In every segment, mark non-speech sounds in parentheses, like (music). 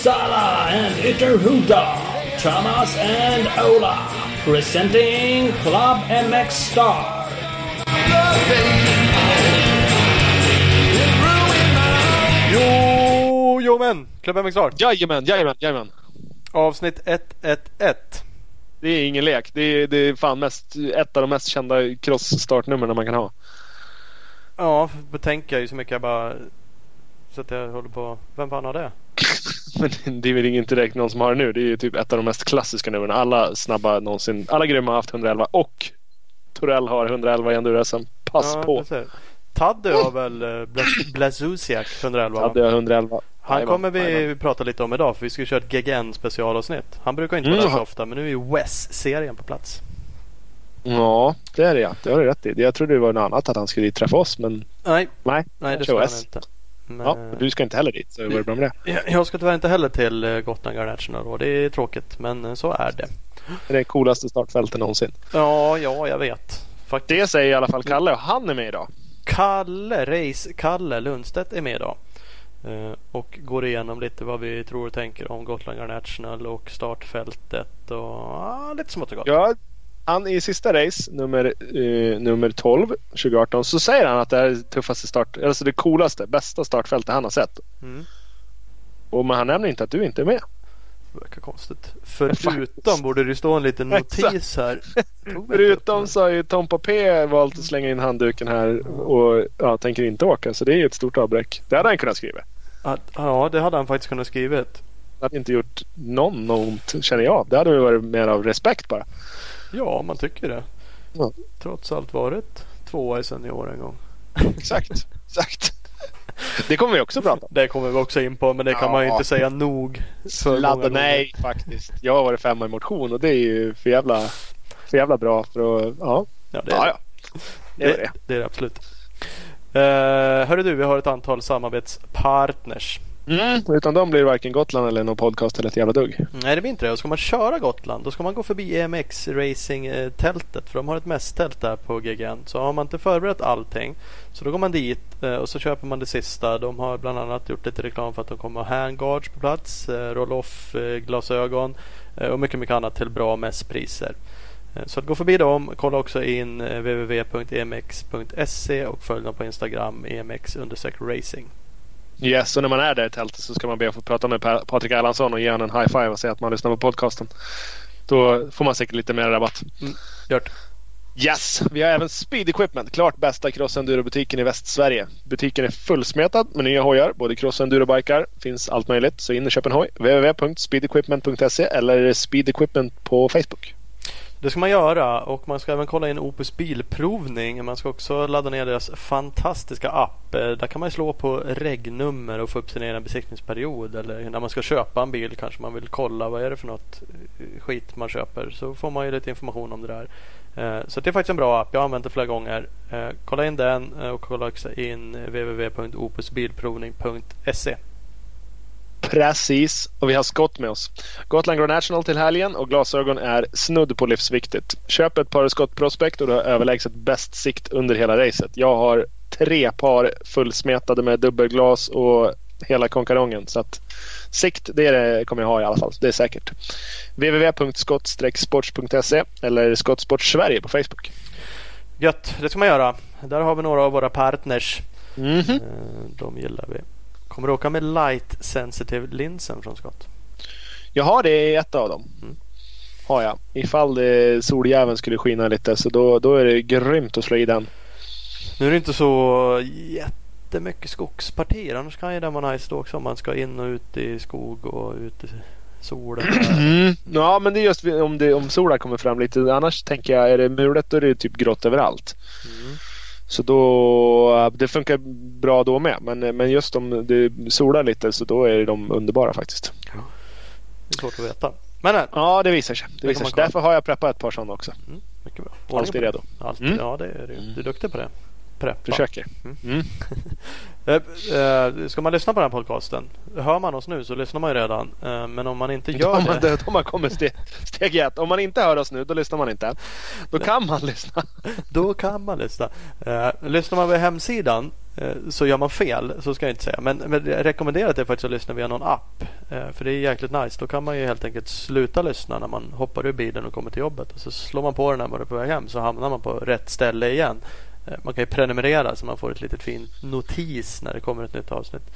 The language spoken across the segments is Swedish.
Uppsala and Ytterhuda, Thomas and Ola, presenting Club MX Star. Jo, jo men! Club MX Star. Jajamän, jajamän, jajamän. Avsnitt 111. Det är ingen lek. Det är, det är fan mest, ett av de mest kända cross-startnumren man kan ha. Ja, betänker jag ju så mycket jag bara... Så att jag håller på... Vem fan har det? (laughs) Men det är väl inte direkt någon som har det nu. Det är ju typ ett av de mest klassiska numren. Alla snabba någonsin. Alla grymma har haft 111 och Torell har 111 i enduro Pass ja, på. Tadde har väl Bla- Blazusiak 111? va? Hade jag 111. Han kommer vi prata lite om idag för vi ska köra ett GGN specialavsnitt. Han brukar inte vara Mm. där så ofta men nu är ju Wes-serien på plats. Ja, det är det ja. Det har du rätt i. Jag trodde det var något annat att han skulle träffa oss men Nej, nej. nej det ska han inte. Men, Ja, men du ska inte heller dit så det var bra med det. jag- Jag ska tyvärr inte heller till eh, Gotland Grand National och det är tråkigt men eh, så är det. Det är det coolaste startfältet någonsin. Ja, ja jag vet. Faktiskt. Det säger i alla fall Kalle och han är med idag. Kalle, Race-Kalle Lundstedt är med idag. Eh, och går igenom lite vad vi tror och tänker om Gotland Grand National och startfältet och ah, lite smått och gott. Ja, han i sista race, nummer, eh, nummer 12, 2018, så säger han att det här är det tuffaste start, alltså det coolaste, bästa startfältet han har sett. Mm. Och men han nämner inte att du inte är med. Det verkar konstigt. Förutom borde det stå en liten notis här. (laughs) Förutom så har ju Tom Popé valt att slänga in handduken här och ja, tänker inte åka. Så det är ett stort avbräck. Det hade han kunnat skriva. Att- Ja, det hade han faktiskt kunnat skrivit. Det hade inte gjort någon ont känner jag. Det hade väl varit mer av respekt bara. Ja, man tycker det. Ja. Trots allt varit tvåa i senior en gång. Exakt. Exakt. Det kommer vi också prata om. Det kommer vi också in på men det kan Ja. man ju inte säga nog. Sladda, nej faktiskt. Jag har varit femma i motion och det är ju för jävla, för jävla bra för att, ja. Ja, det är Ja, det. ja. Det är Det, det. det är det absolut. Uh, hörru du, vi har ett antal samarbetspartners. Mm, utan dem blir det varken Gotland eller någon podcast eller ett jävla dugg. Nej, det blir inte det. Och ska man köra Gotland då ska man gå förbi EMX Racing-tältet. För de har ett mässtält där på GGN. Så har man inte förberett allting så då går man dit eh, och så köper man det sista. De har bland annat gjort lite reklam för att de kommer ha handguards på plats, eh, roll-off, eh, glasögon eh, och mycket, mycket annat till bra mässpriser. Eh, Så att gå förbi dem. Kolla också in eh, www.emx.se och följ dem på Instagram emx-racing. Yes, och när man är där i tältet så ska man be att få prata med Pa- Patrik Erlandsson och ge honom en high five och säga att man lyssnar på podcasten. Då får man säkert lite mer rabatt. Gjort. Yes! Vi har även Speed Equipment. Klart bästa cross enduro-butiken i Västsverige. Butiken är fullsmetad med nya hojar. Både cross och endurobikar. Finns allt möjligt. Så in och köp en hoj. www.speedequipment.se eller Speed Equipment på Facebook. Det ska man göra och man ska även kolla in Opus bilprovning. Man ska också ladda ner deras fantastiska app. Eh, där kan man slå på regnummer och få upp sin egen besiktningsperiod. Eller när man ska köpa en bil kanske man vill kolla vad är det för något eh, skit man köper. Så får man ju lite information om det där. Eh, så det är faktiskt en bra app. Jag har använt den flera gånger. Kolla in den och kolla också in www.opusbilprovning.se. Precis. Och vi har Scott med oss. Gotland Grand National till helgen och glasögon är snudd på livsviktigt. Köp ett par Scott Prospect och du har överlägset bäst sikt under hela racet. Jag har tre par fullsmetade med dubbelglas och hela konkarongen. Så att sikt, det, det kommer jag ha i alla fall. Det är säkert. www.skott-sports.se eller Skottsport Sverige på Facebook. Gött, det ska man göra. Där har vi några av våra partners. Mhm. Eh, De gillar vi. Kommer du åka med light sensitive linsen från Scott? Jag har det i ett av dem. Mm. Har jag. Ifall det, soljäveln skulle skina lite så då, då är det grymt att slå i den. Nu är det inte så jättemycket skogspartier. Annars kan ju den vara nice då också om man ska in och ut i skog och ut i solen. Mm. Ja men det är just om, det, om solen kommer fram lite. Annars tänker jag är det mulet då är det typ grått överallt. Mm. Så då, det funkar bra då med. Men, men just om det solar lite så då är de underbara faktiskt. Det är svårt att veta. Men nej, Ja det visar sig. Det Det visar sig. Därför har jag preppat ett par sådana också. mm, mycket bra. Ordning Alltid redo. Alltid, Mm. Ja, det är du. Du är duktig på det. Preppa. Försöker. Mm. Mm. (laughs) Eh, eh, Ska man lyssna på den här podcasten? Hör man oss nu så lyssnar man ju redan. Eh, Men om man inte (laughs) gör man, det. då man kommit steg, steg ett. Om man inte hör oss nu då lyssnar man inte. Då kan man lyssna. (laughs) Då kan man lyssna. Lyssnar man via hemsidan så gör man fel, så ska jag inte säga. Men, men jag rekommenderar det faktiskt att lyssna via någon app. För det är jäkligt nice. Då kan man ju helt enkelt sluta lyssna när man hoppar ur bilen och kommer till jobbet. Och så slår man på den när man är på väg hem så hamnar man på rätt ställe igen. Eh, man kan ju prenumerera så man får ett litet fint notis när det kommer ett nytt avsnitt.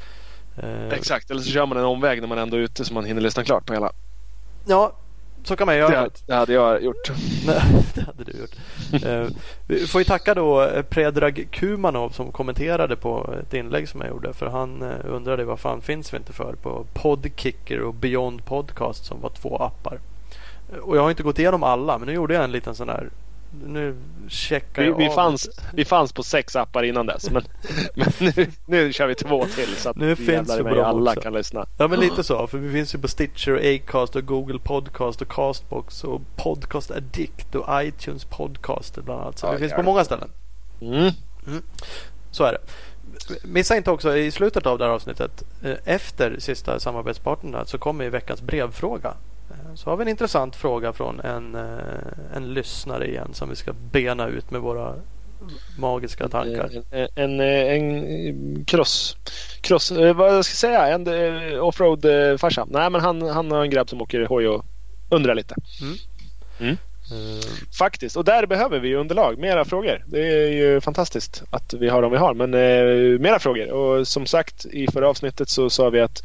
Exakt, eller så kör man en omväg när man ändå är ute så man hinner lyssna klart på hela. Ja, så kan man göra. Det, det hade jag gjort. (laughs) det hade du gjort. uh, vi får ju tacka då eh, Predrag Kumanov som kommenterade på ett inlägg som jag gjorde. För han undrade vad fan finns vi inte för på Podkicker och Beyond Podcast som var två appar. Och jag har inte gått igenom alla men nu gjorde jag en liten sån här nu checkar vi, jag vi av fanns, vi fanns på sex appar innan dess. Men, (laughs) men nu, nu kör vi två till så att nu finns vi alla också. kan lyssna. Ja men lite så. För vi finns ju på Stitcher och Acast och Google Podcast och Castbox och Podcast Addict och iTunes Podcast bland annat. Så ja, vi finns på många ställen. Mm. Mm. Så är det. Missa inte också i slutet av det här avsnittet eh, efter sista samarbetspartnern så kommer ju veckans brevfråga. Så har vi en intressant fråga från en, eh, en lyssnare igen som vi ska bena ut med våra magiska tankar. En, en, en cross, cross eh, vad jag ska säga, en eh, offroad farsa. Nej men han, han har en grabb som åker hoj och undrar lite. Mm. Mm. Mm. Faktiskt, och där behöver vi underlag. Mera frågor. Det är ju fantastiskt att vi har de vi har. Men eh, mera frågor. Och som sagt i förra avsnittet så sa vi att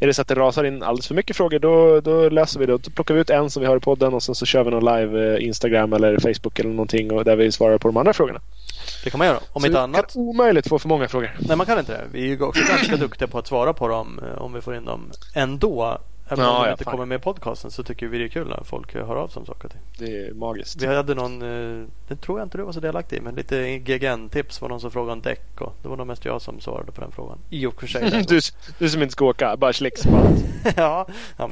är det så att det rasar in alldeles för mycket frågor då, då löser vi det. Då plockar vi ut en som vi har i podden och sen så kör vi någon live eh, Instagram eller Facebook eller någonting och där vi svarar på de andra frågorna. Det kan man göra. Om så inte annat. Det kan omöjligt få för många frågor. Nej man kan inte det. Vi är ju också ganska duktiga på att svara på dem eh, om vi får in dem ändå. Även om ja, de inte fan. kommer med i podcasten så tycker vi det är kul när folk hör av sig om saker och ting. Det är magiskt. Vi hade någon, eh, det tror jag inte du var så delaktig i, men lite GGN-tips var någon som frågade om däck och det var nog mest jag som svarade på den frågan. I och för sig. (laughs) du, du som inte ska åka, bara slicks på allt. (laughs) ja, ja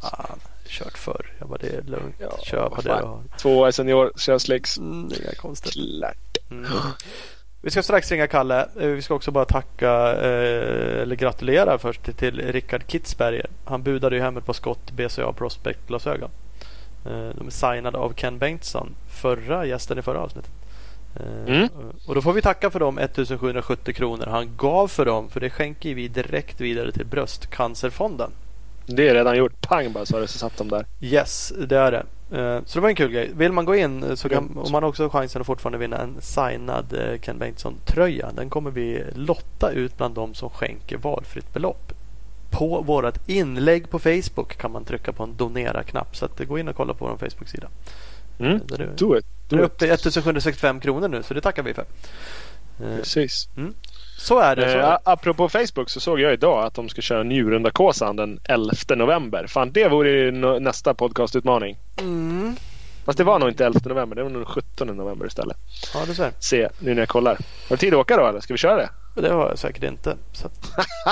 fan. Kört förr. Jag bara, det är lugnt. Ja, Kör på det du har. Två år senior, kör slicks. Mm, det är konstigt. Klart. Mm. Vi ska strax ringa Kalle. Eh, vi ska också bara tacka eh, eller gratulera först till, Rickard Kitzberger. Han budade ju hem ett par skott BCA Prospect glasögon. Eh, de är signade av Ken Bengtsson, förra gästen i förra avsnittet. Mm. Och då får vi tacka för de 1770 kronor han gav för dem. För det skänker vi direkt vidare till Bröstcancerfonden. Det är redan gjort. Pang bara så har det satt dem där. Yes, det är det. Eh, så det var en kul grej. Vill man gå in så kan om man också chansen att fortfarande vinna en signad eh, Ken Bengtsson-tröja. Den kommer vi lotta ut bland de som skänker valfritt belopp. På vårt inlägg på Facebook kan man trycka på en donera-knapp. Så att gå in och kolla på vår Facebook-sida. Mm. Där är, Do it. Do det är uppe i 1765 kronor nu så det tackar vi för. Eh, Precis. Mm. Så är det. Så. Eh, apropå Facebook så såg jag idag att de ska köra Njurunda-Kåsan den 11 november. Fan, det vore nästa podcastutmaning. Mm. Fast det var nog inte 11 november. Det var nog 17 november istället. Ja, du ser. Se nu när jag kollar. Har du tid att åka då eller? Ska vi köra det? Det har jag säkert inte. Så.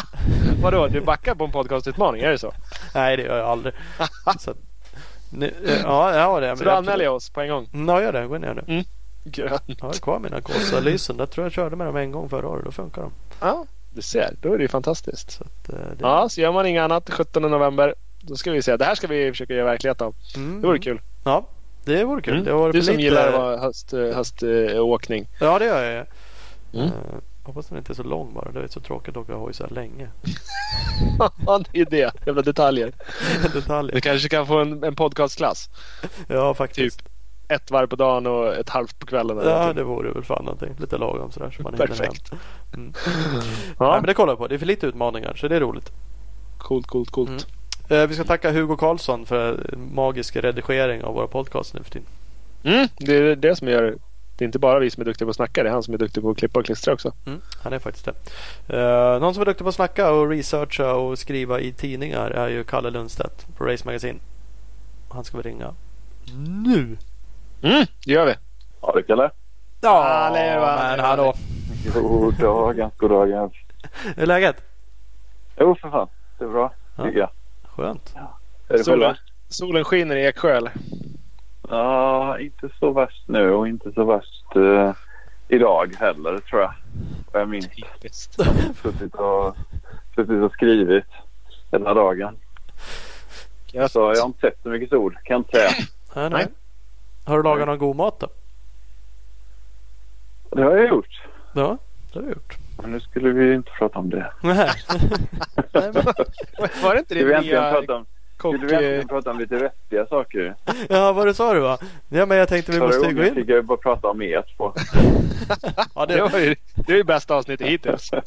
(laughs) Vadå? Du backar på en podcastutmaning? Är det så? Nej, det gör jag aldrig. (laughs) så, nu, ja, ja, det. Så då anmäler jag oss på en gång? Ja, gör det. Gå gör det. Mm. Grönt. Jag har kvar mina Kåsa-lysen. Jag tror jag körde med dem en gång förra året. Då funkar de. Ja, du ser. Då är det ju fantastiskt. Så att, eh, det... Ja, så gör man inget annat 17 november. Då ska vi se. Det här ska vi försöka göra verklighet av. Mm. Det vore kul. Ja, det vore kul. Mm. Det var du som lite... gillar höst, höståkning. Ja, det gör jag. Mm. Uh, hoppas den inte är så lång bara. Det är så tråkigt att åka hoj så här länge. (laughs) ja, det är det. Jävla detaljer. (laughs) detaljer. Du kanske kan få en, en podcastklass. Ja, faktiskt. Typ ett varv på dagen och ett halvt på kvällen. Eller ja, någonting. det vore väl fan någonting. Lite lagom sådär. Så man Perfekt. Mm. (laughs) ja. Nej, men det kollar jag på. Det är för lite utmaningar så det är roligt. Coolt, coolt, coolt. Mm. Eh, vi ska tacka Hugo Karlsson för magisk redigering av våra podcast nu för tiden. Mm, det är det som gör det är inte bara vi som är duktiga på att snacka. Det är han som är duktig på att klippa och klistra också. Mm, han är faktiskt det. Uh, någon som är duktig på att snacka och researcha och skriva i tidningar är ju Kalle Lundstedt på Race Magazine. Han ska vi ringa nu. Mm, det gör vi. Ja du Kalle. Ja, men hallå. God dagens, god dagens. Hur är läget? Jo för fan. Det är bra. Ja. Tycker jag. Skönt. Ja. Är det solen, solen skiner i Eksjö eller? Ja, inte så värst nu och inte så värst uh, idag heller tror jag. Vad jag minns. Suttit och, suttit och skrivit hela dagen. Gött. Så jag har inte sett så mycket sol kan jag inte säga. Nej, nej. Har du lagat någon god mat då? Det har jag gjort. Ja, Det har vi gjort. Men nu skulle vi ju inte prata om det. Nej. (laughs) Nej, men, Var det inte det nya prata om, kock... skulle vi äntligen prata om lite vettiga saker? ja, vad det sa du va? Ja, men jag tänkte vi Förra måste gå in. fick jag ju bara prata om er två. (laughs) Ja, Det det, var ju det är ju bästa avsnittet hittills. (laughs)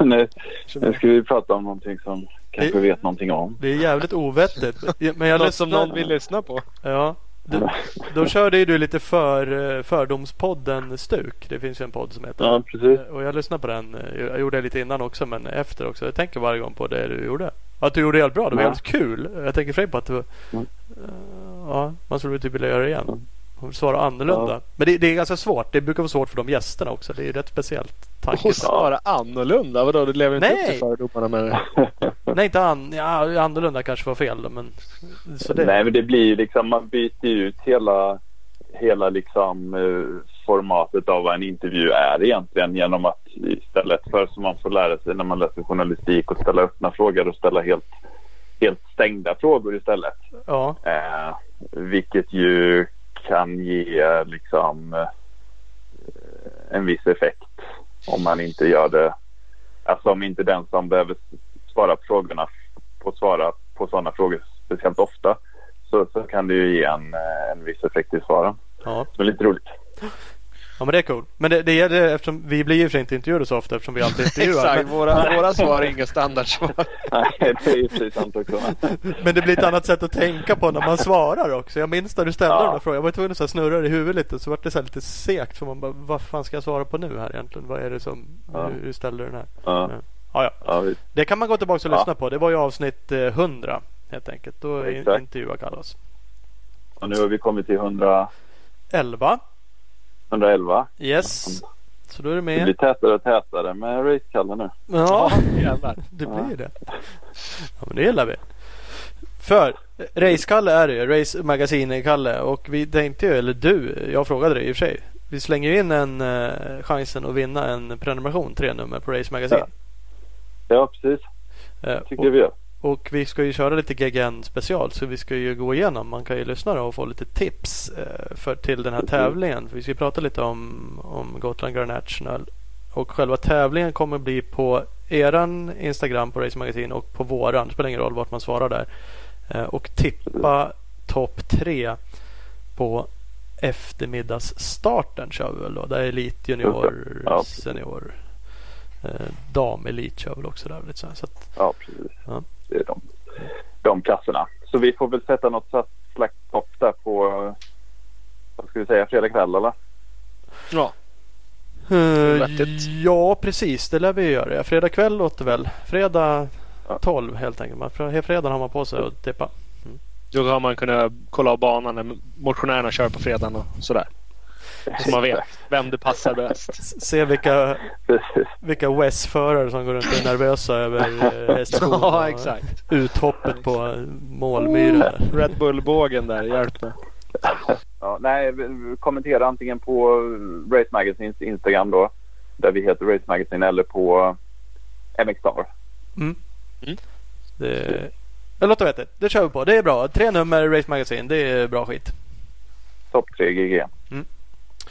Nu, nu ska vi prata om någonting som kanske vet någonting om. det är jävligt ovettigt. Men jag Något som någon vill lyssna på. Ja. Då, då körde ju du lite för, Fördomspodden Stuk. Det finns ju en podd som heter Ja, precis. Och jag lyssnade på den. Jag gjorde det lite innan också men efter också. Jag tänker varje gång på det du gjorde. Att du gjorde det helt bra. Det var Ja. helt kul. Jag tänker främst på att det var, Mm. Eh, Ja, man skulle typ vilja göra det igen. Och svara annorlunda. Ja. Men det, det är ganska svårt. Det brukar vara svårt för de gästerna också. Det är ju rätt speciellt. Tanke. Och svara annorlunda? Vadå, du lever inte upp Nej. till fördomarna med det? (laughs) Nej, inte an, ja, annorlunda kanske var fel men så det, Nej men det blir ju liksom man byter ut hela, hela liksom eh, formatet av vad en intervju är egentligen genom att istället för som man får lära sig när man läser journalistik och ställa öppna frågor och ställa helt, helt stängda frågor istället. Ja, Eh, vilket ju kan ge liksom eh, en viss effekt om man inte gör det. Alltså om inte den som behöver svara på frågorna får svara på sådana frågor speciellt ofta så, så kan det ju ge en, eh, en viss effekt i svaren. ja. Det är lite roligt. ja, men det är cool. Men det, det gäller eftersom vi blir ju för inte intervjuade så ofta eftersom vi alltid (laughs) intervjuar. Exakt, men, våra, våra svar är inga standardsvar. (laughs) Nej, det är ju precis sant också. (laughs) men det blir ett annat sätt att tänka på när man svarar också. Jag minns när du ställde Ja. de där frågorna. Jag var tvungen att så snurra det i huvudet lite. Så var det så lite sekt. För man bara, vad fan ska jag svara på nu här egentligen? Vad är det som, Ja. hur, hur ställer du den här? Ja, Ja, ja. ja. Det kan man gå tillbaka och Ja. lyssna på. Det var ju avsnitt eh, 100 helt enkelt. Då Exakt. intervjuade Carlos. Och nu har vi kommit till 100, 11. 111. Yes. Så då är du Det med. blir tätare och tätare med Race-Kalle nu. Ja, jävlar. (laughs) det Ja. blir det. Ja, men det gillar vi. För Race-Kalle är det ju. Race Magazine-Kalle. Och vi tänkte ju, eller du, jag frågade dig i och för sig. Vi slänger ju in en uh, chansen att vinna en prenumeration, tre nummer på Race Magazine. Ja, precis. Eh, Tycker och, vi gör. och vi ska ju köra lite GGN special. Så vi ska ju gå igenom. Man kan ju lyssna och få lite tips eh, för, till den här tävlingen. För vi ska ju prata lite om, om Gotland Grand National. Och själva tävlingen kommer bli på eran Instagram på Race Magazine och på våran. Det spelar ingen roll vart man svarar där. Eh, och tippa topp tre på eftermiddagsstarten kör vi väl då. Där är elit, junior, Ja. senior. Eh, damelit kör väl också där. Lite så här. Så att, Ja, precis. Ja. Det är de, de klasserna. Så vi får väl sätta något så- slags topp där på, vad ska vi säga, fredag kväll eller? Ja. Vettigt. ja, precis. Det lär vi göra. Ja, Fredag kväll låter väl. Fredag Ja. 12 helt enkelt. Man, fr- fredagen har man på sig att tippa. Då har man kunnat kolla av banan när motionärerna kör på fredagen och sådär. Så man vet vem det passar bäst. Se vilka, vilka Wes-förare som går runt och är nervösa över eh, (laughs) hästskon Ja, exakt. uthoppet på eh, målmyren. där. Red Bull-bågen där, hjälp mig. Ja, nej, kommentera antingen på Race Magazines Instagram då, där vi heter Race Magazine, eller på MX Star. Det, det låter vettigt. Det kör vi på. Det är bra. Tre nummer Race Magazine. Det är bra skit. Topp 3 GG.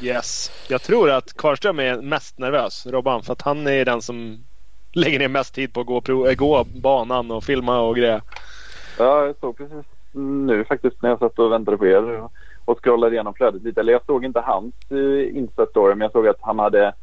Yes. Jag tror att Kvarström är mest nervös, Robban, för att han är den som lägger ner mest tid på att gå, prov, eh, gå banan och filma och grejer. Ja, jag såg precis nu faktiskt när jag satt och väntade på er och scrollade igenom flödet lite. Eller jag såg inte hans eh, insats insta men jag såg att han hade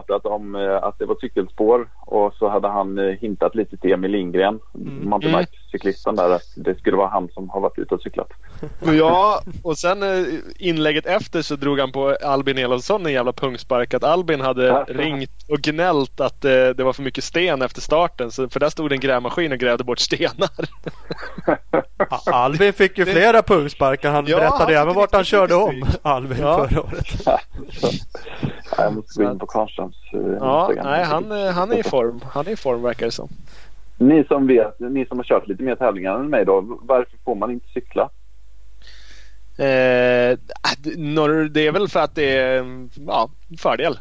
pratat om eh, att det var cykelspår och så hade han eh, hintat lite till Emil Lindgren, Mm. mountainbike-cyklisten där, att det skulle vara han som har varit ute och cyklat. (laughs) Ja, och sen eh, inlägget efter så drog han på Albin Elofsson en jävla pungspark. Att Albin hade Ja. ringt och gnällt att eh, det var för mycket sten efter starten. Så, för där stod en grävmaskin och grävde bort stenar. (laughs) Albin fick ju flera pungsparkar. Han Ja, berättade han även vart han körde om Albin Ja. förra året. (laughs) jag måste gå in på Karlströms eh, Ja, Instagram. nej, han, eh, han är i form. Han är i form verkar det som. Ni som vet, ni som har kört lite mer tävlingar än mig då, varför får man inte cykla? Eh, det är väl för att det är mm, ja, fördel.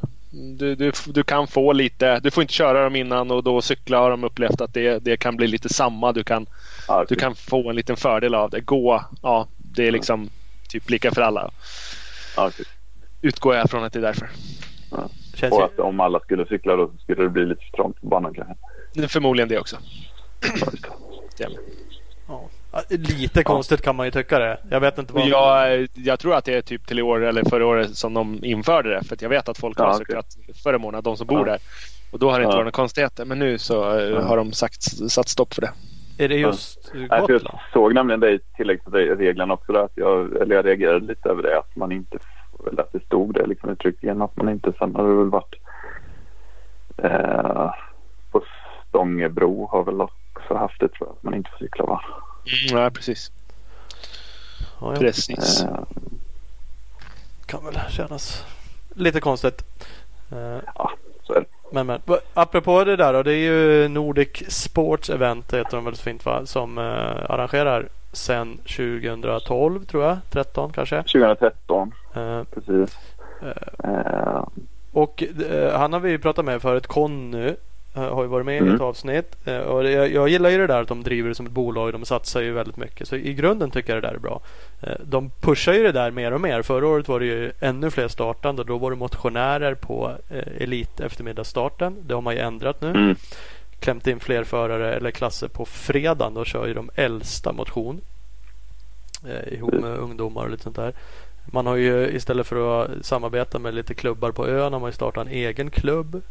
Du, du, du kan få lite, du får inte köra dem innan och då cykla har de upplevt att det, det kan bli lite samma. Du kan, Ja, du kan få en liten fördel av det. Gå, ja det är liksom typ lika för alla. okej. Utgår jag från att det är därför. Ja. Och att om alla skulle cykla då skulle det bli lite för trångt på banan kanske. Förmodligen det också. Ja. Lite konstigt kan man ju tycka det. Jag vet inte vad... Jag, jag tror att det är typ till i år eller förra året som de införde det. För jag vet att folk ja, har cyklat okay. förra månaden, de som bor där. Och då har det inte varit några konstigheter. Men nu så har de sagt, satt stopp för det. Är det just ja. Gotland? Jag såg nämligen det i tilläggsreglerna också. Att jag, eller jag reagerade lite över det. Att man inte, eller att det stod det liksom uttryckligen. Att man inte, sen har det väl varit eh, på Stångebro har väl också haft det tror jag. Att man inte får cykla va? Mm, nej, precis. Ja, ja. Precis. Eh, kan väl kännas lite konstigt. Eh, ja, så är det. Men, men apropå det där då. Det är ju Nordic Sports Event heter de väl så fint va? Som eh, arrangerar sen 2012 tror jag. 13 kanske? 2013. Eh, Precis. Eh, och eh, han har vi pratat med förut. Conny Eh, har ju varit med mm. i ett avsnitt. Eh, och jag, jag, gillar ju det där att de driver det som ett bolag. De satsar ju väldigt mycket. Så i grunden tycker jag det där är bra. Eh, de pushar ju det där mer och mer. Förra året var det ju ännu fler startande. Då var det motionärer på Elit eftermiddagsstarten. Det har man ju ändrat nu. Mm. Klämt in fler förare eller klasser på fredagen. Då kör ju de äldsta motion. ihop med ungdomar och lite sånt där. Man har ju istället för att samarbeta med lite klubbar på ön har man ju startat en egen klubb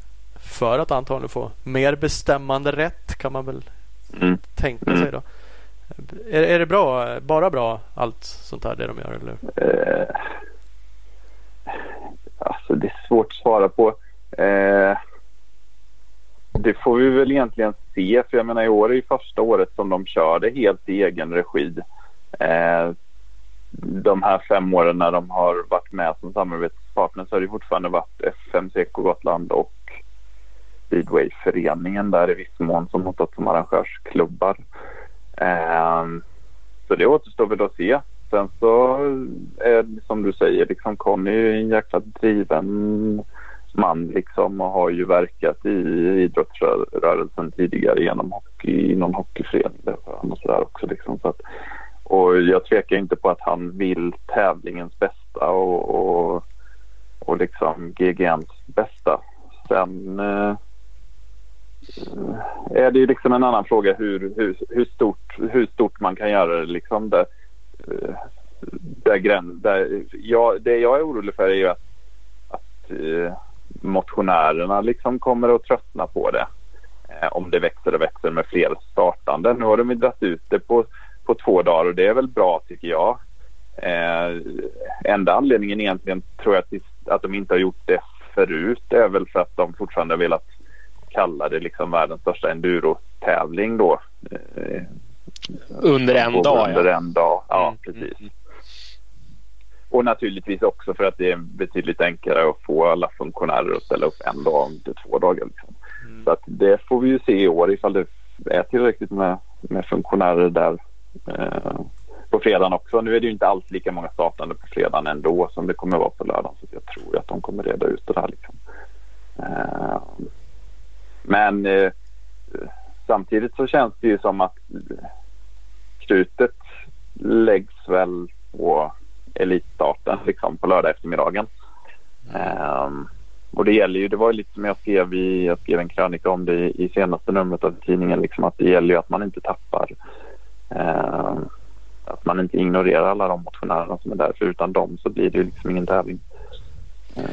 för att antagligen få mer bestämmande rätt kan man väl mm. tänka sig då. Är, är det bra, bara bra allt sånt här det de gör eller? Eh, alltså det är svårt att svara på. Eh, det får vi väl egentligen se för jag menar i år är ju första året som de kör det helt i egen regi. Eh, de här fem åren när de har varit med som samarbetspartner så har det fortfarande varit FMC Gotland och speedwayföreningen där i viss mån som har stått som arrangörsklubbar. Eh, så det återstår väl att se. Sen så är det som du säger, liksom Conny är en jäkla driven man liksom och har ju verkat i idrottsrörelsen tidigare genom hockey, inom hockeyförening och sådär också liksom. Så att, och jag tvekar inte på att han vill tävlingens bästa och, och, och liksom GGNs bästa. Sen eh, är det ju liksom en annan fråga hur, hur, hur, stort, hur stort man kan göra det. Liksom där, eh, där gräns, där, ja, det jag är orolig för är ju att, att eh, motionärerna liksom kommer att tröttna på det. Eh, om det växer och växer med fler startande. Nu har de dragit ut det på, på två dagar och det är väl bra tycker jag. Eh, enda anledningen egentligen tror jag att, att de inte har gjort det förut är väl för att de fortfarande har velat kalla det liksom världens största enduro-tävling då. Eh, under en dag Under ja. en dag, ja mm. precis. Och naturligtvis också för att det är betydligt enklare att få alla funktionärer att ställa upp en dag till två dagar. Liksom. Mm. Så att det får vi ju se i år ifall det är tillräckligt med, med funktionärer där eh, på fredagen också. Nu är det ju inte alls lika många startande på fredagen ändå som det kommer vara på lördagen. Så jag tror att de kommer reda ut det där. Liksom. Eh, men eh, samtidigt så känns det ju som att krutet läggs väl på elitstarten liksom på lördag eftermiddagen. Um, och det gäller ju, det var ju lite som jag skrev i, jag skrev en krönika om det i, i senaste numret av tidningen, liksom att det gäller ju att man inte tappar, uh, att man inte ignorerar alla de motionärerna som är där, för utan dem så blir det ju liksom ingen tävling. Uh.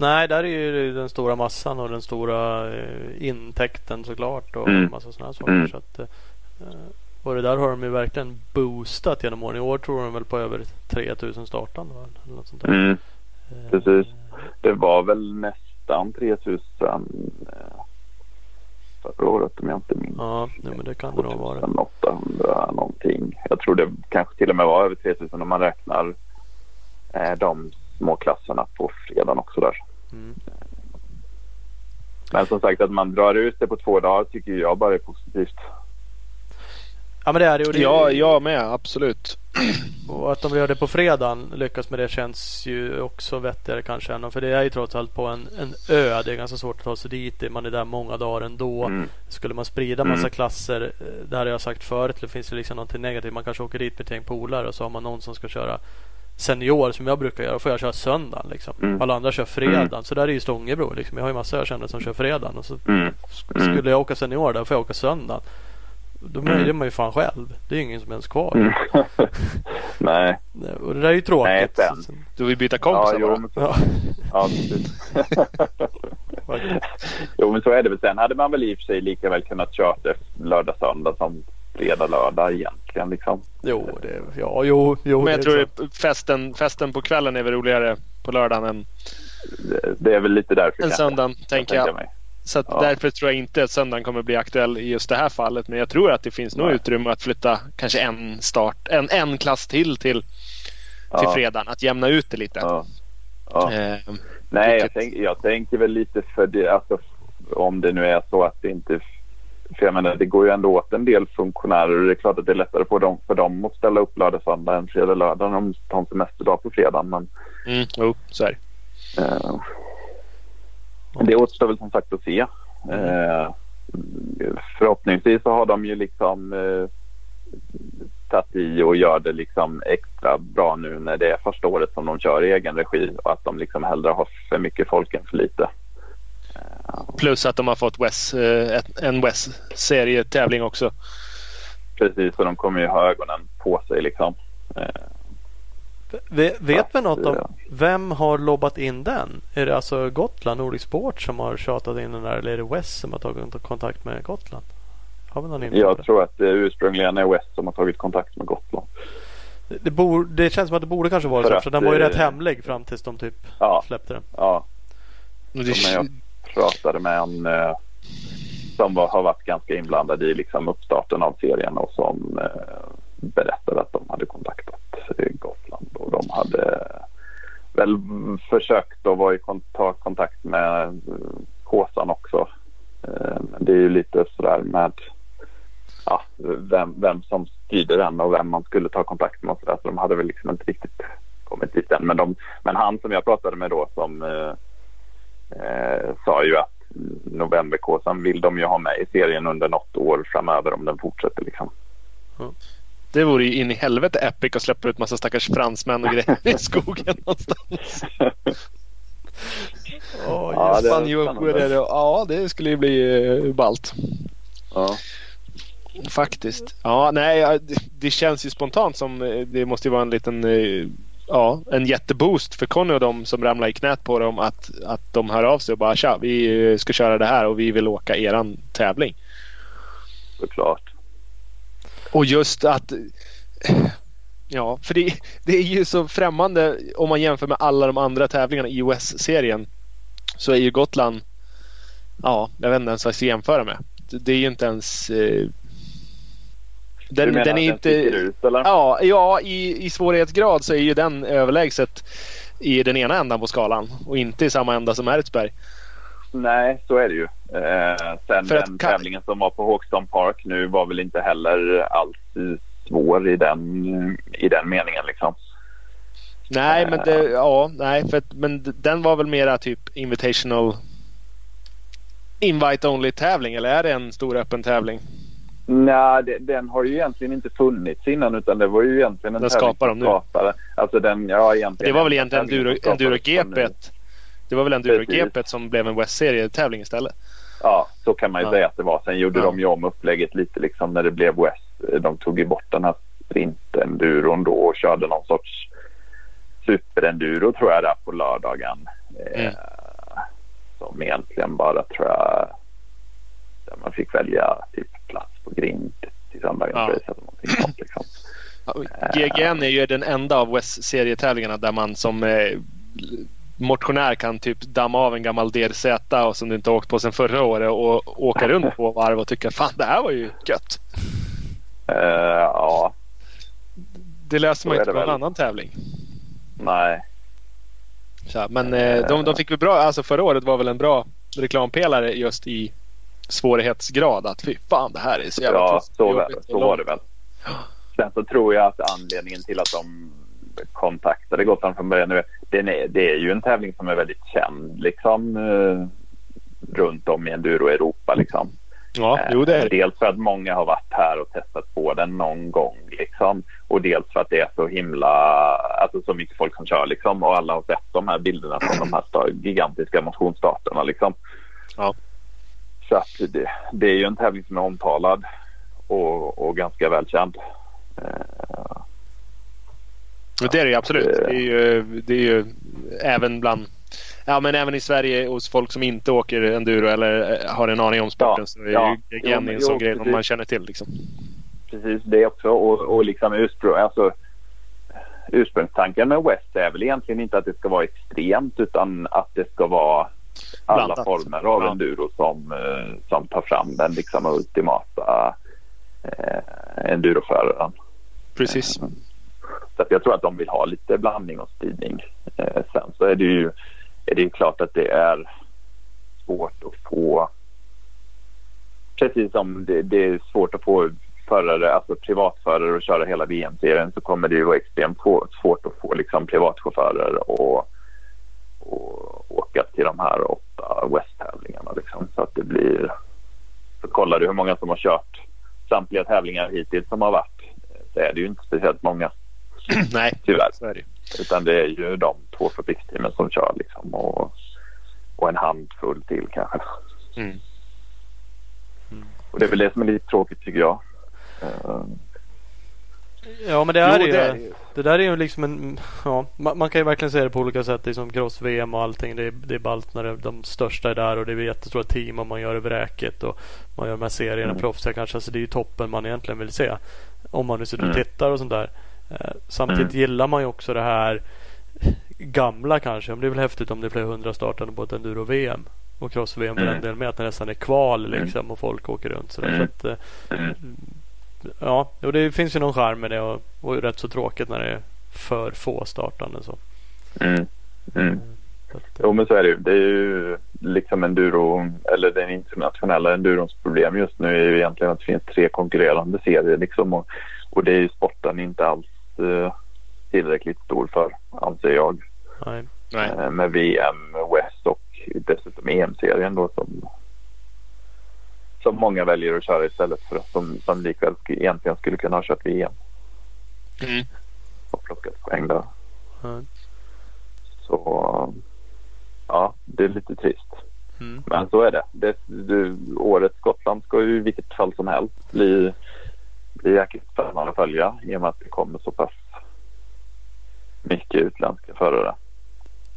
Nej, där är ju den stora massan och den stora eh, intäkten såklart och mm. massa sådana saker. Mm. Så att, eh, och det där har de ju verkligen boostat genom åren. I år tror de väl på över 3000 startande. Eller något sånt där. Mm. Precis. Det var väl nästan 3000 eh, förra året om jag inte minns. Ja, nej, men det kan det nog vara. 800 någonting. Jag tror det kanske till och med var över 3000 om man räknar eh, de små klasserna på fredagen också där. Mm. Men som sagt att man drar ut det på två dagar tycker jag bara är positivt. Ja men det är det. det ja, jag med. Absolut. (clears throat) Och att de gör det på fredagen lyckas med det känns ju också vettigare kanske. Än, för det är ju trots allt på en, en ö. Det är ganska svårt att ta sig dit. Man är där många dagar ändå. Mm. Skulle man sprida massa mm. klasser. Eh, det här har jag sagt förut. Det finns ju liksom någonting negativt. Man kanske åker dit med ett gäng polare och så har man någon som ska köra senior som jag brukar göra får jag köra söndagen. Liksom. Mm. Alla andra kör fredagen. Så där är ju Stångebro. Liksom. Jag har ju massor jag känner som kör fredagen. Och så Mm. Mm. skulle jag åka senior där får jag åka söndagen. Då Mm. man ju fan själv. Det är ju ingen som ens kvar. Mm. (laughs) Nej. Och det där är ju tråkigt. Nej, sen. Du vill byta Ja, kompisar jo, bara. men så, Ja. ja, precis. (laughs) jo, men så är det väl. Sen hade man väl i och för sig lika väl kunnat köra det lördag, söndag som fredag, lördag egentligen. Liksom. Jo, det, ja, jo, jo. Men jag det tror att festen, festen på kvällen är väl roligare på lördagen än, Det, det är väl lite därför. söndagen, kan tänker tänka jag. Så Ja. därför tror jag inte att söndagen kommer bli aktuell i just det här fallet. Men jag tror att det finns nog utrymme att flytta kanske en start, en, en klass till till, till Ja, fredagen. Att jämna ut det lite. ja. Eh, Nej, jag, Vilket- tänk, jag tänker väl lite för det, alltså, om det nu är så att det inte... För jag menar, det går ju ändå åt en del funktionärer och det är klart att det är lättare för dem, för dem att ställa upp lördag, söndag än fredag, lördag. De tar en semesterdag på fredagen. Men mm, jo, så är det. eh, det återstår väl som sagt att se. Eh, förhoppningsvis så har de ju liksom eh, tagit i och gör det liksom extra bra nu när det är första året som de kör i egen regi och att de liksom hellre har för mycket folk än för lite. Plus att de har fått Wes, eh, en Wes-serietävling också. Precis, och de kommer ju ha ögonen på sig liksom. Vet, vi något om vem har lobbat in den? Är det alltså Gotland, Nordic Sport som har tjatat in den där eller är det West som har tagit kontakt med Gotland? Har vi någon Jag det? tror att det ursprungligen är West som har tagit kontakt med Gotland. Det, det, bor, det känns som att det borde kanske vara så. För den var ju eh, rätt hemlig fram tills de typ Ja, släppte den. ja. Det, men jag pratade med en eh, som var, har varit ganska inblandad i liksom uppstarten av serien och som eh, berättade att de hade kontaktat Gotland och de hade väl försökt att vara i kont ta kontakt med eh, Kåsan också. Eh, men det är ju lite sådär med ja, vem, vem som styrde den och vem man skulle ta kontakt med och sådär. Så de hade väl liksom inte riktigt kommit dit än. Men, de, men han som jag pratade med då som eh, eh sa ju att novemberkåsan vill de ju ha med i serien under något år framöver om den fortsätter liksom det vore ju in i helvete epic att släppa ut massa stackars fransmän och grejer i skogen någonstans. Åh, Ja, det är och ja, det skulle ju bli uh, ballt. Ja. Faktiskt. Ja, nej, ja, det, det känns ju spontant som eh, det måste ju vara en liten eh, Ja, en jätteboost för Conny och de som ramlar i knät på dem att, att de hör av sig och bara tja, vi eh, ska köra det här och vi vill åka eran tävling. Såklart. Och just att Ja, för det, det är ju så främmande om man jämför med alla de andra tävlingarna i OS-serien. Så är ju Gotland Ja, jag vet inte ens vad jag ska jämföra med. Det är ju inte ens eh, du den, menar den är att inte... sticker ut eller? Ja, ja i, i svårighetsgrad så är ju den överlägset i den ena ändan på skalan och inte i samma ända som Ertsberg. Nej, så är det ju. Eh, sen För den tävlingen som var på Hawkstone Park nu var väl inte heller alls svår i den, i den meningen liksom. Nej, men det, ja, nej, för men den var väl mera typ invitational invite only tävling eller är det en stor öppen tävling? Nej, det, den har ju egentligen inte funnits innan utan det var ju egentligen en Den tävling skapar de nu. skapade. Alltså den, ja egentligen. Det var väl en egentligen enduro, enduro. GP. Det var väl enduro GP som blev en West-serie tävling istället. Ja, så kan man ju Ja. säga att det var. Sen gjorde Ja. de ju om upplägget lite liksom när det blev West. De tog ju bort den här sprintenduron då och körde någon sorts superenduro tror jag där på lördagen. Eh, Mm. Som egentligen bara tror jag där man fick välja typ plats på grind till söndagens Ja. race eller någonting sånt liksom. GGN är ju den enda av West-serietävlingarna där man som eh, motionär kan typ damma av en gammal DRZ och som du inte åkt på sedan förra året och åka (laughs) runt på varv och tycka fan det här var ju gött. Eh, ja, Det löser man inte på en väl. annan tävling. nej. Så, men eh, de, de fick väl bra, alltså förra året var väl en bra reklampelare just i svårighetsgrad. Att fy fan det här är så jävla Ja, så, och så var det väl. Sen så tror jag att anledningen till att de kontaktade Gotland från början den är, det är ju en tävling som är väldigt känd liksom eh, runt om i enduro-Europa liksom. Ja, jo, det är. Dels för att många har varit här och testat på den någon gång. Liksom. Och dels för att det är så himla, alltså så mycket folk som kör liksom. Och alla har sett de här bilderna från de här gigantiska motionsstarterna liksom. Ja. Så att det, det är ju en tävling som är omtalad och, och ganska välkänd. Uh, det är det ju absolut. Det är ju, det är ju även bland Ja men även i Sverige hos folk som inte åker enduro eller eh, har en aning om sporten ja, så är ja, ju GGN en sån grej som man känner till. Liksom. Precis det också och, och liksom ursprung, alltså, ursprungstanken med West är väl egentligen inte att det ska vara extremt utan att det ska vara alla Blandat. former av ja. enduro som, eh, som tar fram den liksom ultimata eh, enduroföraren. Precis. Så jag tror att de vill ha lite blandning och spridning. Eh, sen så är det ju är det klart att det är svårt att få precis som det, det är svårt att få förare, alltså privatförare att köra hela VM-serien så kommer det ju vara extremt svårt att få liksom privatchaufförer och, och åka till de här åtta West-tävlingarna. Liksom. Så att det blir... Så kollar du hur många som har kört samtliga tävlingar hittills som har varit så är det ju inte speciellt många. (clears throat) Nej, tyvärr. Så är det. Utan det är ju de två fabriksteamen som kör liksom och, och en handfull till kanske. Mm. Mm. Och det är väl det som är lite tråkigt tycker jag. Uh, Ja men det är, jo, ju, det, det där är ju liksom en... Ja, man, man, kan ju verkligen se det på olika sätt. Det är som cross-VM och allting. Det är, det är ballt när det, de största är där och det är jättestora team och man gör det vräket och man gör de här serierna mm. proffsiga kanske. Alltså det är ju toppen man egentligen vill se. Om man nu sitter och mm. tittar och sånt där. Eh, samtidigt mm. gillar man ju också det här gamla kanske. Det är väl häftigt om det flera hundra startande på ett enduro-VM och cross-VM för mm. den delen med att det nästan är kval mm. liksom och folk åker runt sådär. Mm. Så att, eh, mm. ja, och det finns ju någon charm med det och, och rätt så tråkigt när det är för få startande. Så. Mm. Mm. Eh, jo men så är det ju. Det är ju liksom enduro eller den internationella endurons problem just nu är ju egentligen att det finns tre konkurrerande serier liksom och, och det är ju sporten inte alls uh, tillräckligt stor för anser jag. Nej. Nej. Uh, med VM, West och dessutom EM-serien då som som många väljer att köra istället för att som, som likväl egentligen skulle kunna ha kört VM. Mm. Och plockat poäng där. Mm. Så ja, det är lite trist. Mm. Men så är det. det, det årets Skottland ska ju i vilket fall som helst bli, bli jäkligt spännande att följa i och med att det kommer så pass mycket utländska förare.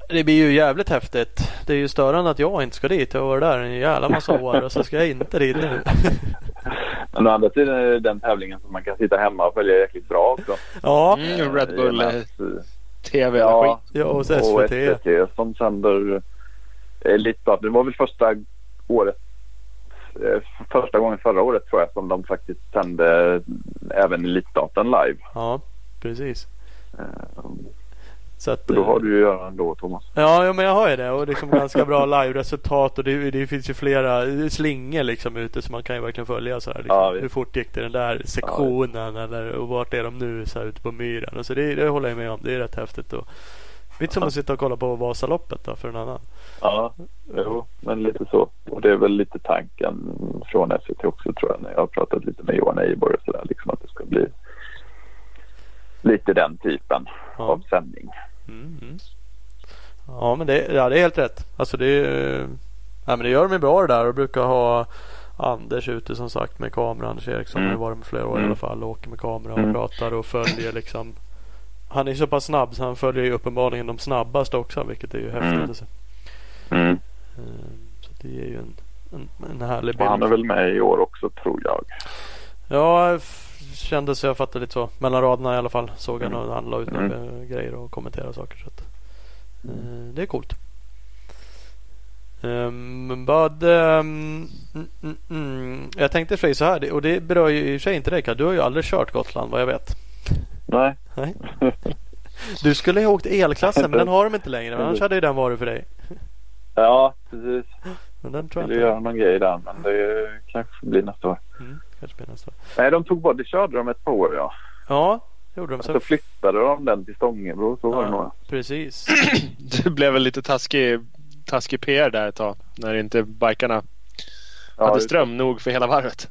Det blir ju jävligt häftigt. Det är ju störande att jag inte ska dit. Jag var där en jävla massa år och så ska jag inte dit nu. (laughs) Men å andra sidan är det den tävlingen som man kan sitta hemma och följa jäkligt bra också. Ja. Mm, Red Bull eh, TV ja, ja, och SVT. Och SVT som sänder elitstart. Det var väl första året eh, första gången förra året tror jag som de faktiskt sände även elitstarten live. Ja, precis. Um, så att, då har du ju göra ändå Thomas. Ja, ja men jag har ju det och liksom ganska bra live-resultat och det, det, finns ju flera slingor liksom ute så man kan ju verkligen följa så här, liksom, ja, hur fort gick det den där sektionen ja, eller och vart är de nu så här ute på myren. Och så det, det håller jag med om. Det är rätt häftigt. Och, lite som att sitta och kolla på Vasaloppet då för en annan. Ja, jo, men lite så. Och det är väl lite tanken från SVT också tror jag när jag har pratat lite med Johan Eiborg och sådär liksom att det ska bli lite den typen ja. av sändning. Mm, mm. Ja men det, ja, det är helt rätt. Alltså det, ja, men det gör de ju bra det där och brukar ha Anders ute som sagt med kameran. Anders Eriksson mm. har varit med flera år mm. i alla fall och åker med kamera och mm. pratar och följer liksom. Han är så pass snabb så han följer ju uppenbarligen de snabbaste också vilket är ju häftigt. Mm. Alltså. Mm. Ehm, så det är ju en, en, en härlig bild. Han är väl med i år också tror jag. Ja, kändes jag fattade lite så. Mellan raderna i alla fall såg jag mm. när han la ut mm. grejer och kommenterade saker. Så att, mm. Det är coolt. Um, vad, um, mm, mm, jag tänkte för så här och det berör ju i och för sig inte dig. Du har ju aldrig kört Gotland vad jag vet. Nej. Nej. (laughs) Du skulle ha åkt elklassen men den har de inte längre. Men annars hade ju den varit för dig. (laughs) Ja precis. Men den tror jag inte. göra någon grej där men det kanske blir nästa år. Mm kanske blir nästa. Nej, de tog bort det. körde de ett par år ja. Ja, gjorde de. Så, så flyttade de den till Stångebro. Så var det nog. Precis. (clears throat) det blev väl lite taskig, taskig PR där ett tag. När inte bikarna hade ström nog för hela varvet.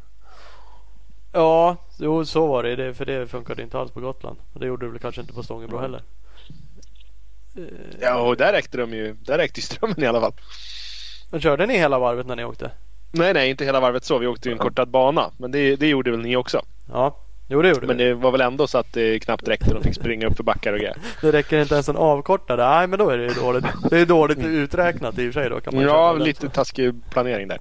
Ja, jo så var det. det. För det funkade inte alls på Gotland. Och det gjorde det väl kanske inte på Stångebro heller. Ja, och där räckte de ju. Där räckte ju strömmen i alla fall. Men körde ni hela varvet när ni åkte? Nej, nej, inte hela varvet så. Vi åkte ju en kortad bana. Men det, det gjorde väl ni också? Ja, jo det gjorde Men det var väl ändå så att det knappt räckte. De fick springa upp för backar och grejer. Det räcker inte ens en avkortad. Nej, men då är det ju dåligt. Det är dåligt uträknat i och för sig då. Kan man Ja, lite taskig planering där.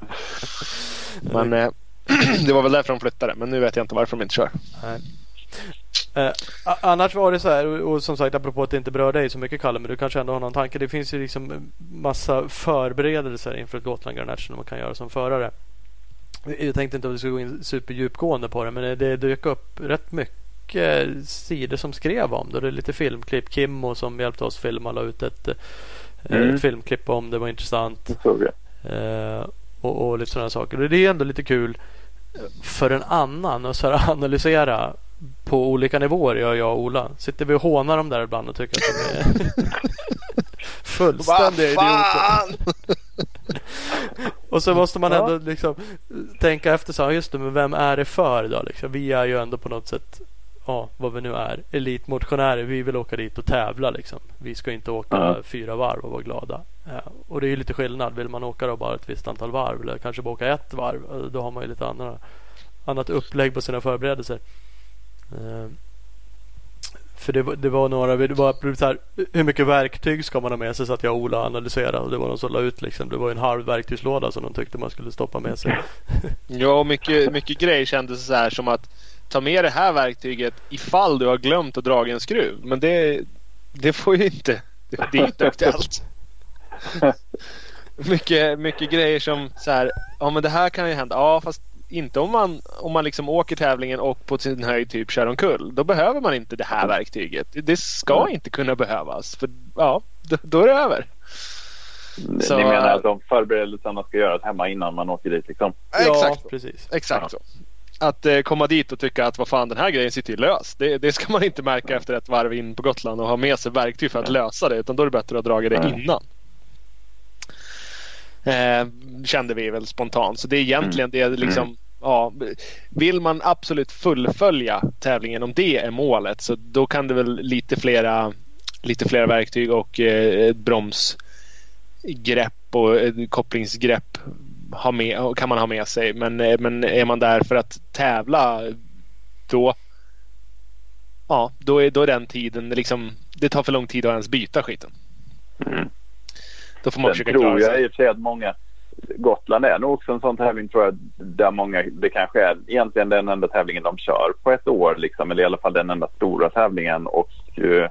(laughs) Men eh, (clears throat) det var väl därför de flyttade. Men nu vet jag inte varför de inte kör. Nej. Eh, annars var det så här och, som sagt apropå att det inte berör dig så mycket Kalle men du kanske ändå har någon tanke. Det finns ju liksom massa förberedelser inför ett Gotland Grand National man kan göra som förare. Jag tänkte inte att vi skulle gå in superdjupgående på det men det, dök upp rätt mycket sidor som skrev om det. Det är lite filmklipp. Kimmo som hjälpte oss filma la ut ett, eh, Mm. ett filmklipp om det var intressant. Det. Eh, och, och lite sådana saker. Och det är ändå lite kul för en annan att så här (laughs) analysera på olika nivåer gör jag och Ola. Sitter vi och hånar dem där ibland och tycker att de är (laughs) fullständiga idioter. (laughs) Och så måste man ändå liksom tänka efter så här, just det, men vem är det för då? Liksom? Vi är ju ändå på något sätt, ja vad vi nu är, elitmotionärer. Vi vill åka dit och tävla liksom. Vi ska inte åka Ja. fyra varv och vara glada. Ja, och det är ju lite skillnad. Vill man åka då bara ett visst antal varv eller kanske bara åka ett varv. eh, Då har man ju lite andra, annat upplägg på sina förberedelser. Eh, För det, var- det var några, det var så här, hur mycket verktyg ska man ha med sig så att jag och Ola analyserade och det var de som la ut liksom. Det var en halv verktygslåda som de tyckte man skulle stoppa med sig. Ja, mycket, mycket grejer kändes så här som att ta med det här verktyget ifall du har glömt att dra en skruv. Men det, det får ju inte. Det, det är inte aktuellt. (laughs) Mycket, mycket grejer som så här. Ja, men det här kan ju hända. Ja, fast inte om man, om man liksom åker tävlingen och på sin höjd typ kör omkull. Då behöver man inte det här verktyget. Det, ska inte kunna behövas. För ja, då, då är det över. Ni- Så- Ni menar att de förberedelserna ska göras hemma innan man åker dit liksom? Exakt. Ja, precis. Exakt så. Att eh, komma dit och tycka att vad fan den här grejen sitter ju lös. Det, det ska man inte märka efter ett varv in på Gotland och ha med sig verktyg för att lösa det. Utan då är det bättre att dra det Mm. innan. Eh, kände vi väl spontant. Så det är egentligen det liksom. Ja, vill man absolut fullfölja tävlingen om det är målet så då kan det väl lite flera lite flera verktyg och eh, bromsgrepp och ett kopplingsgrepp ha med, kan man ha med sig. Men, eh, men är man där för att tävla då Ja, då är, då är den tiden liksom Det tar för lång tid att ens byta skiten. Mm. Då får man Sen försöka tror klara jag sig. i och för sig att många Gotland är nog också en sån tävling tror jag där många, det kanske är egentligen den enda tävlingen de kör på ett år liksom eller i alla fall den enda stora tävlingen och eh,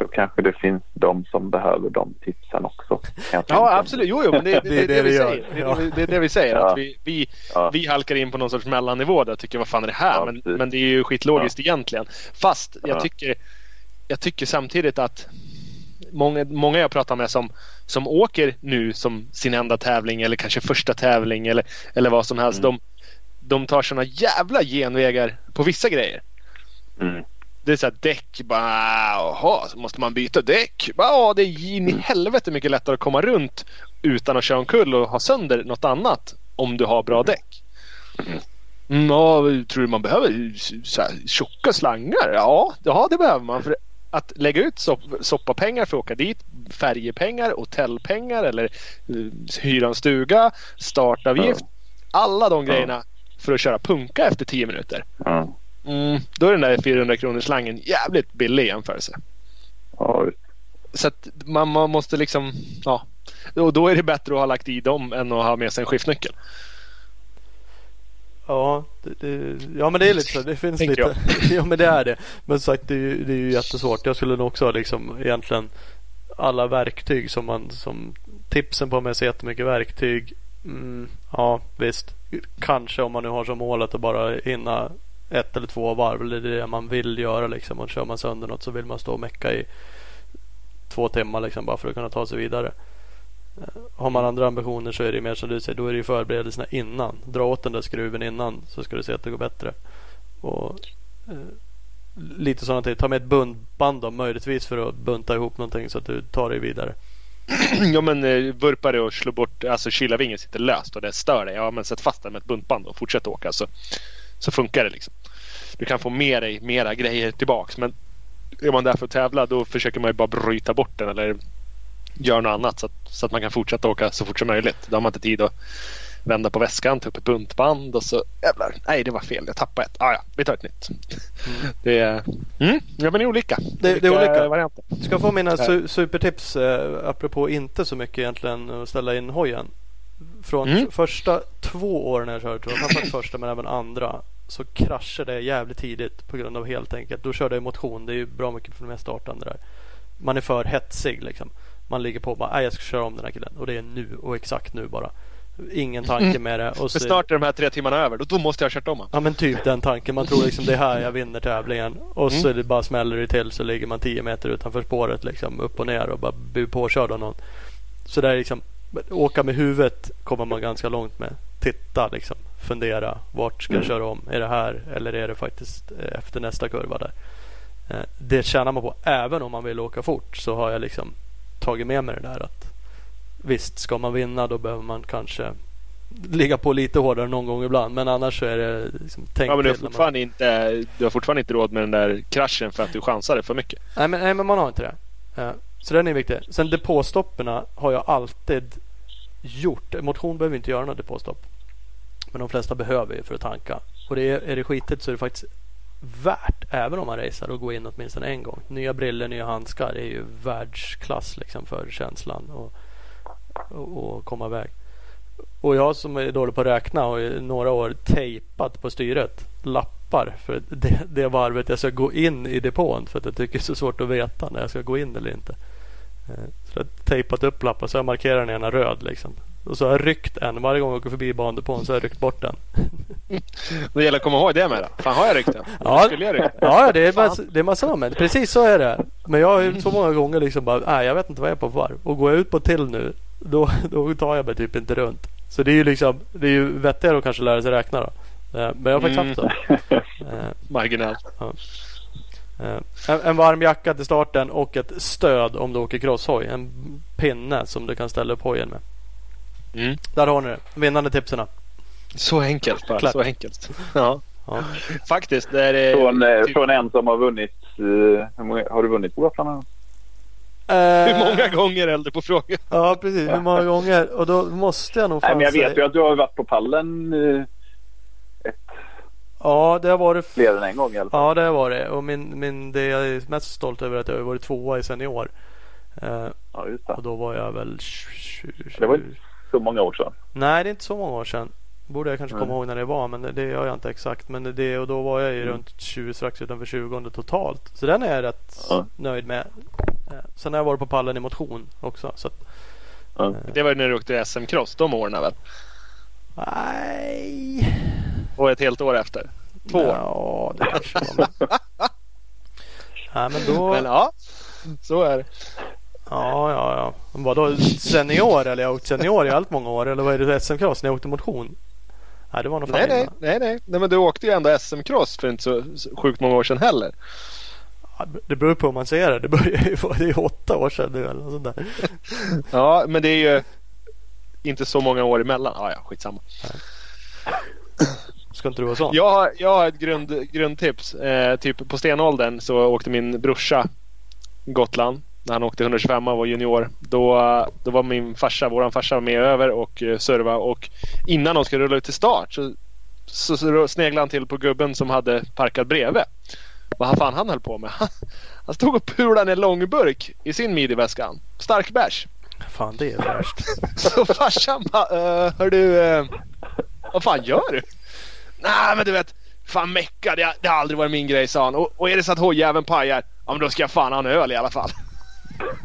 då kanske det finns de som behöver de tipsen också. tänka Ja absolut, jo, jo men det, (laughs) det, det, är det, vi säger. Det, är Ja. det, vi- det är det vi säger. Ja. Att vi, vi, Ja. vi halkar in på någon sorts mellannivå där tycker vad fan är det här? Ja, men, precis. men det är ju skitlogiskt egentligen. Fast jag Ja. tycker Jag tycker samtidigt att Många, många jag pratar med som, som åker nu som sin enda tävling eller kanske första tävling eller, eller vad som helst. Mm. De, de tar såna jävla genvägar på vissa grejer. Mm. Det är så här däck, bara jaha, så måste man byta däck? Ja, det är in i helvete mycket lättare att komma runt utan att köra omkull och ha sönder något annat om du har bra däck. Mm, ja, tror du man behöver så här, tjocka slangar? Ja, ja, det behöver man. För att lägga ut sop soppapengar för att åka dit, färjepengar, hotellpengar eller uh, hyra en stuga, startavgift. Alla de grejerna för att köra punka efter 10 minuter. Ja. Mm, då är den där 400 kronors slangen jävligt billig i jämförelse. Ja. Så att man, man måste liksom, ja. Och då är det bättre att ha lagt i dem än att ha med sig en skiftnyckel. Ja, det, det, ja men det är lite så. Det finns Tänker lite. (laughs) ja men det är det. Men som sagt det är, ju, det är ju jättesvårt. Jag skulle nog också ha liksom egentligen alla verktyg som man som tipsen på med sig jättemycket verktyg. Mm, ja visst. Kanske om man nu har som målet att bara hinna ett eller två varv. Eller det är det man vill göra liksom. Och kör man sönder något så vill man stå och mecka i två timmar liksom bara för att kunna ta sig vidare. Eh, har man andra ambitioner så är det mer som du säger. Då är det förberedelserna innan. Dra åt den där skruven innan så ska du se att det går bättre. Och eh, Lite sådana ting. Ta med ett buntband då möjligtvis för att bunta ihop någonting så att du tar dig vidare. (clears throat) ja men eh, vurpar det och slår bort, alltså kylarvingen sitter löst och det stör dig. Ja men sätt fast den med ett buntband och fortsätt åka så, så funkar det liksom. Du kan få med dig mera grejer tillbaks men är man där för att tävla då försöker man ju bara bryta bort den eller göra något annat så att, så att man kan fortsätta åka så fort som möjligt. Då har man inte tid att vända på väskan, ta upp ett buntband och så jävlar. Nej, det var fel. Jag tappade ett. Ah, ja, vi tar ett nytt. Mm. Det är mm, ja, men det är olika. Det, det är olika. Varianter. Ska få mina su supertips eh, apropå inte så mycket egentligen att ställa in hojen. Från mm. första två åren jag körde, tror jag, framförallt första men även andra så kraschade det jävligt tidigt på grund av helt enkelt. Då körde jag motion. Det är ju bra mycket för de mest startande där. Man är för hetsig liksom. Man ligger på och bara, jag ska köra om den här killen. Och det är nu och exakt nu bara. Ingen tanke mm. med det. Och så... snart är de här tre timmarna över. Då, då måste jag ha kört om Ja men typ den tanken. Man tror liksom det är här jag vinner tävlingen. Och mm. så det bara smäller det till så ligger man 10 meter utanför spåret liksom upp och ner och bara blir påkörd av någon. Så där liksom åka med huvudet kommer man ganska långt med. Titta liksom. Fundera. Vart ska jag mm. köra om? Är det här eller är det faktiskt eh, efter nästa kurva där? Eh, det tjänar man på. Även om man vill åka fort så har jag liksom tagit med mig det där att Visst, ska man vinna då behöver man kanske ligga på lite hårdare någon gång ibland. Men annars så är det liksom, tänk ja, men du, har fortfarande man... inte, du har fortfarande inte råd med den där kraschen för att du chansade för mycket. Nej, men, nej, men man har inte det. Så den är viktig. Sen depåstoppen har jag alltid gjort. Motion behöver inte göra några depåstopp. Men de flesta behöver ju för att tanka. Och det är, är det skitigt så är det faktiskt värt, även om man racear, att gå in åtminstone en gång. Nya briller, nya handskar är ju världsklass liksom för känslan. Och och komma iväg. Och jag som är dålig på att räkna har i några år tejpat på styret lappar för det, det varvet jag ska gå in i depån för att jag tycker det är så svårt att veta när jag ska gå in eller inte. Så jag har tejpat upp lappar så jag markerar den ena röd liksom. Och så har jag ryckt en. Varje gång jag åker förbi bandepån så har jag ryckt bort den. (laughs) Det gäller att komma ihåg det med. Då. Fan har jag ryckt den? Ja, ja det är, massa, det är massa men Precis så är det. Men jag har så många gånger liksom bara, nej jag vet inte vad jag är på varv. Och går jag ut på till nu då, (laughs) då tar jag mig typ inte runt. Så det är ju liksom Det är ju vettigare att kanske lära sig räkna då. Eh, men jag har faktiskt haft det. (laughs) Eh, Marginellt. Ja. Eh, en, en varm jacka till starten och ett stöd om du åker crosshoj. En pinne som du kan ställa upp hojen med. Mm. Där har ni det. Vinnande tipsen. Så enkelt bara. Klart. Så enkelt. Ja. ja. Faktiskt. Det är, från, typ... från en som har vunnit. har du vunnit på Gotland? Hur många gånger äldre på frågan? Ja precis, hur många gånger? Och då måste jag nog Nej, men Jag vet ju att du har varit på pallen eh. Ja det har varit fler än en gång i alla fall. Ja det har varit och min, min, det jag är mest stolt över är att jag har varit tvåa i senior. Uh, ja just det. Och då var jag väl 20, Det var inte så många år sedan. Nej det är inte så många år sedan. Borde jag kanske komma ihåg när det var men det gör jag inte exakt. Men det, och då var jag ju mm. runt 20 strax utanför 20 totalt. Så den är jag rätt ja. nöjd med. Eh, sen har jag varit på pallen i motion också. Så att. Eh. Det var när du åkte SM-cross de åren väl? Nej. Och ett helt år efter? Två? Ja, det kanske var. Nej, men då... Men ja, så är det. Ja, ja, ja. Vadå senior eller? Jag har åkt senior i allt många år. Eller vad är det SM-cross när jag åkte motion? Nej, det var nog nej, nej, nej, nej, nej. men du åkte ju ändå SM-cross för inte så sjukt många år sedan heller. Det beror på hur man ser det. Det börjar ju vara det åtta år sedan nu eller sånt där. (laughs) ja, men det är ju inte så många år emellan. Ah, ja, skitsamma. Ska inte du vara sån? Jag har, jag har ett grund, grundtips. Eh, typ på stenåldern så åkte min brorsa Gotland. När han åkte 125 och var junior. Då, då var min farsa, våran farsa med över och uh, serva. Och innan de skulle rulla ut till start så, så, så sneglade han till på gubben som hade parkat bredvid vad fan han höll på med. (laughs) Han, stod och pulade en långburk i sin midjeväska. Stark bärs. Fan det är värst. (laughs) Så farsan bara, uh, hör du, uh, vad fan gör du? Nej men du vet, fan mecka det, det har aldrig varit min grej sa han. Och, och är det så att hojjäveln pajar, ja men då ska jag fan ha en öl i alla fall.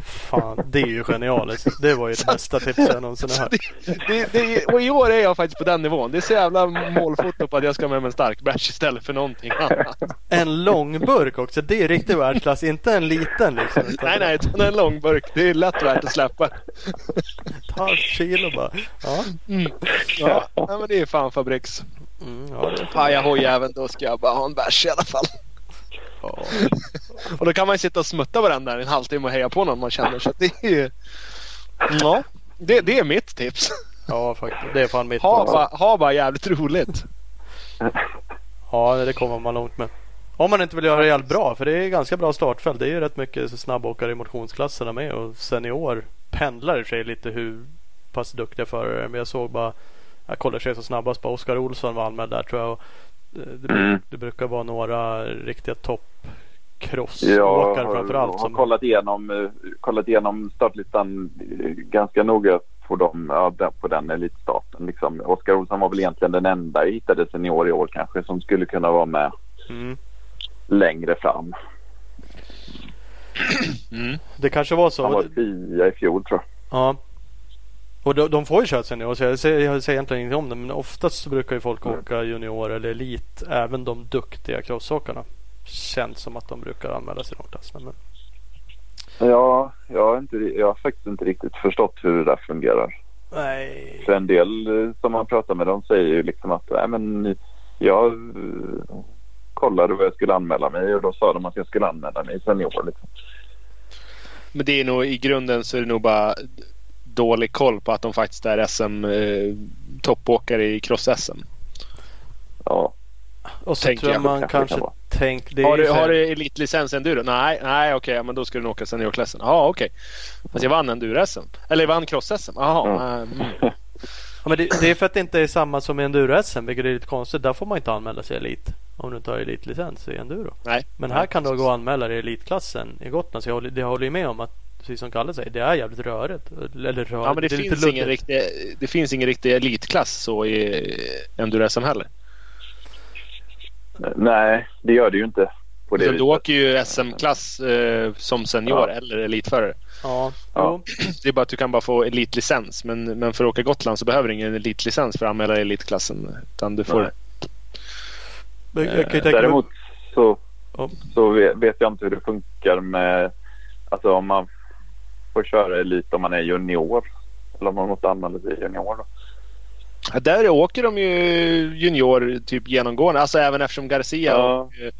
Fan, det är ju genialiskt. Det var ju det bästa tipset jag någonsin har hört. Det, det, och i år är jag faktiskt på den nivån. Det är så jävla målfoto på att jag ska med mig en stark bärs istället för någonting annat. En lång burk också. Det är riktigt världsklass. Inte en liten liksom. Nej, nej. Utan en lång burk. Det är lätt värt att släppa. Ett halvt kilo bara. Ja. Mm. Ja. ja, men det är fan fabriks. Mm, ja, Paja hojjäveln, då ska jag bara ha en bärs i alla fall. (laughs) och då kan man ju sitta och smutta varandra en halvtimme och heja på någon man känner. Så det är ju... Ja, det, det är mitt tips. Ja, faktiskt. Det är fan mitt Ha också. bara, ha bara jävligt roligt. Ja, det kommer man långt med. Om man inte vill göra det jävligt bra. För det är ganska bra startfält. Det är ju rätt mycket snabbåkare i motionsklasserna med. Och senior pendlar i sig lite hur pass duktiga förare. Men jag såg bara. Jag kollade sig så snabbast på Oskar Olsson var anmäld där tror jag. Och eh, det, Mm. det brukar vara några riktiga topp Jag crossåkare har, framförallt. har Som, kollat, igenom, eh, kollat igenom startlistan eh, ganska noga på, dem, ja, på den elitstarten. Liksom. Oskar Olsson var väl egentligen den enda jag hittade senior i år kanske som skulle kunna vara med mm. längre fram. Mm. Det kanske var så. Han var tia i fjol tror jag. Ja. Och de, de får ju köra senior så jag säger, jag säger egentligen ingenting om det. Men oftast så brukar ju folk Mm. åka junior eller elit. Även de duktiga crossåkarna. Känns som att de brukar anmäla sig i de klasserna. Men... Ja, jag har, inte, jag har faktiskt inte riktigt förstått hur det där fungerar. Nej. För en del eh, som man pratar med de säger ju liksom att Nej, men jag eh, kollade vad jag skulle anmäla mig och då sa de att jag skulle anmäla mig senior. Liksom. Men det är nog i grunden så är det nog bara dålig koll på att de faktiskt är SM eh, toppåkare i cross-SM. Ja, Och så Tänker tror jag jag man kanske det kanske kan tänk. Har du, för- har du elitlicens i enduro? Nej, nej okej, men då ska du nog åka seniorklassen. Ja, okej. Fast jag vann enduro-SM. Eller jag vann cross-SM. Jaha. Mm. Mm. (laughs) Ja, men det, det är för att det inte är samma som i enduro-SM. Vilket är lite konstigt. Där får man inte anmäla sig elit. Om du inte har elitlicens i enduro. Nej. Men här kan du gå och anmäla dig i elitklassen i Gotland. Så jag håller, det håller ju med om att precis som Kalle säger. Det är jävligt rörigt. Eller rörigt. Ja, men det, är finns lite ingen riktig, det finns ingen riktig elitklass så i enduro-SM heller. nej, det gör det ju inte på det du åker ju SM-klass eh, som senior Ja. eller elitförare. Ja, Ja. (clears throat) Det är bara att du kan bara få elitlicens. Men, men för att åka Gotland så behöver du ingen elitlicens för att anmäla elitklassen. Utan du får... Nej. Men jag kan ju Eh, Däremot så, så vet vet jag inte hur det funkar med alltså om man får köra elit om man är junior. Eller om man måste anmäla sig junior. Då. Ja, Där åker de ju junior typ genomgående. Alltså även eftersom Garcia Ja. och, eh,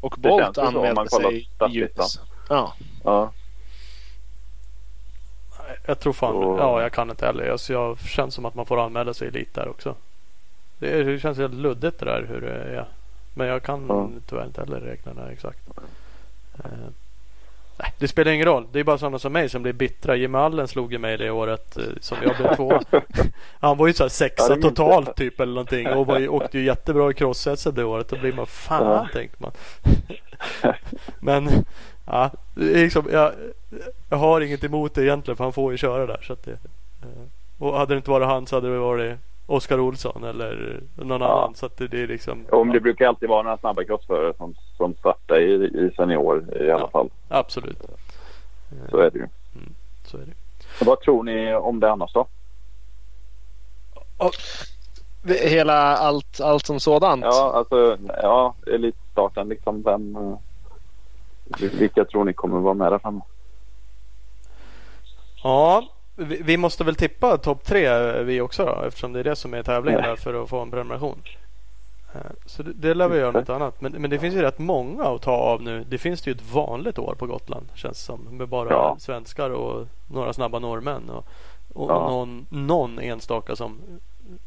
och Det Bolt anmälde sig i. US. Ja. Ja. Jag tror fan. Så- Ja, jag kan inte heller. Jag, så jag känns som att man får anmäla sig lite där också. Det, det känns helt luddigt det där hur det är. Men jag kan Ja. tyvärr inte heller reglerna exakt. Nej, det spelar ingen roll. Det är bara sådana som mig som blir bittra. Jimmy Allen slog ju mig det året eh, som jag blev två. (laughs) Han var ju så här Ja, sexa totalt typ eller någonting. Och var ju, åkte ju jättebra i cross det året. Då blir man fan Ja. tänkte man. (laughs) Men ja, liksom, jag, jag har inget emot det egentligen för han får ju köra där. Så det, eh, och hade det inte varit han så hade det varit Oskar Olsson eller någon Ja. annan. Så att det, det är liksom Och det brukar alltid vara några snabba crossförare som, som startar i, i senior i alla Ja. fall. absolut. Så är det ju. Så är det. Och vad tror ni om det annars då? Hela allt, allt som sådant. Ja, alltså ja, elitstarten liksom. Vem, eh, vilka tror ni kommer vara med där framme? Ja, vi, måste väl tippa topp tre eh, vi också då eftersom det är det som är tävlingen där för att få en prenumeration. Eh, Så det, det lär vi göra något annat. Men, men det finns ju rätt många att ta av nu. Det finns det ju ett vanligt år på Gotland känns det som. Med bara Ja. svenskar och några snabba norrmän. Och, och Ja. någon, någon enstaka som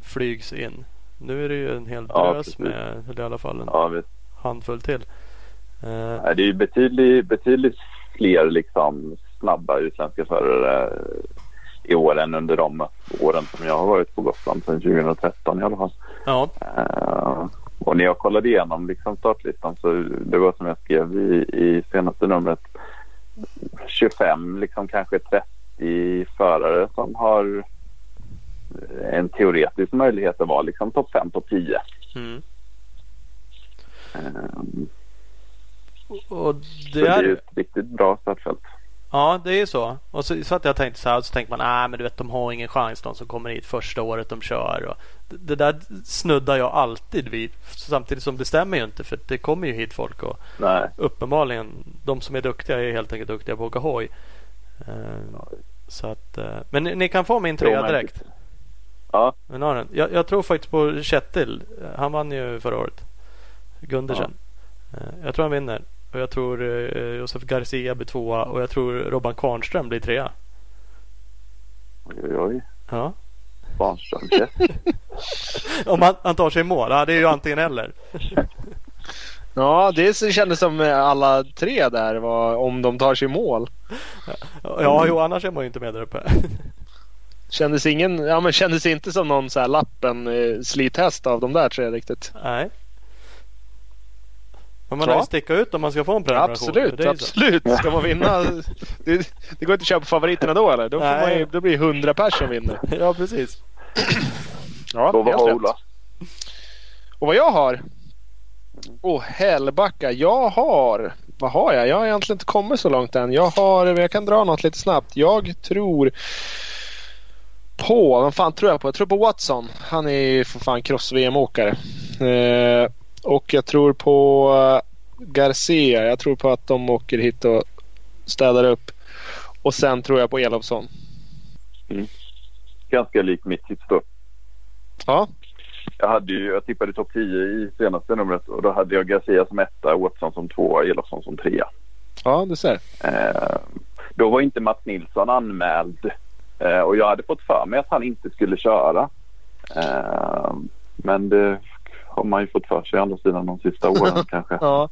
flygs in. Nu är det ju en hel drös med, eller i alla fall en Ja, handfull till. Eh, det är ju betydligt, betydligt fler liksom snabba utländska förare i år än under de åren som jag har varit på Gotland sedan 2013 i alla fall. ja, Eh, och när jag kollade igenom liksom startlistan så det var som jag skrev i, i senaste numret 25, liksom kanske 30 förare som har en teoretisk möjlighet att vara liksom topp 5, topp 10. mm. Eh, Och så det är ett riktigt bra startfält. Ja, det är ju så. Och så, så att jag tänkte så här, så tänker man, nej men du vet de har ingen chans de som kommer hit första året de kör. Och det, där snuddar jag alltid vid. Samtidigt som det stämmer ju inte för det kommer ju hit folk och Nej, uppenbarligen de som är duktiga är helt enkelt duktiga på att åka hoj. Eh, så att, eh, men ni, ni kan få min trea direkt. ja, Men har den. Jag, jag tror faktiskt på Kjetil. Han vann ju förra året. Gundersen. Eh, Jag tror han vinner. Och jag tror eh, Josef Garcia blir tvåa och jag tror Robban Kvarnström blir trea. oj, oj. Ja. Svanström (laughs) Om han, han tar sig i mål. Ja, det är ju antingen eller. (laughs) Ja, det kändes som alla tre där var om de tar sig i mål. Ja, jo, annars är man ju inte med där uppe. (laughs) Kändes, ingen, ja, men kändes inte som någon så här lappen eh, slithäst av de där tre riktigt. Nej. Men man Ja. lär ju sticka ut om man ska få en prenumeration. Absolut, så. absolut. Ska man vinna. Det, det går inte att köpa favoriterna då eller? Då, får Nej. man ju, då blir det 100 pers som vinner. (laughs) Ja, precis. Ja, har rätt. Ola? Och vad jag har? Åh helbacka. Jag har... Vad har jag? Jag har egentligen inte kommit så långt än. Jag har... Jag kan dra något lite snabbt. Jag tror på... Vem fan tror jag på? Jag tror på Watson. Han är ju för fan cross-VM-åkare. Eh, och jag tror på eh, Garcia. Jag tror på att de åker hit och städar upp. Och sen tror jag på Elofsson. Ganska lik mitt tips då. Ja, Jag, hade ju, jag tippade topp 10 i senaste numret och då hade jag Garcia som etta, Watson som tvåa, Elofsson som trea. ja du ser. Eh, då var inte Mats Nilsson anmäld eh, och jag hade fått för mig att han inte skulle köra. Eh, men det har man ju fått för sig å andra sidan de sista åren (laughs) kanske. Ja,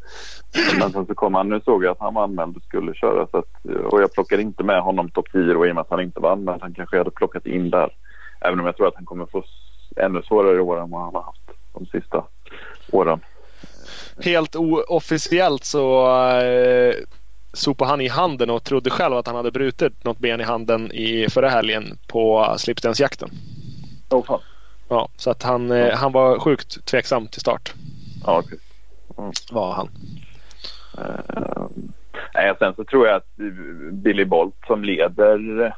Men sen så kom han, nu såg jag att han var anmäld och skulle köra så att, och jag plockade inte med honom topp 10 då i och med att han inte var anmäld. Han kanske hade plockat in där. Även om jag tror att han kommer få ännu svårare år än vad han har haft de sista åren. helt oofficiellt så eh, sopade han i handen och trodde själv att han hade brutit något ben i handen i förra helgen på slipstensjakten. Oh, fan. Ja, så att han, eh, han var sjukt tveksam till start. Ja, okej. Var han. Eh, nej, sen så tror jag att Billy Bolt som leder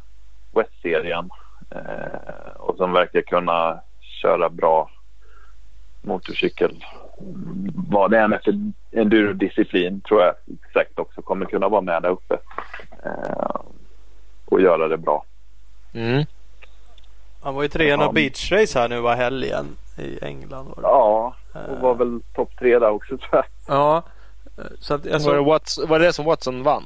West-serien eh, och som verkar kunna köra bra motorcykel vad det än är för endurodisciplin tror jag säkert också kommer kunna vara med där uppe eh, och göra det bra. Mm. Han var ju tre i Ja. beachrace här nu var helgen i England. Var det. Ja, och var väl topp tre där också tror jag. Ja. Så att, alltså, Var, det Watts, var det det som Watson vann?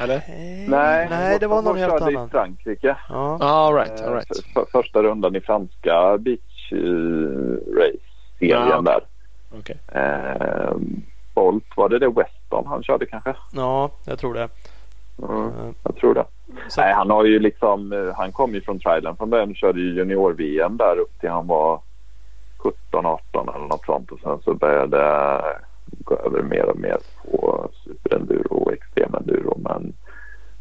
Eller? nej, nej, det var någon helt annan. i Frankrike. Ja. All right, all Eh, right. för- för, första rundan i franska beach eh, race-serien Ja. där. Okej. Eh, Bolt, var det det Weston han körde kanske? ja, jag tror det. Mm, jag tror det. Så, Nej, han har ju liksom, eh, han kom ju från Thailand från början och körde ju junior-VM där upp till han var 17, 18 eller något sånt. Och sen så började jag gå över mer och mer på superenduro och extremenduro. Men,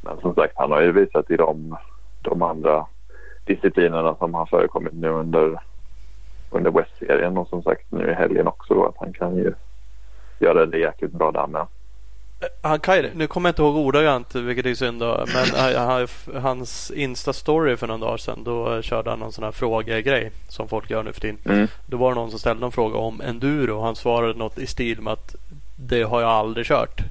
men som sagt han har ju visat i de, de andra disciplinerna som har förekommit nu under, under West-serien. Och som sagt nu i helgen också då att han kan ju göra det jäkligt bra där med. Han kan ju, nu kommer jag inte ihåg ordagrant vilket är synd då. Men han- han- hans Insta-story för någon dag sedan. Då körde han någon sån här frågegrej som folk gör nu för tiden. Mm. Då var det någon som ställde en fråga om enduro. Han svarade något i stil med att det har jag aldrig kört.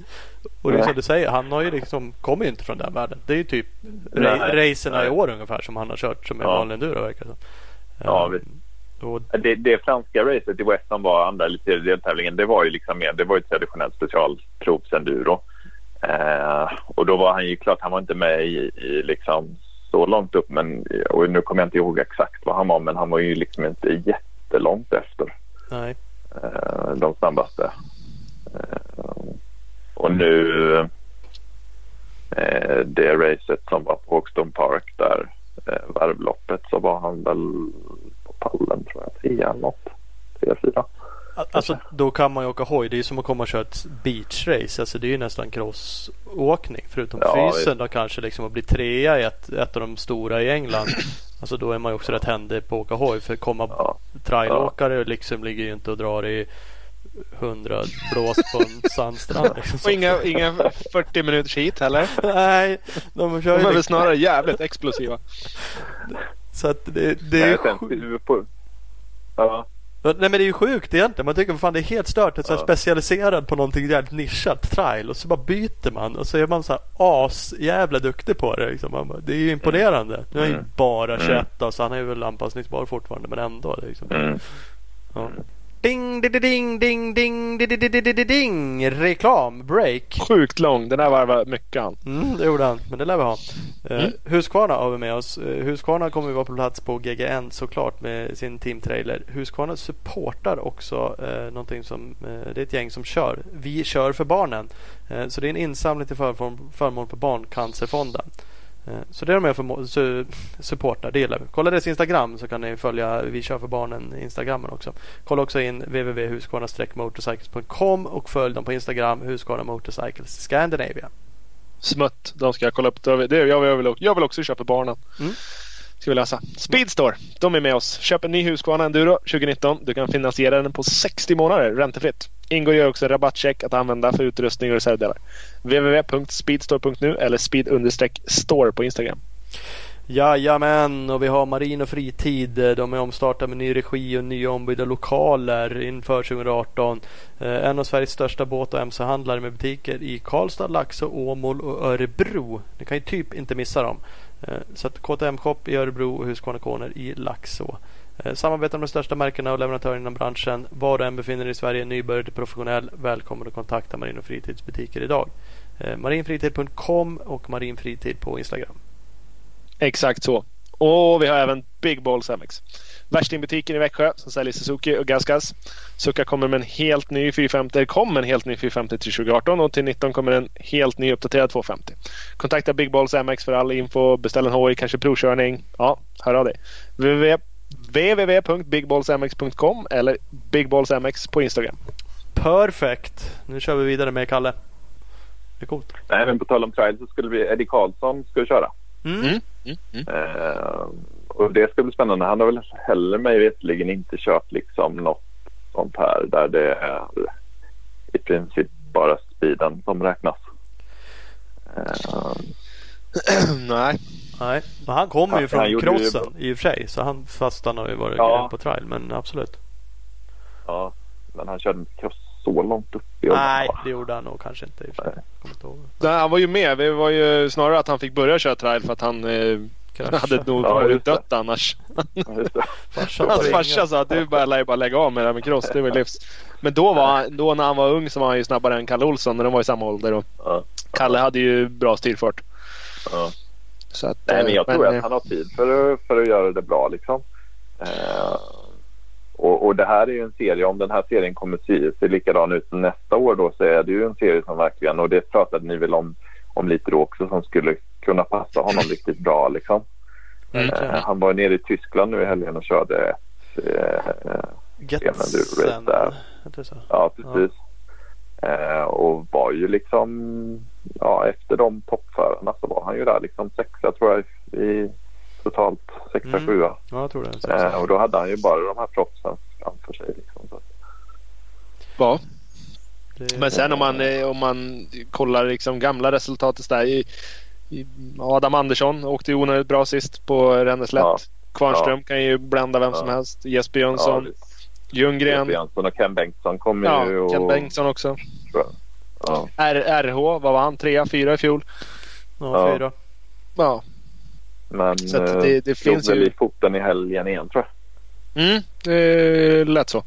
(laughs) Och det är som du säger, han har ju liksom, kommer ju inte från den världen. Det är ju typ ra- racerna i år ungefär som han har kört som är Ja. vanlig enduro verkar det som. Ja, Eh, visst. Och, Det, det franska racet i West som var andra deltävlingen det var ju liksom mer, det var ju ett traditionellt specialprovsenduro. Eh, och då var han ju klart, han var inte med i, i liksom så långt upp men och nu kommer jag inte ihåg exakt vad han var men han var ju liksom inte jättelångt efter nej. eh, de snabbaste. Eh, och nu eh, det racet som var på Hoxton Park där eh, varvloppet så var han väl pallen tror jag, trea eller något. Trea, fyra. Alltså då kan man ju åka hoj. Det är ju som att komma och köra ett beachrace. Alltså det är ju nästan crossåkning. Förutom Ja, fysen då kanske liksom att bli trea i ett, ett av de stora i England. (clears throat) Alltså då är man ju också rätt händig på att åka hoj. För komma Ja. trailåkare liksom ligger ju inte och drar i 100 blås på en (laughs) sandstrand. Liksom. Och inga, inga 40 minuters hit heller. (laughs) Nej, de kör De är väl liksom, snarare jävligt explosiva. Så att det, det är ju sjukt. ja, Nej men det är ju sjukt egentligen. Man tycker fan det är helt stört. Att Ja. specialiserad på någonting jävligt nischat. Trial. Och så bara byter man. Och så är man så här as jävla duktig på det. Liksom. Bara, det är ju imponerande. Nu är han ju Mm. bara Mm. 21 då, så han är väl anpassningsbar fortfarande. Men ändå. Liksom. mm. Ja. Ding, ding, ding, ding, ding, ding, ding, ding, ding. Reklam, break. Sjukt lång. Den där varvar mycket han. Mm, det gjorde han, men det lär vi ha. Uh, Mm. Husqvarna har vi med oss. Uh, Husqvarna kommer vi vara på plats på GGN såklart med sin teamtrailer. Husqvarna supportar också uh, någonting som, uh, det är ett gäng som kör. Vi kör för barnen. Uh, så det är en insamling till förmån, förmån för Barncancerfonden. Uh, så det är de med för su supportar, det gillar vi. Kolla deras Instagram så kan ni följa Vi kör för barnen Instagrammen också. Kolla också in www.husqvarna-motorcycles.com och följ dem på Instagram Husqvarna Motorcycles Scandinavia. Smutt. De ska jag kolla upp. Det, jag, jag, vill, jag vill också köpa barnen. Mm. Ska vi läsa. Speedstore. De är med oss. Köp en ny Husqvarna Enduro 2019. Du kan finansiera den på 60 månader räntefritt. Ingår gör också rabattcheck att använda för utrustning och reservdelar www.speedstore.nu eller speed-store på Instagram. Jajamän, och vi har Marin och Fritid. De är omstartade med ny regi och nya ombyggda lokaler inför 2018. Eh, en av Sveriges största båt och mc-handlare med butiker i Karlstad, Laxå, Åmål och Örebro. Ni kan ju typ inte missa dem. Eh, så att KTM Shop i Örebro och Husqvarna Corner i Laxå. Eh, samarbetar med de största märkena och leverantörerna inom branschen. Var du än befinner dig i Sverige, nybörjare till professionell, välkommen att kontakta Marin och Fritids butiker idag. Eh, marinfritid.com och marinfritid på Instagram. Exakt så. Och vi har även Big Balls MX. Värstingbutiken i Växjö som säljer Suzuki och Gasgas. Suzuka kommer med en helt ny 450. kom en helt ny 450 till 2018 och till 19 kommer en helt ny uppdaterad 250. Kontakta Big Balls MX för all info. Beställ en hoj, kanske provkörning. Ja, hör av dig. www www.bigballsmx.com eller bigballsmx på Instagram. Perfekt. Nu kör vi vidare med Kalle. Det är coolt. Nej, men på tal om trial så skulle vi Eddie Karlsson skulle köra. Mm. Mm. Mm. Eh, och det ska bli spännande. Han har väl heller mig veterligen inte kört liksom något sånt här där det är i princip bara speeden som räknas. Eh, (clears throat) Nej. Nej, men han kommer ju Han- från han gjorde ju crossen i och för sig. Så han fast han har ju varit Ja. på trial. Men absolut. ja, men han körde cross så långt upp i åldern, Nej, va? det gjorde han nog kanske inte. Nej. Han var ju med. Det var ju snarare att han fick börja köra trial för att han eh, hade nog Ja, varit dött annars. Ja, (laughs) Hans farsa sa att du bara lär bara lägga av med det här med cross. Det var livs. Men då, var, han- då när han var ung så var han ju snabbare än Kalle Olsson när de var i samma ålder. Och Ja, Kalle hade ju bra. Så att, Nej, men jag eh, tror eh, att han har tid för, att- för att göra det bra liksom. Eh, och, och det här är ju en serie, om den här serien kommer se, se likadan ut nästa år då så är det ju en serie som verkligen, och det pratade ni väl om, om lite då också, som skulle kunna passa honom riktigt bra liksom. Mm. Eh, han var nere i Tyskland nu i helgen och körde ett, eh, Getsen. där. Ja, precis. Eh, och var ju liksom, ja efter de toppförarna så var han ju där liksom sexa tror jag i totalt sexa, Mm. sjua. Ja, jag tror det. Eh, och då hade han ju bara de här proffsen framför sig liksom. Så. Ja. Det- Men sen om man, eh, om man kollar liksom gamla resultat där. I, i Adam Andersson åkte ju onödigt bra sist på Renneslätt. Ja. Kvarnström kan ju blända vem Ja. som helst. Jesper Ja, Jönsson. visst. Ljunggren. Jeppe Jönsson och Ken Bengtsson kom ju. Ja, och, Ken Bengtsson också. Ja, R, RH, vad var han? Trea, fyra i fjol. Ja, Ja. fyra. Ja. Men Så att eh, det- det finns ju- i foten i helgen igen tror jag. Mm, det lät så.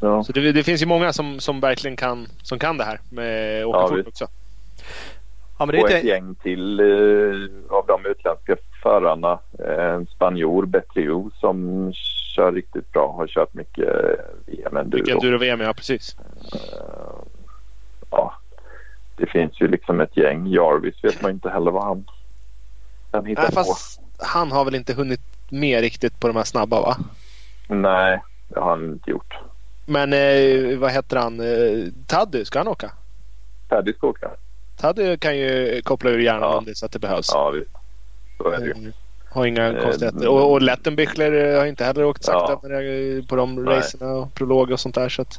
Ja. Så det, det finns ju många som, som verkligen kan, som kan det här med åka Ja, fort också. Ja, men det och är ett gäng. till eh, av de utländska förarna. En spanjor, Betriu, som kör riktigt bra. Har kört mycket eh, VM enduro. Vilken enduro-VM, ja precis. Eh, ja, det finns ju liksom ett gäng. Jarvis vet man inte heller vad han kan hitta Nej, på. fast han har väl inte hunnit med riktigt på de här snabba va? Nej, det har han inte gjort. Men eh, vad heter han? Eh, Taddy, ska han åka? Paddy ska åka. Taddy kan ju koppla ur hjärnan Ja. om det så att det behövs. Ja, visst. Så är det ju. Mm. Har inga Eh, konstigheter. Och, och Lettenbichler eh, har inte heller åkt sakta Ja. på de Nej. racerna och prolog och sånt där. Så att,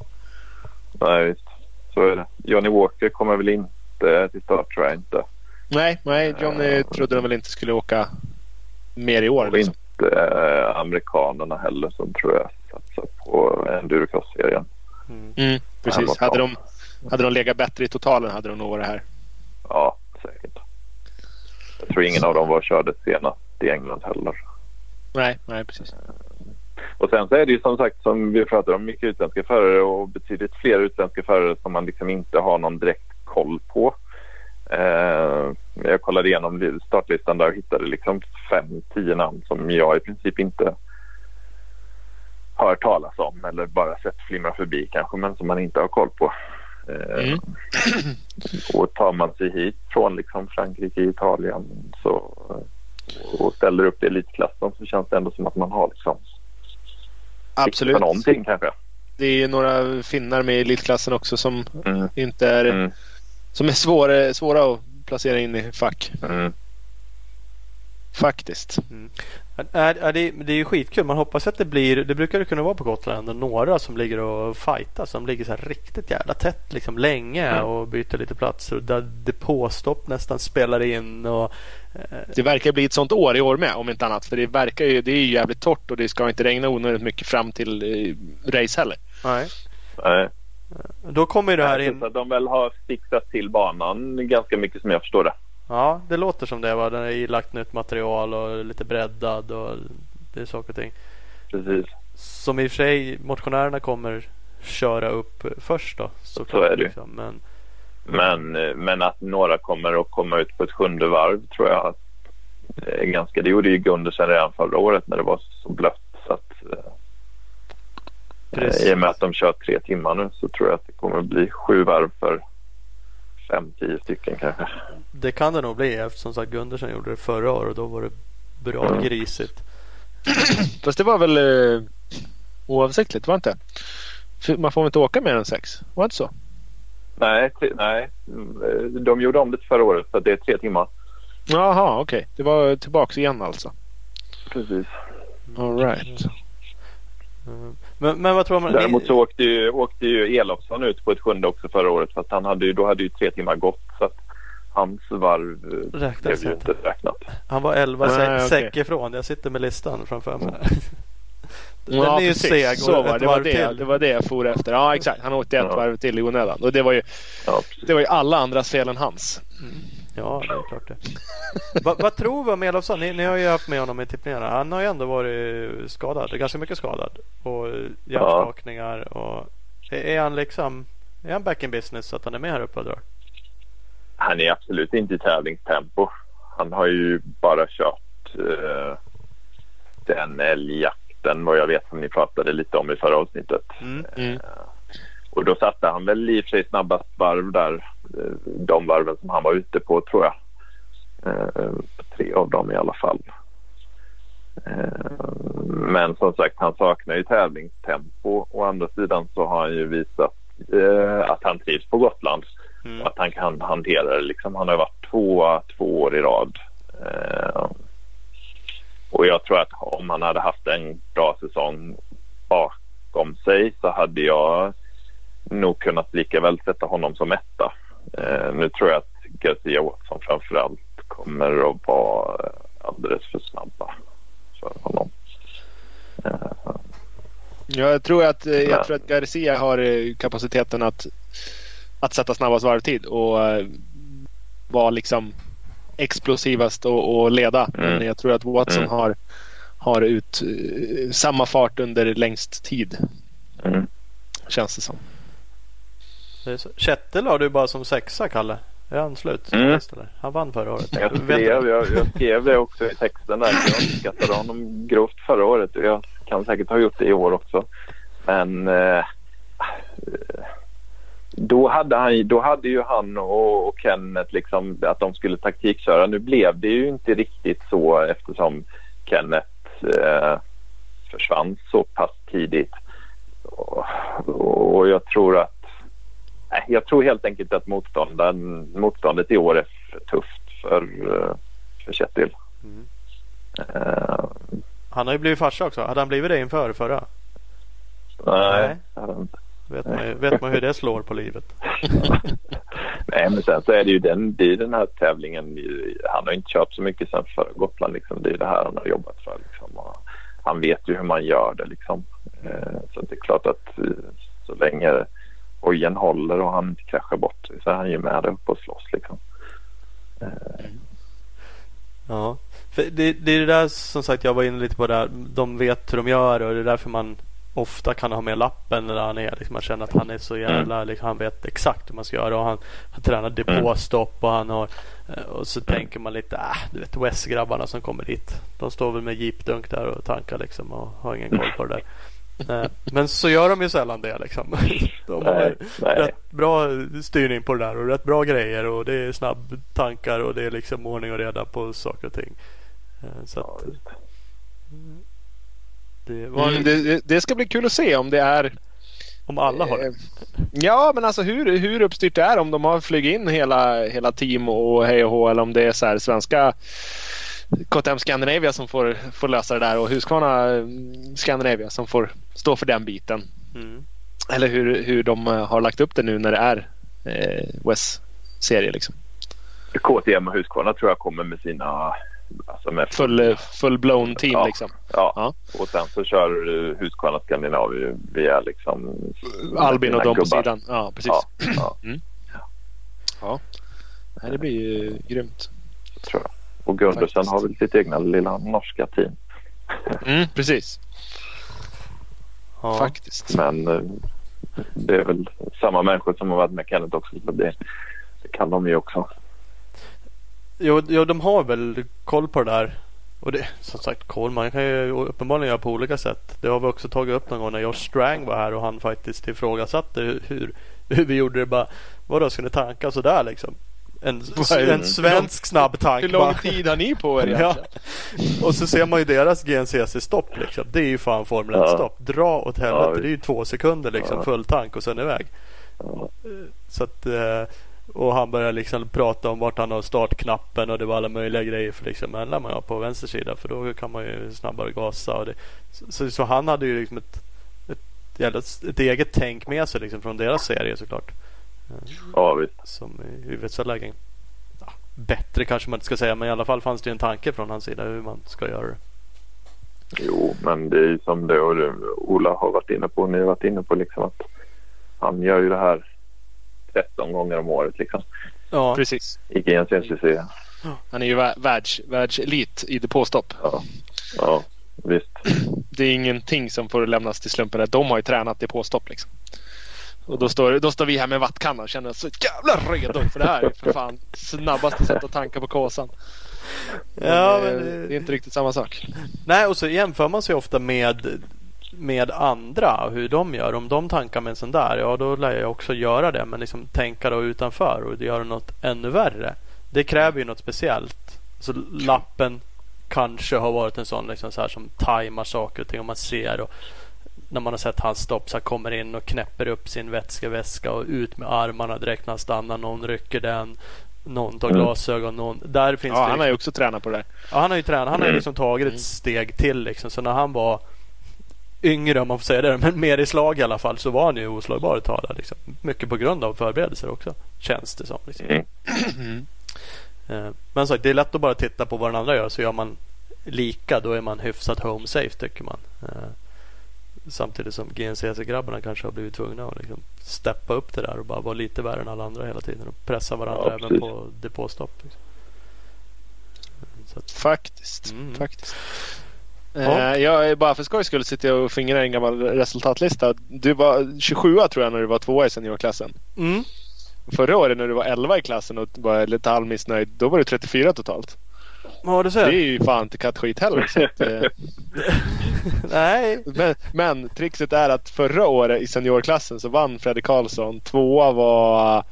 Nej, visst. Så är det. Johnny Walker kommer väl inte till start tror jag inte. Nej, nej, John eh, Eh, trodde de väl inte skulle åka mer i år. Och Liksom. inte eh, amerikanerna heller som tror jag satsar på endurocross-serien. Mm. Mm, precis. Hade de, hade de legat bättre i totalen hade de nog varit här. Ja, säkert. Jag tror ingen av dem var körde senast i England heller. Nej, nej precis. Och sen så är det ju som sagt som vi pratar om mycket utländska förare och betydligt fler utländska förare som man liksom inte har någon direkt koll på. Eh, jag kollade igenom startlistan där och hittade liksom fem, tio namn som jag i princip inte hört talas om eller bara sett flimra förbi kanske men som man inte har koll på. Eh, mm. och tar man sig hit från liksom Frankrike, Italien så, och ställer upp i elitklassen så känns det ändå som att man har liksom Absolut. någonting kanske. Det är några finnar med i elitklassen också som mm. inte är mm. Som är svåra, svåra att placera in i fack. Mm. Faktiskt. Mm. Är, är det, det är ju skitkul. Man hoppas att det blir, det brukar det kunna vara på Gotland, några som ligger och fightar. Som ligger så här riktigt jävla tätt liksom länge mm. och byter lite platser. Där depåstopp nästan spelar in. Och, eh. Det verkar bli ett sånt år i år med om inte annat. För det verkar ju, det är ju jävligt torrt och det ska inte regna onödigt mycket fram till eh, race heller. Nej. Nej. Då kommer det här in. Att de väl har fixat till banan ganska mycket som jag förstår det. Ja, det låter som det. Va? Den är lagt nytt material och lite breddad och det är saker och ting. Precis. Som i och för sig motionärerna kommer köra upp först då. Så, så är det liksom. men... men... Men att några kommer att komma ut på ett sjunde varv tror jag är ganska... Det gjorde ju Gundersen redan förra året när det var så blött. Att, eh, Precis. I och med att de kör tre timmar nu så tror jag att det kommer att bli sju varv för fem, tio stycken kanske. Det kan det nog bli eftersom sagt Gundersen gjorde det förra året och då var det bra mm. grisigt. (clears throat) Fast det var väl eh, oavsiktligt, var det inte? Man får väl inte åka mer än sex? Var det inte så? Nej, nej. de gjorde om det förra året så det är tre timmar. Jaha, okej. Okay. Det var tillbaks igen alltså? Precis. All right. Mm. Men, men vad tror man? Däremot så åkte ju, åkte ju Elofsson ut på ett sjunde också förra året. Fast han hade ju, då hade ju tre timmar gått. Så att hans varv eh, Räknas blev ju inte räknat. Han var elva säck okay. ifrån. Jag sitter med listan framför mig. (laughs) Den ja, är ju precis. seg så var det. Var det, det var det jag for efter. Ja exakt. Han åkte ett ja. varv till i onödan. Och det var ju, ja, det var ju alla andras fel än hans. Mm. Ja, det är klart det. Va, vad tror vi om Elofsson? Ni, ni, har ju haft med honom i tippningarna. Han har ju ändå varit skadad. Ganska mycket skadad. Och hjärnskakningar. Och, är han liksom är han back in business så att han är med här uppe och drar? Han är absolut inte i tävlingstempo. Han har ju bara kört uh, den älgjakten vad jag vet som ni pratade lite om i förra avsnittet. Mm. Mm. Uh, och då satte han väl i och för sig snabbast varv där. Eh, de varven som han var ute på tror jag. Eh, tre av dem i alla fall. Eh, men som sagt, han saknar ju tävlingstempo. Å andra sidan så har han ju visat att han trivs på Gotland. Mm. Och att han kan hantera det. Liksom, han har varit tvåa två år i rad. Och jag tror att om han hade haft en bra säsong bakom sig så hade jag nog kunnat lika väl sätta honom som etta. Eh, nu tror jag att Garcia Watson framförallt kommer att vara alldeles för snabba för honom. Eh, jag tror att, eh, jag tror att Garcia har eh, kapaciteten att, att sätta snabbast varvtid och vara liksom explosivast och, och leda. Mm. Men jag tror att Watson mm. har, har ut samma fart under längst tid. Mm. Känns det som. Kettel har du bara som sexa, Kalle. Är han slut? Mm. Han vann förra året. Jag skrev, jag, jag skrev det också i texten där. Jag skattade honom grovt förra året. Jag kan säkert ha gjort det i år också. Men eh, då, hade han, då hade ju han och, och Kenneth liksom att de skulle taktikköra. Nu blev det ju inte riktigt så eftersom Kenneth eh, försvann så pass tidigt. Och, och jag tror att jag tror helt enkelt att motståndet i år är för tufft för, eh, för Kjetil. Mm. Uh, han har ju blivit farsa också. Hade han blivit det inför förra? Nej. nej. Vet, man, vet man hur det slår på livet? (laughs) nej men sen så är det ju den, det den här tävlingen. Han har inte kört så mycket sen för Gotland. Liksom. Det är det här han har jobbat för. Liksom. han vet ju hur man gör det. Liksom. Uh, så det är klart att så länge hojen håller och han inte kraschar bort så är han ju med där uppe och slåss liksom. Ja, För det, det är det där som sagt jag var inne lite på där. De vet hur de gör och det är därför man ofta kan ha med lappen när han är. Liksom, man känner att han är så jävla, mm. liksom, han vet exakt hur man ska göra. Och han, han tränar depåstopp och han har eh, och så mm. tänker man lite, äh, du vet West-grabbarna som kommer dit. De står väl med jeepdunk där och tankar liksom och har ingen koll på det där. Eh, men så gör de ju sällan det liksom. (laughs) De har nej, nej. rätt bra styrning på det där och rätt bra grejer och det är snabbtankar och det är liksom ordning och reda på saker och ting. Eh, så att, det, var... mm, det, det, ska bli kul att se om det är om alla har det? Eh, ja, men alltså hur, hur uppstyrt det är. Om de har flugit in hela, hela team och hej och hå eller om det är så här svenska KTM Scandinavia som får, får lösa det där och Husqvarna mm, Scandinavia som får stå för den biten. Mm. Eller hur, hur de eh, har lagt upp det nu när det är eh, West-serie. Liksom. KTM och Husqvarna tror jag kommer med sina Alltså med full, full blown team ja, liksom. Ja. ja. och sen så kör Husqvarna Skandinavien via liksom Albin och de på sidan. Ja, precis. Ja, ja. Mm. ja. det blir ju grymt. Tror jag. Och Gundersen har väl sitt egna lilla norska team. Mm, precis. Ja. Faktiskt. Men eh, det är väl samma människor som har varit med Kenneth också. Så det, det kan de ju också. Jo, jo, de har väl koll på det där. Och det, som sagt, koll man kan ju uppenbarligen göra på olika sätt. Det har vi också tagit upp någon gång när Josh Strang var här och han faktiskt ifrågasatte hur, hur vi gjorde det. Bara, vadå, ska ni tanka sådär liksom? En, (laughs) en svensk snabb tank. Hur lång tid har ni på er (laughs) ja. Och så ser man ju deras GNCC-stopp. Liksom. Det är ju fan Formel 1-stopp. Dra åt helvete. Ja. Det är ju två sekunder liksom. Full tank och sen iväg. Så att, eh, och han började liksom prata om vart han har startknappen och det var alla möjliga grejer. För liksom, men man ja, på vänster sida för då kan man ju snabbare gasa. Och det, så, så, han hade ju liksom ett, ett, ett, ett eget tänk med sig liksom från deras serie såklart. Ja visst. Som i vissa lägen. Ja, bättre kanske man inte ska säga men i alla fall fanns det en tanke från hans sida hur man ska göra det. Jo men det är ju som det och Ola har varit inne på. Ni har varit inne på liksom att han gör ju det här 13 gånger om året liksom. Ja, precis. I GNCCC. Han är ju världs, världselit i depåstopp. Ja. ja, visst. Det är ingenting som får lämnas till slumpen. De har ju tränat depåstopp liksom. Och då står, då står vi här med vattkanna och känner oss så jävla redo för det här är (laughs) för fan snabbaste sättet att tanka på kåsan. Ja, men det, det är inte riktigt samma sak. Nej, och så jämför man sig ofta med med andra hur de gör. Om de tankar med en sån där, ja då lär jag också göra det. Men liksom tänka då utanför och göra något ännu värre. Det kräver ju något speciellt. Så lappen kanske har varit en sån liksom så här som tajmar saker och ting. Och man ser och när man har sett hans stopp så han kommer in och knäpper upp sin vätskeväska och ut med armarna direkt när han stannar. Någon rycker den. Någon tar mm. glasögon. Någon, där finns ja, det han har ju också tränat på det där. Ja, han har ju tränat. Han har ju mm. liksom tagit ett mm. steg till. Liksom. Så när han var yngre om man får säga det, men mer i slag i alla fall så var han ju oslagbar ett tag liksom. Mycket på grund av förberedelser också, känns det som. Liksom. Mm. (clears throat) Eh, men sagt, det är lätt att bara titta på vad den andra gör så gör man lika då är man hyfsat home safe tycker man. Samtidigt som GNCC-grabbarna kanske har blivit tvungna att liksom steppa upp det där och bara vara lite värre än alla andra hela tiden och pressa varandra ja, även på depåstopp. Liksom. Att, faktiskt. Mm. faktiskt. Ja. Eh, jag, bara för skojs skull sitter jag och fingrar en gammal resultatlista. Du var 27 tror jag när du var tvåa i seniorklassen. Mm. Förra året när du var 11 i klassen och var lite halvmissnöjd, då var du 34 totalt. Ja, du ser. Det är ju fan inte kattskit heller. Så att, eh... (laughs) Nej. Men, men trixet är att förra året i seniorklassen så vann Fredrik Karlsson. Tvåa var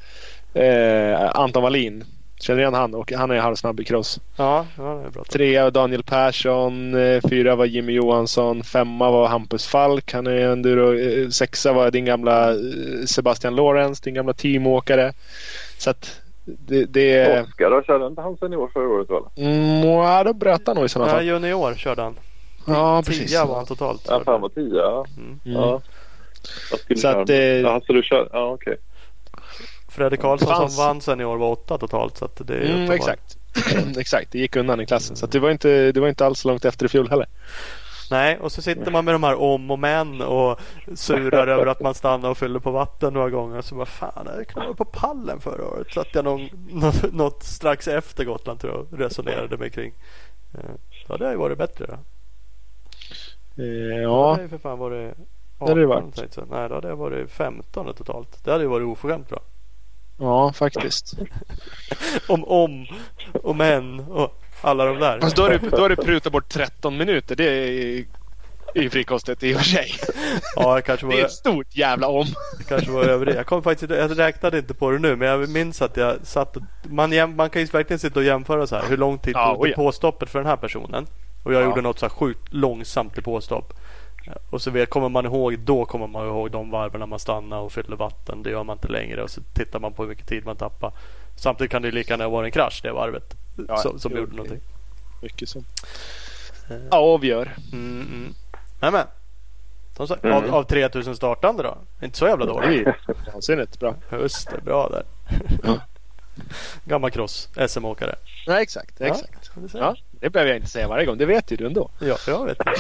eh, Anton Wallin. Känner igen han? Och han är halvsnabb i cross. Ja, ja det är bra. Trea var Daniel Persson. Eh, fyra var Jimmy Johansson. Femma var Hampus Falk. Han är enduro. Eh, sexa var din gamla eh, Sebastian Lorenz, din gamla teamåkare. Så att det, det... Oskar då? Körde inte han senior förra året eller? Mm, ja, då bröt han nog i sådana fall. Ja, junior körde han. Ja, precis. Tia var han totalt. Ja, han var tia. Mm. Ja. Så att... Eh... Ja, så du kör... Ja, okej. Okay. Fredrik Karlsson fanns... som vann senior var åtta totalt. Så det är mm, exakt. (clears throat) exakt, det gick undan i klassen. Så det, var inte, det var inte alls långt efter i fjol heller. Nej, och så sitter man med de här om och men och surar över att man stannar och fyller på vatten några gånger. Så vad fan, jag klarade på pallen förra året. Satt jag någon, något, (laughs) något strax efter Gotland tror jag resonerade mig kring. Då hade jag ju varit bättre då. Eh, ja, ju för fan varit Det hade det 18, varit. Nej, då hade jag varit 15 totalt. Det hade ju varit oförskämt bra. ja faktiskt. (laughs) Om om och men och alla de där. Fast då har du, då har du prutat bort 13 minuter. Det är ju frikostigt i och för sig. Ja, kanske var, Det är ett stort jävla om. kanske var över det. Jag kommer faktiskt inte- jag räknade inte på det nu men jag minns att jag satt och, man, man kan ju verkligen sitta och jämföra så här. Hur lång tid Ja, tog det oja. påstoppet för den här personen? Och jag Ja. gjorde något så här sjukt långsamt i påstopp. Och så vet, kommer man ihåg, då kommer man ihåg de varven när man stannar och fyller vatten. Det gör man inte längre och så tittar man på hur mycket tid man tappar. Samtidigt kan det ju lika gärna vara en krasch det varvet. Ja, som som jo, gjorde någonting. Mycket som Eh, avgör. Mm, mm. Nej men. Som sagt, Mm. av, av 3000 startande då? Inte så jävla (laughs) Det dåligt. är vansinnigt bra. Just det, bra där. Ja. Gammal cross, SM-åkare. Nej, exakt. Ja. exakt. Det Ja, det behöver jag inte säga varje gång. Det vet ju du ändå. Ja, jag vet det.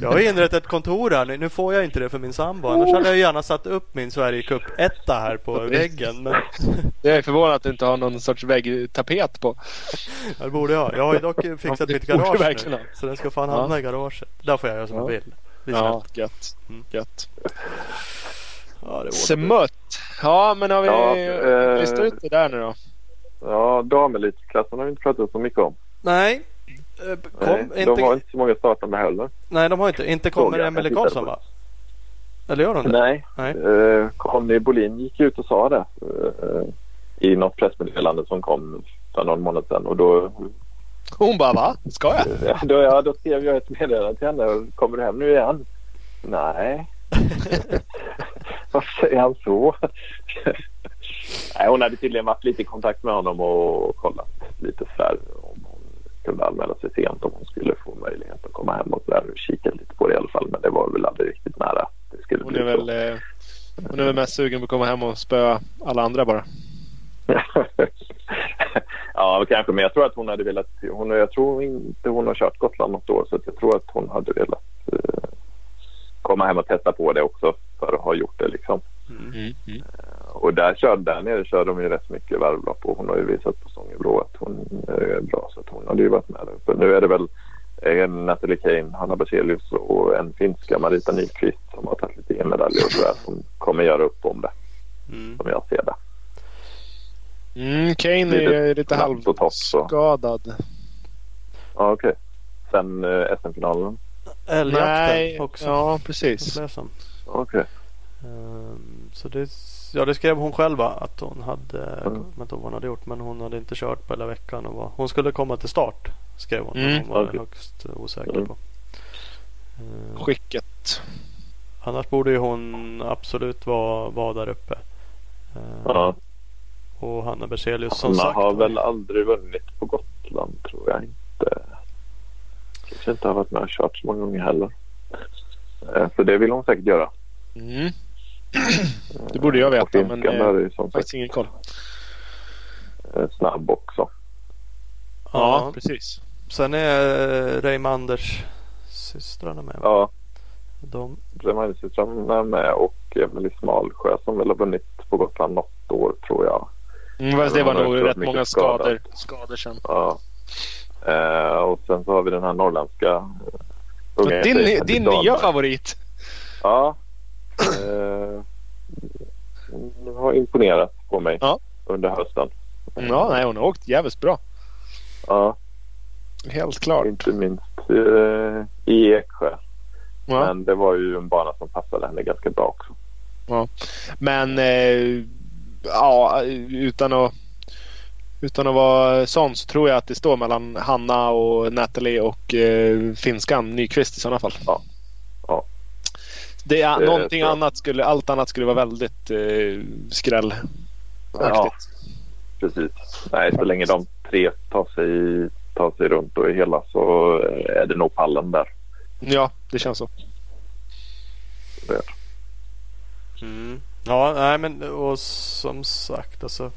Jag har inrett ett kontor här. Nu får jag inte det för min sambo. Annars hade jag gärna satt upp min Sverigecup etta här på väggen. Men Jag är förvånad att du inte har någon sorts väggtapet på. det borde jag. Jag har ju dock fixat mitt garage verkligen nu. Så den ska fan Ja. hamna i garaget. Där får jag göra som jag Ja. vill. Det är Ja, snällt. gött. Mm. Gött. Ja. Ja, men har vi Ja, eh, listat ut det där nu då? Ja, damelitklassen har vi inte pratat så mycket om. Nej. Eh, Kom, Nej, inte, De har inte så många startande heller. Nej, de har inte. Inte kommer Emelie Karlsson va? Eller gör de det? Nej, Nej. Eh, Conny Bolin gick ut och sa det eh, i något pressmeddelande som kom för någon månad sedan. Och då, Hon bara va? Ska jag? (laughs) eh, då, ja, då skrev jag ett meddelande till henne. Kommer du hem nu igen? Nej. (laughs) (laughs) Varför säger han så? Nej, hon hade tydligen varit lite i kontakt med honom och kollat lite så här om hon kunde anmäla sig sent om hon skulle få möjlighet att komma hem och så där och kika lite på det i alla fall. Men det var väl aldrig riktigt nära. Det skulle Hon bli är väl, eh, hon är väl mest sugen på att komma hem och spöa alla andra bara. (laughs) ja, kanske. Men jag tror att hon hade velat... Hon, jag tror inte hon har kört Gotland något år så att jag tror att hon hade velat eh, komma hem och testa på det också för att ha gjort det liksom. Mm. Och där, kör, där nere kör de ju rätt mycket varvlopp och hon har ju visat på Stångebro att hon är bra så att hon hade ju varit med där uppe. Nu är det väl eh, Natalie Kane, Hanna Berzelius och en finska Marita Nyqvist som har tagit lite EM-medaljer och sådär som kommer göra upp om det Mm. som jag ser det. Mm, Kane är Lite lite halvskadad. Ja, okej. Sen eh, SM-finalen. Älgjakten också. ja precis. Okej. Ehm, Så det, ja, det skrev hon själv va? att hon hade, jag Mm. kommer inte ihåg vad hon hade gjort men hon hade inte kört på hela veckan. Och var, hon skulle komma till start skrev hon. Mm. Hon var Okej. högst osäker Mm. på. Ehm, Skicket. Annars borde ju hon absolut vara, vara där uppe. Ehm, Ja. Och Hanna Berzelius som Hanna sagt. har väl aldrig vunnit på Gotland tror jag inte. Kanske inte har varit med och kört så många gånger heller. Eh, Så det vill hon säkert göra. Mm. (clears throat) Det borde jag veta, men, eh, som sagt Faktiskt ingen koll. eh, snabb också. Ja, Ja, precis. sen är Reimanders systrarna med. Ja, De, Remainersystrarna är med och Emelie Smalsjö som väl har vunnit på Gotland något år tror jag. Mm, fast det var har nog rätt många skador, skador sen. Ja. Eh, och sen så har vi den här norrländska eh, Din, din nya favorit. Ja. Eh, har imponerat på mig Ja. under hösten. Ja, nej, hon har åkt jävligt bra. Ja, Helt klart. inte minst eh, i Eksjö. Ja. Men det var ju en bana som passade henne ganska bra också. Men eh, ja, utan att, utan att vara sån så tror jag att det står mellan Hanna och Natalie och eh, finskan Nyqvist i sådana fall. Ja. Ja. Det är, Det någonting tror jag. annat skulle, allt annat skulle vara väldigt eh, skrällaktigt. Ja. Precis. Nej, så länge de tre tar sig, tar sig runt och är hela så eh, är det nog pallen där. Ja, det känns så. Det. Mm. Ja, nej men och som sagt alltså.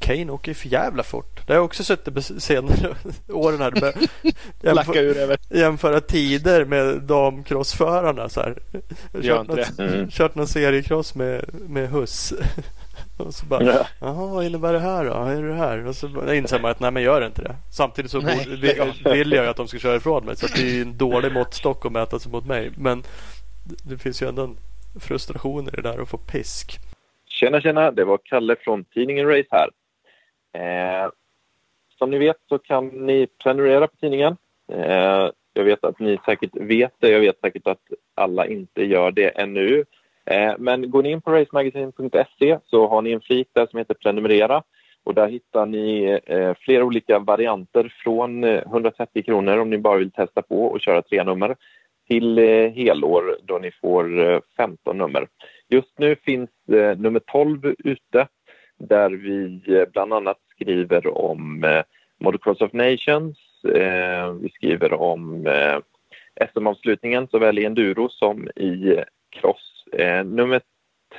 Kane åker ju för jävla fort. Det har jag också sett det bes- senare (laughs) åren här. Med, (laughs) jämför, ur över. jämföra tider med damcrossförarna så här. Kört, något. Mm. kört någon seriecross med, med Huss. (laughs) Och så bara, ja. jaha vad innebär det här då? Vad är det här? Och så inser man att nej men gör inte det. Samtidigt så nej. vill jag ju att de ska köra ifrån mig. Så det är en dålig måttstock att mäta sig mot mig. Men det finns ju ändå en frustration i det där att få pisk. Tjena tjena, det var Kalle från tidningen Race här. Eh, som ni vet så kan ni prenumerera på tidningen. Eh, jag vet att ni säkert vet det. Jag vet säkert att alla inte gör det ännu. Eh, men går ni in på racemagazine.se så har ni en flik där som heter prenumerera. Och där hittar ni eh, flera olika varianter från eh, 130 kronor om ni bara vill testa på och köra tre nummer till eh, helår då ni får eh, 15 nummer. Just nu finns eh, nummer 12 ute där vi eh, bland annat skriver om eh, Motocross of Nations. Eh, vi skriver om eh, SM-avslutningen såväl i enduro som i cross. nummer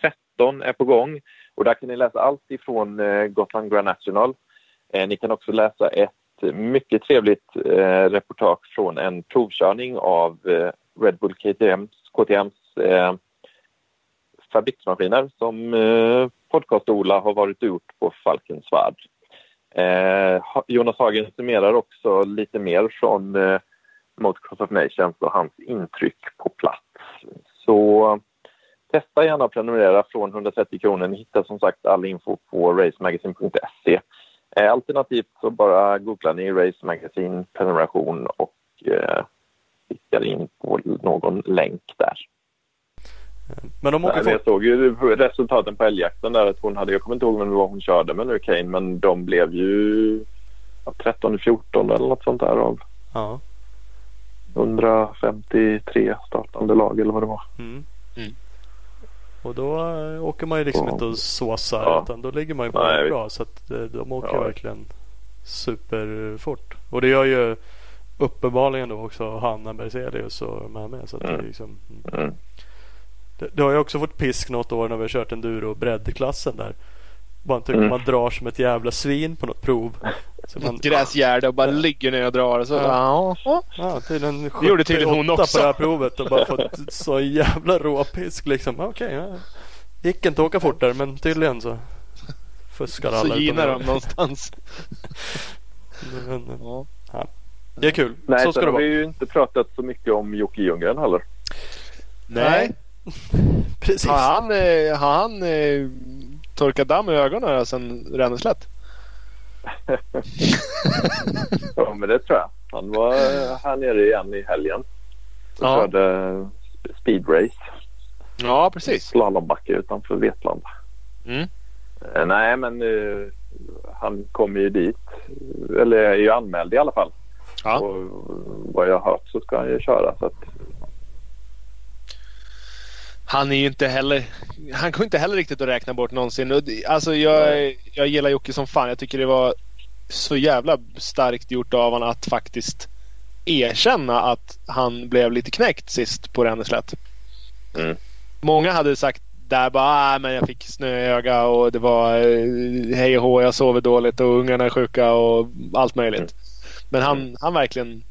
13 är på gång och där kan ni läsa allt ifrån Gotland Grand National. ni kan också läsa ett mycket trevligt eh, reportage från en provkörning av eh, Red Bull KTMs, KTMs eh, fabriksmaskiner som eh, podcast-Ola har varit och gjort på Falkensvärd. Eh, Jonas Hagen summerar också lite mer från eh, Motocross of Nations och hans intryck på plats. Så testa gärna att prenumerera från 130 kronor. Ni hittar som sagt all info på racemagazine.se. Eh, alternativt så bara googlar ni Race Magazine prenumeration och eh, klickar in på någon länk där. Men de åker Nej, Jag såg ju resultaten på älgjakten där att hon hade, jag kommer inte ihåg vem det var hon körde med nu Kane, men de blev ju 13-14 eller något sånt där av ja. 153 startande lag eller vad det var. Mm. Mm. Och då eh, åker man ju liksom inte och såsar ja. utan då ligger man ju bara Nej, bra. Så att eh, de åker ja. verkligen superfort. Och det gör ju uppenbarligen då också Hanna Berzelius och de här med. Så mm. det, liksom, mm. Det, det, har ju också fått pisk något år när vi har kört enduro breddklassen där. Man tycker mm. man drar som ett jävla svin på något prov. Så man, Gräsgärde och bara ja. ligger ner och drar. Och så, ja. Ja. Ja, tydligen det gjorde tydligen hon också. på det här provet och bara fått så jävla råpisk liksom. Okej, okay, ja. gick inte att åka fortare men tydligen så fuskar alla. Så ginar de någonstans. men, ja. Det är kul. Nej, så ska det vara. Vi har ju inte pratat så mycket om Jocke Ljunggren heller. Nej. (laughs) Precis. Har han, eh, har han eh, torkat damm i ögonen sen Ränneslätt? (laughs) ja, men det tror jag. Han var här nere igen i helgen. Och ja. körde speedrace. Ja, precis. Slalombacke utanför Vetlanda. Mm. Eh, nej, men uh, han kommer ju dit. Eller är ju anmäld i alla fall. Ja. Och vad jag har hört så ska han ju köra. Så att... Han är ju inte heller... Han går inte heller riktigt att räkna bort någonsin. Alltså jag, jag gillar Jocke som fan. Jag tycker det var så jävla starkt gjort av honom att faktiskt erkänna att han blev lite knäckt sist på Ränneslätt. Mm. Många hade sagt där bara, ah, men jag fick snö i öga och det var eh, hej och hå, jag sover dåligt och ungarna är sjuka och allt möjligt. Mm. Men han, mm. han verkligen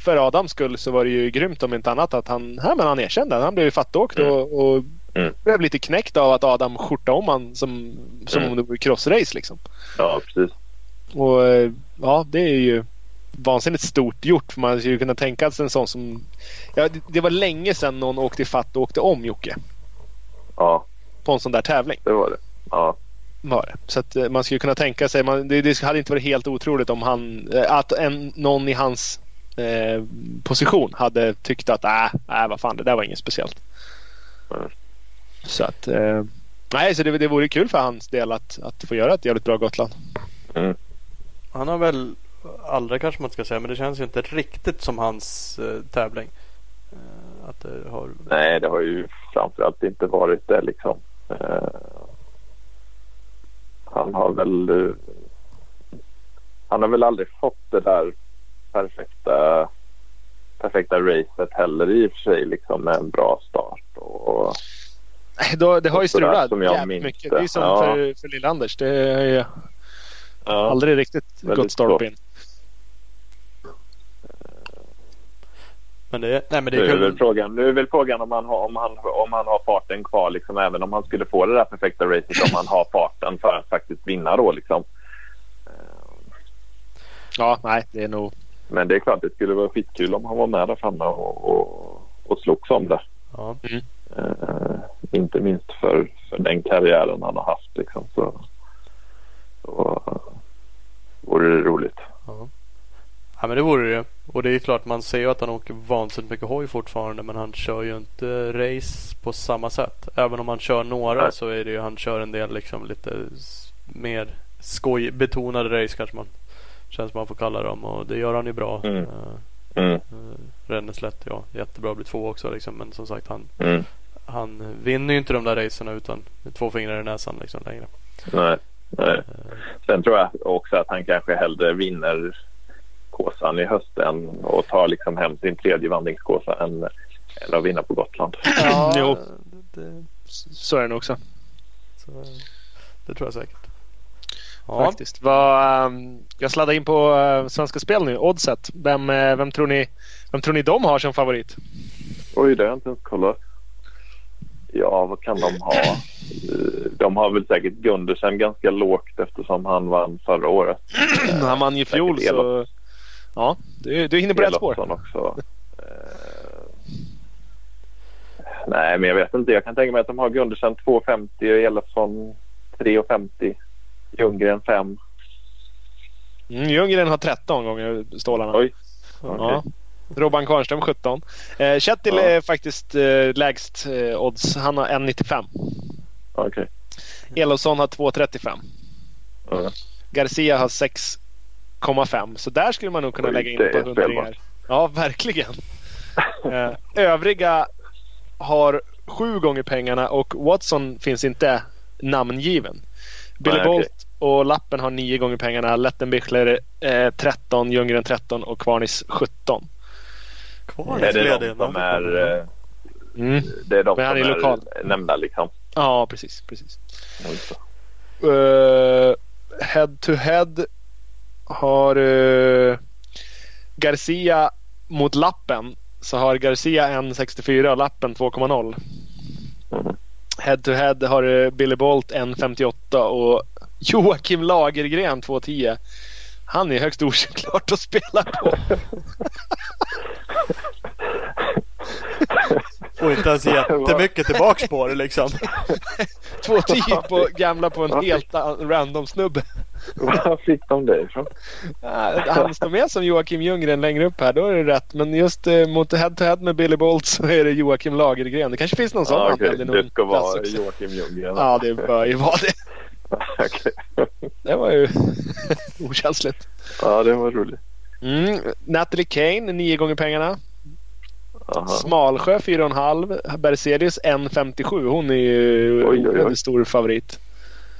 för Adams skull så var det ju grymt om inte annat att han, ja, men han erkände. Han blev ju fattåkt mm. och, och mm. blev lite knäckt av att Adam skjortade om han som, som mm. om det vore crossrace liksom. Ja, precis. Och ja, det är ju vansinnigt stort gjort. För man skulle kunna tänka sig en sån som... Ja, det, det var länge sedan någon åkte fatt och åkte om Jocke. Ja. På en sån där tävling. Det var det. Ja var det. Så att eh, man skulle kunna tänka sig, man, det, det, hade inte varit helt otroligt om han, eh, att en, någon i hans eh, position hade tyckt att äh, äh, vad fan det där var inget speciellt. Mm. Så att eh, nej, så det, det vore kul för hans del att, att få göra ett jävligt bra Gotland. Mm. Han har väl aldrig kanske man ska säga, men det känns ju inte riktigt som hans eh, tävling. Eh, att det har... Nej, det har ju framförallt inte varit det liksom. Eh, han har väl han har väl aldrig fått det där perfekta perfekta racet heller i och för sig liksom med en bra start. Och, Nej, det har ju strulat jävligt mycket. Det är som ja. för, för Lill-Anders. Det har ju ja. aldrig riktigt gått stolpe Men det, nej, men det är, nu, är väl frågan, nu är väl frågan om han, har, om, han, om han har farten kvar, liksom, även om han skulle få det där perfekta racet, om han har farten. för att faktiskt vinna då liksom. Ja, nej, det är nog... Men det är klart, det skulle vara skitkul om han var med där framme och, och, och slogs om det. Ja. Mm. Eh, inte minst för, för den karriären han har haft liksom. Så, så uh, vore det roligt. Ja. ja men det vore det Och det är klart man ser ju att han åker vansinnigt mycket hoj fortfarande men han kör ju inte race på samma sätt. Även om han kör några Nej. så är det ju han kör en del liksom lite mer skojbetonade race kanske man känns man får kalla dem och det gör han ju bra. Mm. Uh, Mm, uh, Renneslätt ja jättebra blir två också liksom men som sagt han, mm. han vinner ju inte de där racerna utan två fingrar i näsan liksom längre. Nej, nej. Uh, Sen tror jag också att han kanske hellre vinner Kåsan i höst än och tar liksom hem sin tredje vandringskåsa än, än att vinna på Gotland. ja, Jo. det, Så är det nog också. så, det tror jag säkert. Ja, Faktiskt. Vad, ehm, jag sladdar in på eh, Svenska Spel nu. Oddset. Vem, eh, vem, tror ni, vem tror ni de har som favorit? Oj, det har jag inte ens kollat. Ja, vad kan de ha? Eh, De har väl säkert Gundersen ganska lågt eftersom han vann förra året. (clears throat) Han vann ju fjol säkert så... Ja, du, du är inne på rätt spår. Också. Nej, men jag vet inte. Jag kan tänka mig att de har Gundersen 2,50 och Elofsson 3,50. Ljunggren 5. Mm, Ljunggren har 13 gånger stålarna. Oj. Ja. Okej. Robban Kvarnström 17. Eh, Kjetil Ja. är faktiskt eh, lägst eh, odds. Han har 1,95. Okej. Elofsson har 2,35. Ja. Garcia har 6,5. Så där skulle man nog kunna Oj, lägga in ett par hundringar. Ja, verkligen. Eh, övriga har sju gånger pengarna och Watson finns inte namngiven. Billy Nej. Bolt och Lappen har nio gånger pengarna. Lettenbichler eh, 13, Ljunggren 13 och Kvarnis 17 kvar Är det de som är, eh, mm. det är de Men han som är är lokal. nämnda liksom? Ja, precis. precis. Eh, head to head har eh, Garcia mot Lappen. Så har Garcia 1,64 och Lappen 2,0. Mm. Head to head har Billy Bolt 1,58 och Joakim Lagergren 2,10. Han är högst oklart att spela på. (laughs) Och inte ens jättemycket tillbaks på det liksom. (laughs) 2,10 på gamla på en helt an- random snubbe. Var fick de det ifrån? Han står med som Joakim Ljunggren längre upp här, då är det rätt. Men just eh, mot head to head med Billy Bolt så är det Joakim Lagergren. Det kanske finns någon sån okej. användning, någon Det ska vara. Joakim Ljunggren. Ja, det bör ju vara det. (laughs) Okej. Det var ju (laughs) okänsligt. Ja, det var roligt. Mm. Natalie Kane, nio gånger pengarna. Aha. Smalsjö 4,5. Bercelius 1,57. Hon är ju Oj, oj, oj. en stor favorit.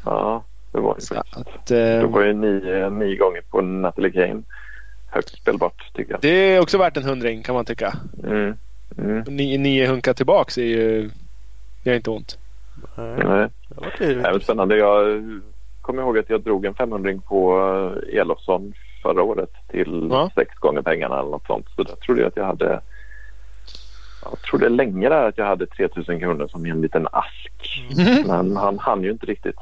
Ja, det var ju Så faktiskt. att, Det eh, var ju nio, nio gånger på Natalie Kane. Högt spelbart tycker jag. det är också värt en hundring kan man tycka. Mm. Mm. Nio, nio hunkar tillbaks är ju... Det gör inte ont. Nej, Nej. det var spännande. Jag kommer ihåg att jag drog en 500 på eh, Elofsson förra året till Ja. sex gånger pengarna eller något sånt. Så där trodde jag att jag hade jag trodde länge där att jag hade 3000 kronor som i en liten ask. Men han hann ju inte riktigt.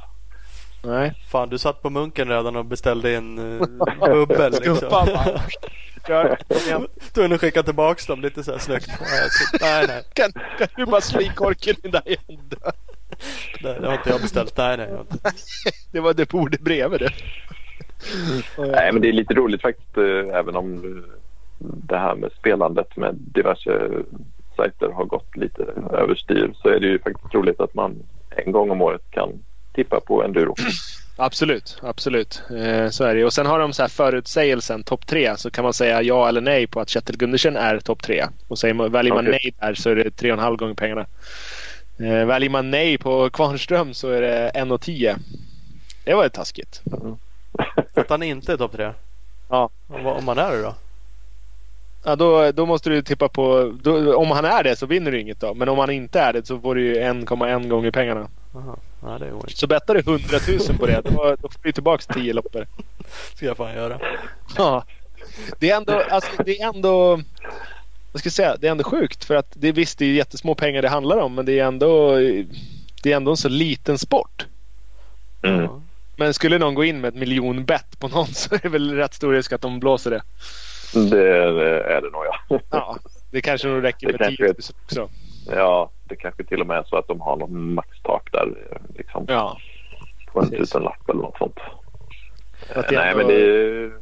Nej. Fan, du satt på munken redan och beställde en uh, bubbel liksom. Du har (laughs) skicka tillbaks dem lite så här snyggt. (laughs) Nej, nej, nej, Kan, kan du bara slå i korken i där igen? nej, det har inte jag beställt. Nej, nej, inte. (laughs) Det var det bordet bredvid det. Nej, men det är lite roligt faktiskt eh, även om eh, det här med spelandet med diverse sajter har gått lite överstyr så är det ju faktiskt roligt att man en gång om året kan tippa på enduro. Absolut, absolut. Eh, så är det. Och sen har de så här förutsägelsen topp tre. Så kan man säga ja eller nej på att Kjetil Gundersen är topp tre. Och säger man, väljer man Okej. nej där så är det tre och en halv gånger pengarna. Eh, väljer man nej på Kvarnström så är det en och tio. Det var ju taskigt. Att han inte är topp tre? Ja. Om, han är det då? Ja, då, då måste du tippa på... Då, om han är det så vinner du inget då. Men om han inte är det så får du ju 1,1 gånger pengarna. Aha. Nej, det inte. Så bettar du 100 000 på det. Då, då får du tillbaka 10 loppor. ska jag fan göra. Ja. Det är ändå, alltså, det är ändå, vad ska jag säga, det är ändå sjukt för att det visst det är jättesmå pengar det handlar om men det är ändå, det är ändå en så liten sport. Mm. Ja. Men skulle någon gå in med ett miljonbett på någon så är det väl rätt stor risk att de blåser det. Det är det nog ja. Ja, det kanske nog räcker med kanske 10 är- 000 också. Ja, det kanske till och med är så att de har något maxtak där. Liksom, Ja, på en tusenlapp eller något sånt. Att Eh, Nej, ändå- men det är, ju,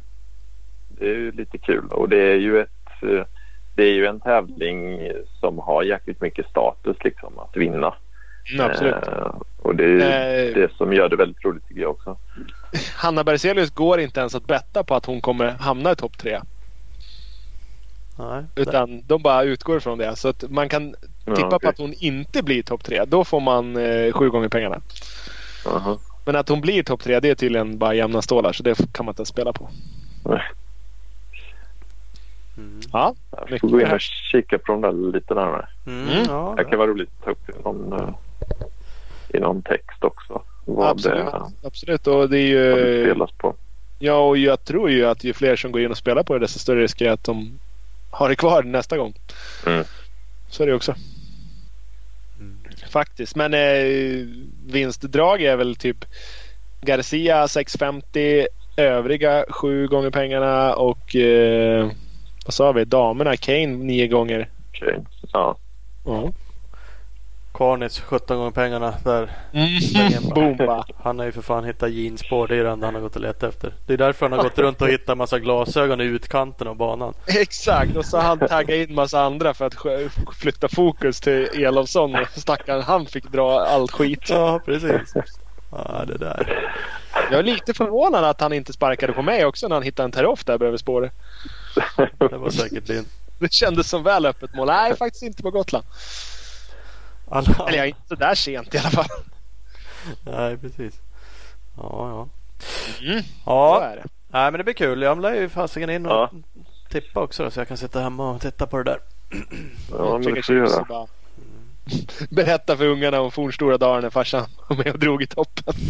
det är ju lite kul och det är ju ett eh, det är ju en tävling som har jäkligt mycket status liksom att vinna. mm, absolut. Eh, och det är ju Eh, det som gör det väldigt roligt tycker jag också. (laughs) Hanna Berzelius går inte ens att betta på att hon kommer hamna i topp tre. Nej, Utan de bara utgår från det. Så att man kan Ja, tippa på okej. att hon inte blir topp tre. Då får man eh, sju gånger pengarna. Aha. Men att hon blir topp tre det är tydligen bara jämna stålar. Så det kan man inte spela på. Mm. Ja, Jag får gå in här. och kika på de där lite närmare. Mm. Mm. Ja, Det kan vara roligt att ta upp i någon, eh, i någon text också. Vad absolut. det, absolut. Och det är vad det ju... spelas på. Ja, och jag tror ju att ju fler som går in och spelar på det desto större risk är att de har det kvar nästa gång. Mm. Så är det också. Faktiskt. Men eh, vinstdrag är väl typ Garcia 650, övriga sju gånger pengarna och eh, vad sa vi? Damerna Kane nio gånger. Okej. Ja. Ja. Carnage 17 gånger pengarna där. Mm. Boom. Han har ju för fan hittat jeansspår. Det är det enda han har gått och letat efter. Det är därför han har gått runt och hittat massa glasögon i utkanten av banan. Exakt. Och så har han taggat in massa andra för att flytta fokus till Elofsson. Stackaren han fick dra all skit. Ja, precis. Ja, det där. Jag är lite förvånad att han inte sparkade på mig också när han hittade en teroff där bredvid spåret. Det var säkert din. Det kändes som väl öppet mål. Nej, faktiskt inte på Gotland. Alla... Eller ja, inte så där sent i alla fall. Nej, precis. Ja, ja. Mm, Ja, är det. nej, men det blir kul. Jag lär ju fasiken in och Ja. tippa också då, så jag kan sitta hemma och titta på det där. Ja, men det får du göra. (laughs) Berätta för ungarna om fornstora dagar när farsan var med och drog i toppen. (laughs)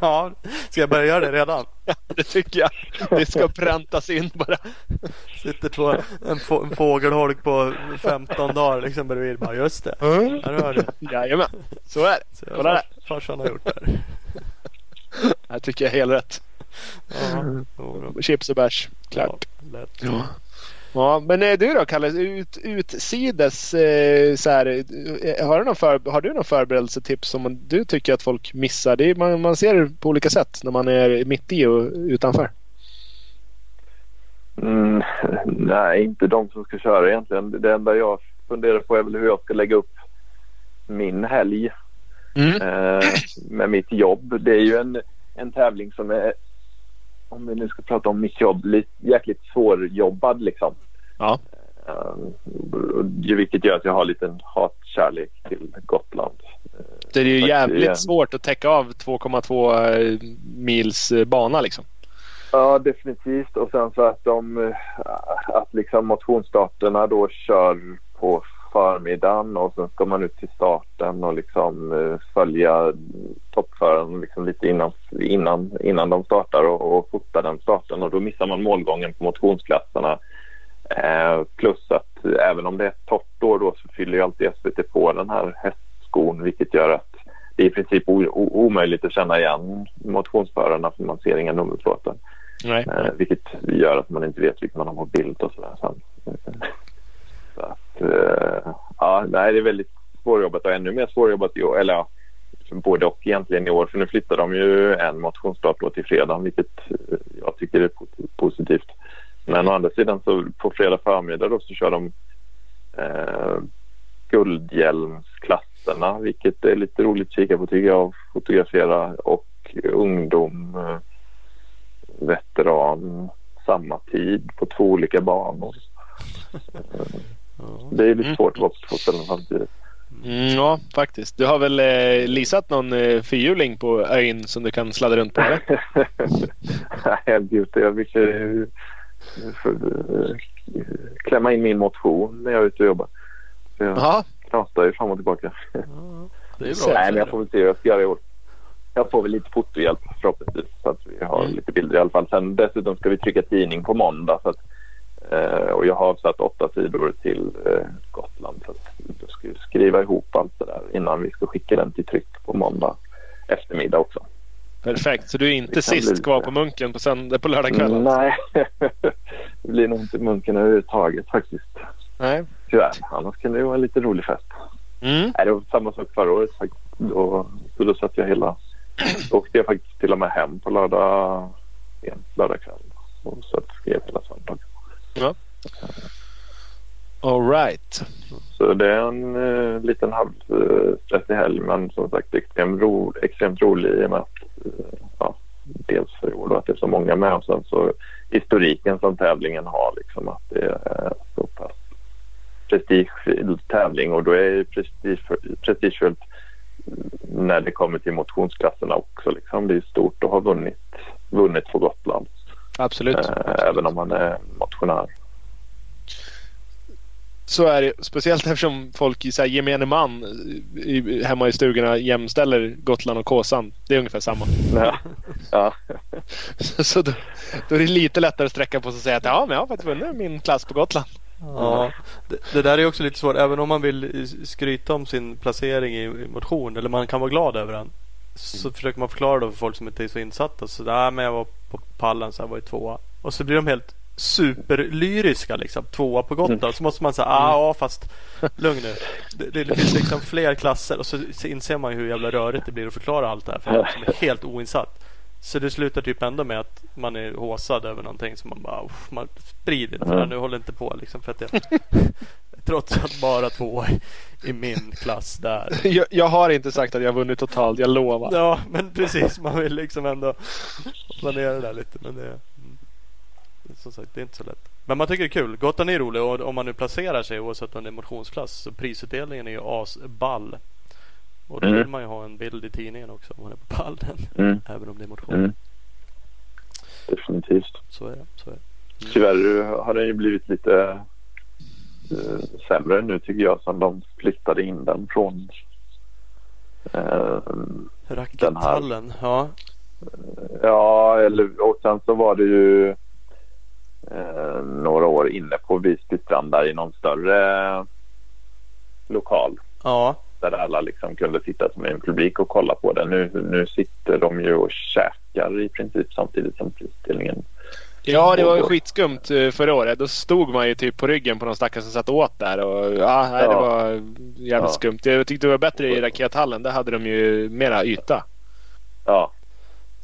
Ja, ska jag börja göra det redan? (laughs) Ja, det tycker jag. Det ska präntas in bara. Sitter två, en, få, en fågelholk på 15 dagar liksom bredvid. Bara, just det. Ja, du hör det. Jajamän, så är det. Så Kolla där. fars, farsan har gjort det här. Tycker jag är helt rätt. Ja. Chips och bärs, klart. Ja, lätt. Ja. Ja, men eh, du då Kalle, ut, utsides eh, så här, eh, har, du någon för, har du någon förberedelsetips som du tycker att folk missar? Det är, man, man ser det på olika sätt när man är mitt i och utanför. Mm, nej, inte de som ska köra egentligen. Det enda jag funderar på är väl hur jag ska lägga upp min helg Mm. eh, med mitt jobb. Det är ju en, en tävling som är, om vi nu ska prata om mitt jobb, lite, jäkligt svårjobbad liksom. Ja. Eh, vilket gör att jag har lite hatkärlek till Gotland. Det är ju Tack jävligt igen. svårt att täcka av 2,2 mils eh, bana liksom. Ja, definitivt. Och sen så att de eh, att liksom motionsstarterna då kör på förmiddagen och sen ska man ut till starten och liksom eh, följa toppföraren liksom lite innan, innan, innan de startar och, och fota den starten och då missar man målgången på motionsklasserna. Eh, plus att även om det är ett torrt år då så fyller ju alltid SVT på den här hästskon vilket gör att det är i princip o- o- omöjligt att känna igen motionsförarna för man ser inga nummerplåtar. Nej. Eh, vilket gör att man inte vet vilka man har på bild och sådär sen. Så att, eh, ja, nej, det är väldigt svårjobbat och ännu mer svårjobbat i år. Eller ja, liksom både och egentligen i år. För nu flyttar de ju en motionsstart då till fredag vilket eh, jag tycker är positivt. Men å andra sidan så på fredag förmiddag då så kör de eh, guldhjälmsklasserna vilket är lite roligt att kika på tycker jag. Fotografera och ungdom, eh, veteran samma tid på två olika banor. (laughs) Det är lite Mm. svårt att vara på två ställen samtidigt. Mm, ja, faktiskt. Du har väl eh, leasat någon eh, fyrhjuling på ön som du kan sladda runt på? Eller? (laughs) Nej, bjuder. Jag vill eh, eh, klämma in min motion när jag är ute och jobbar. Så jag Jaha, knatar ju fram och tillbaka. Ja, det är bra. Nej, men jag får väl se hur jag ska göra i år. Jag får väl lite fotohjälp förhoppningsvis så att vi har Mm. lite bilder i alla fall. Sen dessutom ska vi trycka tidning på måndag. Så att, och jag har avsatt åtta sidor till eh, Gotland. Så att skriva ihop allt det där innan vi ska skicka den till tryck på måndag eftermiddag också. Perfekt, så du är inte sist bli kvar på Munken på, söndag, på lördagskvällen? Nej, (laughs) det blir nog inte munken överhuvudtaget faktiskt. Nej. Tyvärr. Annars kan det ju vara en lite rolig fest. Mm. Nej, det var samma sak förra året faktiskt. Då, så då satt jag hela... Då åkte jag faktiskt till och med hem på lördag, lördag kväll. Och så att skrev hela söndagen. Ja. All right. Så det är en uh, liten halvstressig helg men som sagt extremt, ro, extremt rolig i och med att uh, ja, dels för i år då att det är så många med och sen så historiken som tävlingen har liksom att det är så pass prestigefylld tävling och då är det prestige- prestigefyllt när det kommer till motionsklasserna också liksom. Det är stort att ha vunnit, vunnit på Gotland Absolut. eh, även om man är motionär. Så är det. Speciellt eftersom folk i så här, gemene man i, hemma i stugorna jämställer Gotland och Kåsan. Det är ungefär samma. Ja, (laughs) ja. Så då, då är det lite lättare att sträcka på sig och säga att ja, men jag har faktiskt vunnit min klass på Gotland. Ja, det, det där är också lite svårt. Även om man vill skryta om sin placering i, i motion eller man kan vara glad över den. Så försöker man förklara det för folk som inte är så insatta. Så där, men jag var på pallen så jag var i tvåa. Och så blir de helt superlyriska liksom. Tvåa på Gotland. Så måste man säga ah, ja fast lugn nu. Det, det finns liksom fler klasser. Och så inser man ju hur jävla rörigt det blir att förklara allt det här för någon som är helt oinsatt. Så det slutar typ ändå med att man är håsad över någonting som man bara "Uff, man sprider inte det här nu, håller inte på liksom för att jag (laughs) trots att bara två i, min klass där. (laughs) Jag, jag har inte sagt att jag har vunnit totalt, jag lovar. Ja, men precis. Man vill liksom ändå planera det där lite. Men det, mm, som sagt, det är inte så lätt. Men man tycker det är kul. Gotland är rolig och om man nu placerar sig oavsett om det är motionsklass så prisutdelningen är ju asball. Och då Mm. vill man ju ha en bild i tidningen också om man är på pallen. Mm, Även om det är motion. mm. Definitivt. Så är det. Så är det. Tyvärr har den ju blivit lite eh, sämre nu tycker jag sen de flyttade in den från eh, Rackethallen. Ja. ja eller och sen så var det ju eh, några år inne på Visby strand där i någon större lokal Ja. där alla liksom kunde sitta som en publik och kolla på det. Nu, nu sitter de ju och käkar i princip samtidigt som prisdelningen. Ja, det var ju skitskumt eh, förra året. Då stod man ju typ på ryggen på någon stackare som satt åt där. Och, ja, nej, det var jävligt Ja. skumt. Jag tyckte det var bättre i rakethallen. Där hade de ju mera yta. Ja,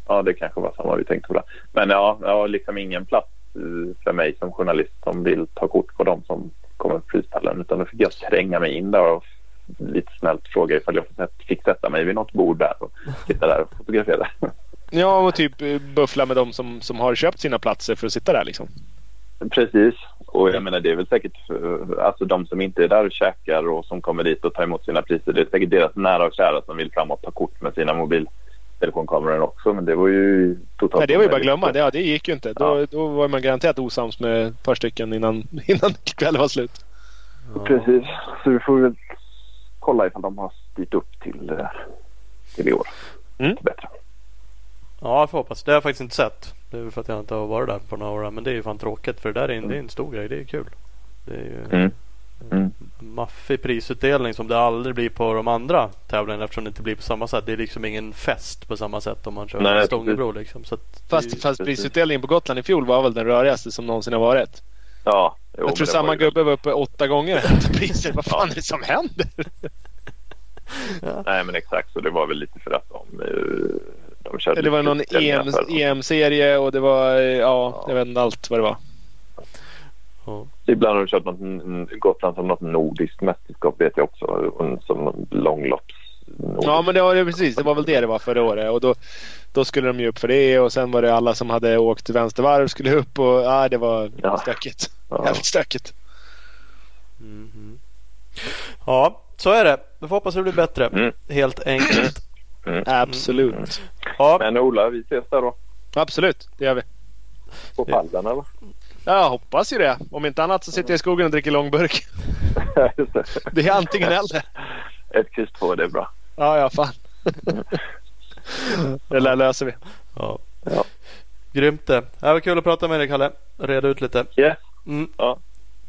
ja det kanske var samma vi tänkte på. Men ja, ja, liksom ingen plats eh, för mig som journalist som vill ta kort på dem som kommer på prispallen. Utan då fick jag tränga mig in där och lite snällt fråga ifall jag fick- fick sätta mig vid något bord där och sitta där och fotografera. (laughs) Ja, och typ eh, buffla med de som, som har köpt sina platser för att sitta där liksom. Precis. Och jag menar det är väl säkert eh, alltså de som inte är där och käkar och som kommer dit och tar emot sina priser. Det är säkert deras nära och kära som vill fram och ta kort med sina mobiltelefonkameror också. Men det var ju totalt Nej, det var ju bara att glömma. Det, ja, det gick ju inte. Då, Ja. då var man garanterat osams med ett par stycken innan, (laughs) innan kvällen var slut. ja. Precis. Så vi får väl kolla ifall de har styrt upp till, eh, till i år. Mm. Bättre. Ja, jag får hoppas. Det har jag faktiskt inte sett. Det är väl för att jag inte har varit där på några år. Men det är ju fan tråkigt för det där är en, det är en stor grej. Det är kul. Det är ju Mm. Mm. maffig prisutdelning som det aldrig blir på de andra tävlingarna eftersom det inte blir på samma sätt. Det är liksom ingen fest på samma sätt om man kör Nej, Stångebro liksom. Så är ju- Fast, fast prisutdelningen på Gotland i fjol var väl den rörigaste som någonsin har varit. Ja, jo, jag tror det samma gubbe var uppe åtta gånger priser. Vad fan är det som händer? Nej men exakt så det var väl lite för att de, eh, de körde Det var lite någon utställningar EM, EM-serie och det var, ja, Ja. jag vet inte allt vad det var. ja. Ibland har de kört något, mm, Gotland som något nordiskt mästerskap vet jag också. Som långlopps. Ja men det var det precis. Det var väl det det var förra året. Och då, då skulle de ju upp för det och sen var det alla som hade åkt vänstervarv skulle upp och ja, det var Ja. stökigt. Ja. Jävligt stökigt. Mhm. ja, så är det. Vi får hoppas det blir bättre. Mm. Helt enkelt. Absolut. Ja, Men Ola, vi ses där då. Absolut, det gör vi. På pallen eller? Ja, Jag hoppas ju det. Om inte annat så sitter jag i skogen och dricker långburk. (laughs) Det. Är antingen eller. Ett kryss två, det är bra. Ja, ja fan. Det lär löser vi. ja. Ja. Grymt det. Det var kul att prata med dig Kalle. Reda ut lite. Yes, Mm. Ja.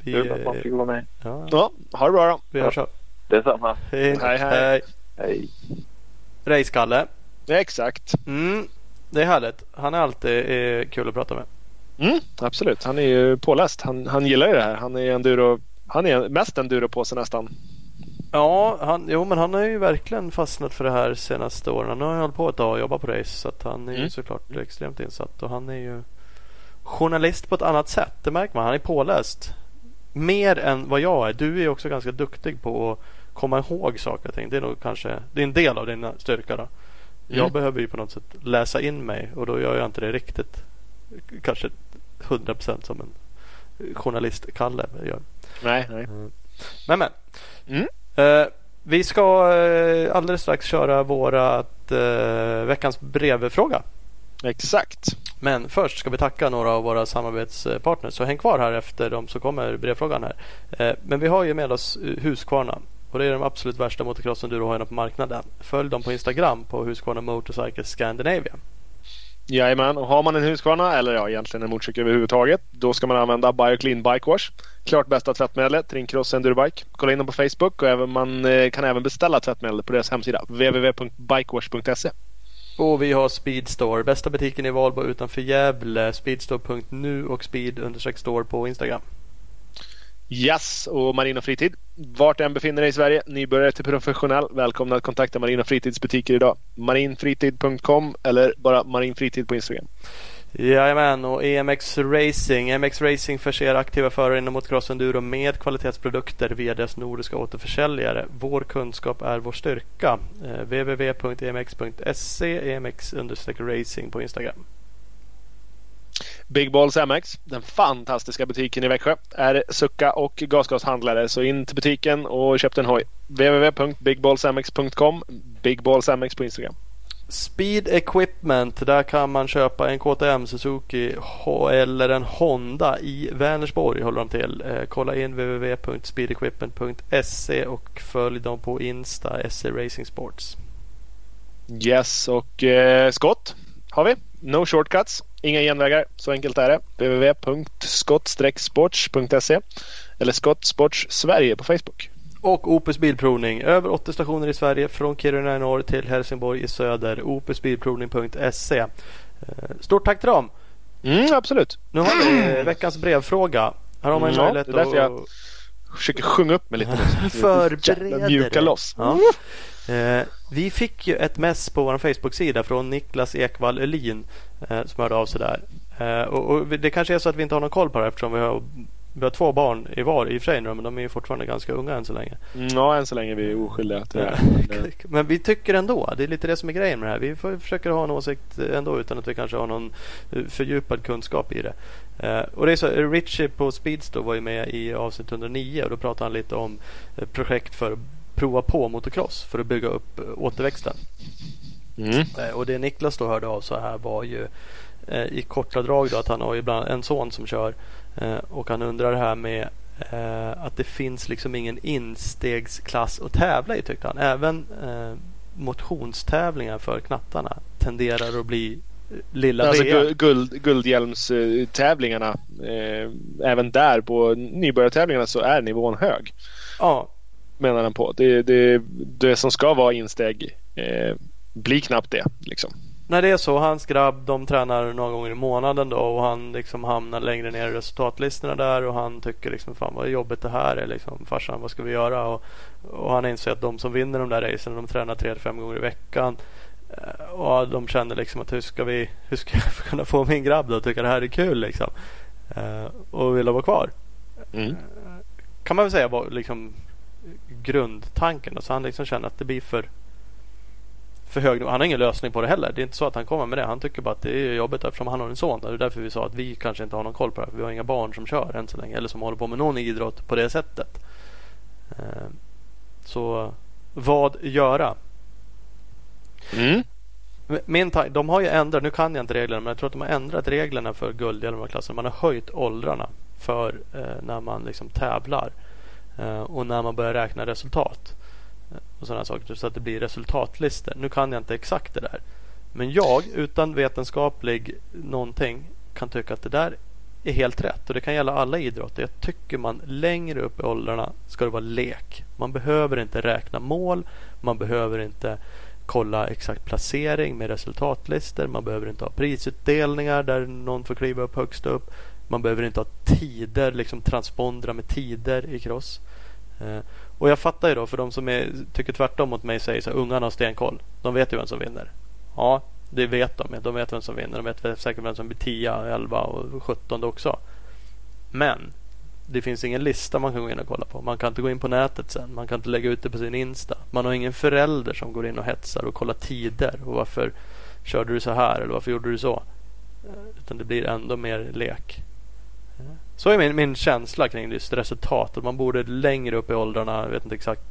Vi, kul att man fick vara med. ja, Ja, ha det bra då. vi hörs så. Detsamma. Hej. Hej, hej. hej. Race-Kalle. Ja, exakt. Mm. det är härligt. Han är alltid är kul att prata med. Mm, absolut, han är ju påläst. Han, han gillar ju det här. Han är enduro, han är mest enduro på sig nästan. Ja, han, jo, men han har ju verkligen fastnat för det här senaste åren. Han har ju hållit på ett tag och jobbat på race så att han är mm. ju såklart extremt insatt och han är ju journalist på ett annat sätt. Det märker man. Han är påläst. Mer än vad jag är. Du är också ganska duktig på att komma ihåg saker och ting. Det är nog kanske det är en del av din styrka. Då. Mm. Jag behöver ju på något sätt läsa in mig och då gör jag inte det riktigt kanske 100 procent som en journalist-Kalle gör. Nej, nej. Mm. Men men. Mm. Uh, vi ska uh, alldeles strax köra vårat uh, veckans brevfråga. Exakt. Men först ska vi tacka några av våra samarbetspartners. Så häng kvar här efter dem så kommer brevfrågan här. Men vi har ju med oss Husqvarna. Och det är de absolut värsta motocrossen du har på marknaden. Följ dem på Instagram på Husqvarna Motorcycle Scandinavia. Jajamän, och har man en Husqvarna eller ja, egentligen en motorcykel överhuvudtaget då ska man använda Bioclean Bike Wash. Klart bästa tvättmedlet till din cross endurobike. Kolla in dem på Facebook och även, man eh, kan även beställa tvättmedel på deras hemsida www.bikewash.se. Och vi har Speedstore, bästa butiken i Valbo utanför Gävle. Speedstore.nu och speed-store på Instagram. Yes, och Marin och Fritid. Vart än befinner dig i Sverige, nybörjare till professionell. Välkomna att kontakta Marin och Fritids butiker idag. marinfritid.com eller bara marinfritid på Instagram. Jajamän, och EMX Racing. EMX Racing förser aktiva förare inom motocross enduro med kvalitetsprodukter via deras nordiska återförsäljare. Vår kunskap är vår styrka. Eh, Www.emx.se, emx-racing på Instagram. Big Balls MX, den fantastiska butiken i Växjö, är sucka och gasgashandlare. Så in till butiken och köp en hoj. www.bigballsmx.com Big Balls MX på Instagram. Speed Equipment, där kan man köpa en KTM Suzuki eller en Honda i Vänersborg håller de till. Eh, kolla in www.speedequipment.se och följ dem på Insta, SC Racing Sports. Yes, och eh, skott har vi. No shortcuts, inga genvägar. Så enkelt är det. www.skott-sports.se eller Skott Sports Sverige på Facebook. Och Opus Bilprovning. Över 80 stationer i Sverige från Kiruna i norr till Helsingborg i söder. opusbilprovning.se. Eh, stort tack till dem! Mm, absolut. Nu har vi (clears throat) veckans brevfråga. Här har man mm, möjlighet ja, därför jag försöker sjunga upp mig lite. (laughs) Förbereder Mjuka loss. Ja. Eh, vi fick ju ett mess på vår Facebook-sida från Niklas Ekvall Ölin eh, som hörde av sig där. Eh, och, och, det kanske är så att vi inte har någon koll på det eftersom vi har, vi har två barn i var i och för sig men de är ju fortfarande ganska unga än så länge. Mm, ja, än så länge är vi oskyldiga till det. (laughs) men vi tycker ändå, det är lite det som är grejen med det här. Vi försöker ha en åsikt ändå utan att vi kanske har någon eh, fördjupad kunskap i det. Uh, och det är så, Richie på Speedstore var ju med i avsnitt 109 och då pratade han lite om projekt för prova på motocross för att bygga upp eh, återväxten. Mm. Eh, och det Niklas då hörde av så här var ju eh, i korta drag då att han har ju bland en son som kör och han undrar det här med att det finns liksom ingen instegsklass att tävla i tyckte han. Även motionstävlingar för knattarna tenderar att bli lilla alltså. Guld, guldhjälmstävlingarna. Eh, även där på nybörjartävlingarna så är nivån hög. Ja, menar han på. Det, det, det som ska vara insteg eh, blir knappt det. Liksom. Nej det är så. Hans grabb de tränar några gånger i månaden då och han liksom hamnar längre ner i resultatlistorna där och han tycker liksom fan vad jobbigt det här är liksom. Farsan vad ska vi göra? Och, och han inser att de som vinner de där racen de tränar tre till fem gånger i veckan. Eh, och de känner liksom att hur ska vi hur ska jag (laughs) kunna få min grabb då att tycka det här är kul liksom. Uh, och vilja vara kvar. Mm. Kan man väl säga liksom grundtanken. Så han liksom känner att det blir för, för hög Han har ingen lösning på det heller. Det är inte så att han kommer med det. Han tycker bara att det är jobbigt eftersom han har en son. Det är därför vi sa att vi kanske inte har någon koll på det. Vi har inga barn som kör än så länge. Eller som håller på med någon idrott på det sättet. Eh, så vad göra? Mm. Min de har ju ändrat, nu kan jag inte reglerna, men jag tror att de har ändrat reglerna för guldhjälmarklassen. Man har höjt åldrarna för eh, när man liksom tävlar. Eh, och när man börjar räkna resultat eh, och sådana saker så att det blir resultatlistor. Nu kan jag inte exakt det där. Men jag utan vetenskaplig någonting kan tycka att det där är helt rätt och det kan gälla alla idrotter. Jag tycker man längre upp i åldrarna ska det vara lek. Man behöver inte räkna mål. Man behöver inte kolla exakt placering med resultatlistor. Man behöver inte ha prisutdelningar där någon får kliva upp högst upp. Man behöver inte ha tider, liksom transpondra med tider i cross. Eh, och jag fattar ju då för de som är, tycker tvärtom mot mig säger så här, ungarna har stenkoll. De vet ju vem som vinner. Ja, det vet de. De vet vem som vinner. De vet säkert vem som blir 10, 11 och 17 också. Men det finns ingen lista man kan gå in och kolla på. Man kan inte gå in på nätet sen. Man kan inte lägga ut det på sin Insta. Man har ingen förälder som går in och hetsar och kollar tider. Och varför körde du så här eller varför gjorde du så? Eh, utan det blir ändå mer lek. Så är min, min känsla kring just resultatet. Man borde längre upp i åldrarna. Jag vet inte exakt.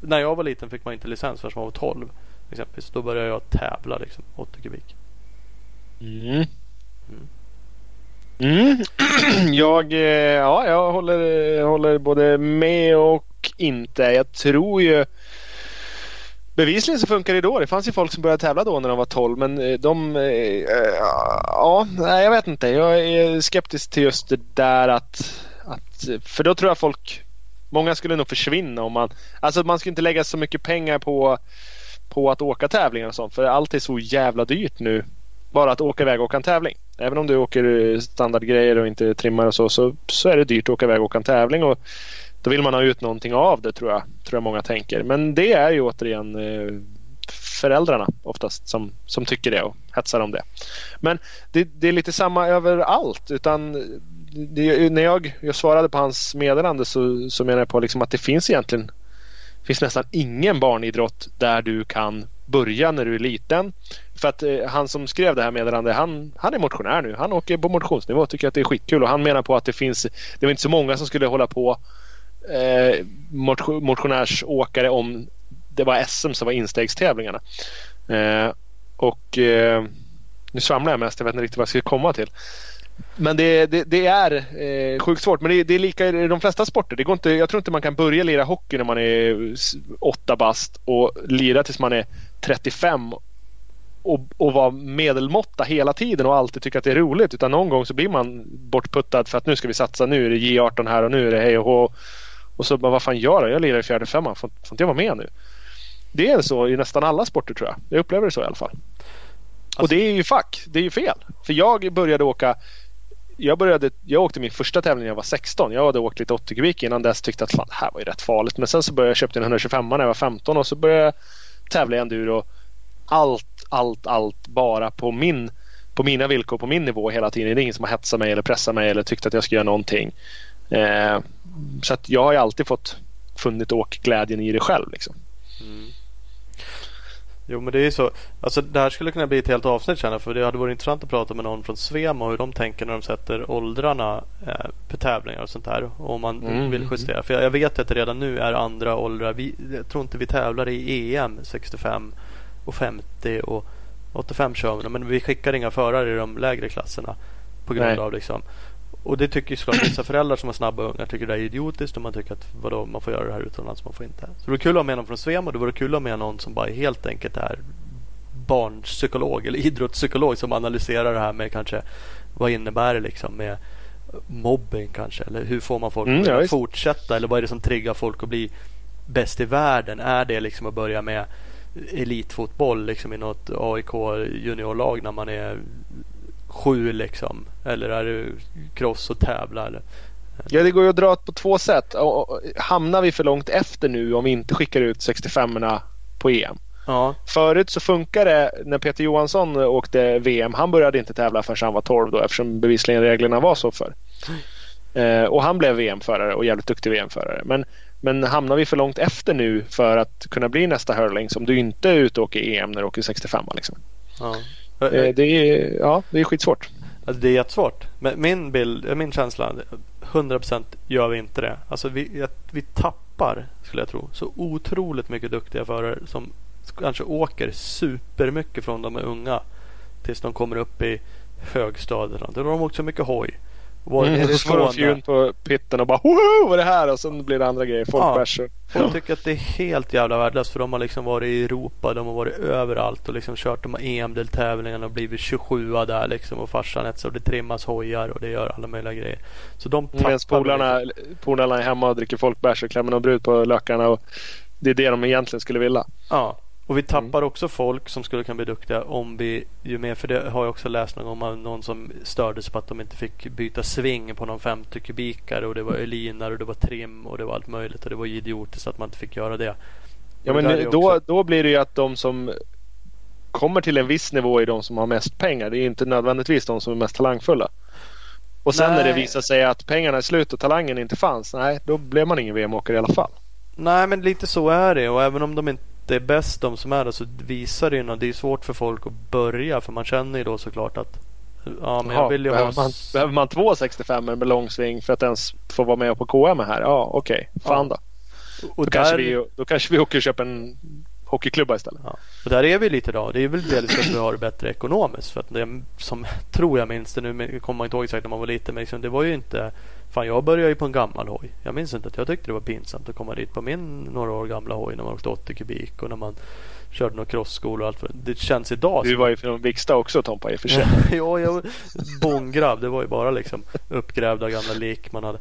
När jag var liten fick man inte licens förrän man var 12. Exempelvis. Då började jag tävla liksom, 80 kubik. Mm. Mm. Mm. (clears throat) jag, eh, ja, jag håller, håller både med och inte. Jag tror ju Bevisligen så funkar det då. Det fanns ju folk som började tävla då när de var 12 men eh, de... Äh, ja, nej jag vet inte. Jag är skeptisk till just det där att, att... För då tror jag folk... Många skulle nog försvinna om man... Alltså man skulle inte lägga så mycket pengar på, på att åka tävlingar och sånt för allt är så jävla dyrt nu. Bara att åka iväg och åka en tävling. Även om du åker standardgrejer och inte trimmar och så, så, så är det dyrt att åka iväg och åka en tävling. Och då vill man ha ut någonting av det tror jag, tror jag många tänker. Men det är ju återigen eh, föräldrarna oftast som, som tycker det och hetsar om det. Men det, det är lite samma överallt. Utan det, när jag, jag svarade på hans meddelande så, så menar jag på liksom att det finns egentligen finns nästan ingen barnidrott där du kan börja när du är liten. För att eh, han som skrev det här meddelandet, han, han är motionär nu. Han åker på motionsnivå och tycker att det är skitkul. Och han menar på att det finns, det var inte så många som skulle hålla på eh, motionärsåkare om det var SM som var instegstävlingarna. Eh, och eh, nu svamlar jag mest, jag vet inte riktigt vad jag ska komma till. Men det, det, det är eh, sjukt svårt. Men det, det, är lika i de flesta sporter. Det går inte, jag tror inte man kan börja lira hockey när man är åtta bast och lira tills man är 35 och, och vara medelmåtta hela tiden och alltid tycka att det är roligt. Utan någon gång så blir man bortputtad för att nu ska vi satsa. Nu är det J18 här och nu är det hej och hå. Och så bara, vad fan gör jag? Jag lirar i fjärde femman. Får, får inte jag vara med nu? Det är så i nästan alla sporter tror jag. Jag upplever det så i alla fall. Alltså... Och det är ju fuck. Det är ju fel. För jag började åka jag, började, jag åkte min första tävling när jag var 16. Jag hade åkt lite 80 kubik innan dess tyckte att fan, det här var ju rätt farligt. Men sen så började jag köpa en 125 när jag var 15 och så började jag tävla i enduro. Allt, allt, allt bara på min på mina villkor, på min nivå hela tiden. Det är ingen som har hetsat mig eller pressat mig eller tyckt att jag ska göra någonting. Eh, så att jag har ju alltid fått funnit åkglädjen i det själv. Liksom. Mm. Jo men det är ju så. Alltså det här skulle kunna bli ett helt avsnitt känner För det hade varit intressant att prata med någon från Svema och hur de tänker när de sätter åldrarna eh, på tävlingar och sånt där. Och om man mm. vill justera. För jag, jag vet att det redan nu är andra åldrar. Vi, jag tror inte vi tävlar i EM 65 och 50 och 85 kör vi Men vi skickar inga förare i de lägre klasserna. På grund Nej. av liksom och det tycker såklart vissa föräldrar som har snabba ungar tycker det är idiotiskt och man tycker att vadå, man får göra det här utomlands, man får inte. Så det vore kul att ha med någon från Svema det vore kul att ha med någon som bara helt enkelt är barnpsykolog eller idrottspsykolog som analyserar det här med kanske vad innebär det liksom med mobbing kanske eller hur får man folk mm, att fortsätta eller vad är det som triggar folk att bli bäst i världen? Är det liksom att börja med elitfotboll liksom i något AIK juniorlag när man är sju liksom? Eller är det cross och tävla? Eller? Ja, det går ju att dra på två sätt. Hamnar vi för långt efter nu om vi inte skickar ut 65orna på EM? Ja. Förut så funkar det när Peter Johansson åkte VM. Han började inte tävla förrän han var 12 då eftersom bevisligen reglerna var så för. Eh, och han blev VM-förare och jävligt duktig VM-förare. Men, men hamnar vi för långt efter nu för att kunna bli nästa hurling som du inte är ute och åker EM när du åker 65 liksom. Ja. Eh, det, är, ja, det är skitsvårt. Alltså det är jättesvårt. Men min bild, min känsla, 100% gör vi inte det. Alltså vi, vi tappar, skulle jag tro, så otroligt mycket duktiga förare som kanske åker supermycket från de är unga tills de kommer upp i högstadiet. Då har de åkt så mycket hoj. Var mm, är det så de på pitten och bara Woho! Vad är det här? Och sen blir det andra grejer. Folk ja, bärs. Folk tycker att det är helt jävla värdelöst för de har liksom varit i Europa. De har varit överallt och liksom kört de här EM-deltävlingarna och blivit 27 där liksom. Och farsan ett så det trimmas hojar och det gör alla möjliga grejer. Så de Medan polarna, liksom. polarna är hemma och dricker folkbärs och klämmer någon brud på lökarna. Och det är det de egentligen skulle vilja. Ja. Och vi tappar också folk som skulle kunna bli duktiga om vi ju mer, för det har jag också läst någon gång om någon som störde sig på att de inte fick byta sving på någon 50 kubikare och det var elinar och det var trim och det var allt möjligt och det var idiotiskt att man inte fick göra det. Ja det men då, också- då blir det ju att de som kommer till en viss nivå är de som har mest pengar. Det är inte nödvändigtvis de som är mest talangfulla. Och sen när det Nej. visar sig att pengarna är slut och talangen inte fanns. Nej, då blev man ingen VM-åkare i alla fall. Nej men lite så är det och även om de inte är bäst de som är där så visar det ju. Det är svårt för folk att börja för man känner ju då såklart att Ja men jag vill ju behöver, ha man, behöver man två 65 med långsving för att ens få vara med på KM här? Ja, okej. Fan då. och Då, kanske där, vi, då kanske vi åker och köper en hockeyklubba istället. ja, och där är vi lite idag. Det är väl delvis för att vi har det bättre ekonomiskt. För att det som tror jag minns det nu kommer man inte ihåg exakt när man var liten. Men liksom, det var ju inte Fan jag började ju på en gammal hoj. Jag minns inte att jag tyckte det var pinsamt att komma dit på min några år gamla hoj när man åkte 80 kubik och när man körde några crossskolor och allt. Det känns idag Du var ju från Viksta också Tompa i och för sig. (laughs) ja, jag bånggrabb. Det var ju bara liksom uppgrävda gamla lik man hade.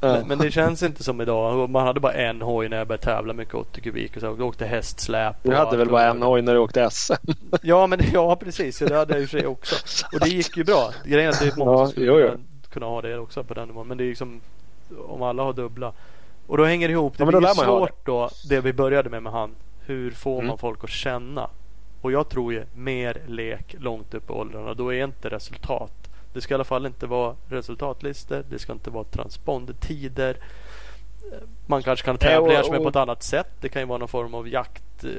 Men, men det känns inte som idag. Man hade bara en hoj när jag började tävla mycket 80 kubik och så. Jag åkte hästsläp. Du hade väl bara en hoj när du åkte SM? Ja, men ja precis. Ja, det hade jag i och för sig också. Och det gick ju bra. Grejen är att det är många Ja, som skulle. Kunna, ha det också på den nivån. Men det är liksom om alla har dubbla. Och då hänger det ihop. Det Ja, blir svårt då. Det vi började med med han. Hur får Mm. man folk att känna? Och jag tror ju mer lek långt upp i åldrarna. Då är inte resultat. Det ska i alla fall inte vara resultatlistor. Det ska inte vara transpondetider. Man kanske kan och- tävla kanske med på ett annat sätt. Det kan ju vara någon form av jakt eh,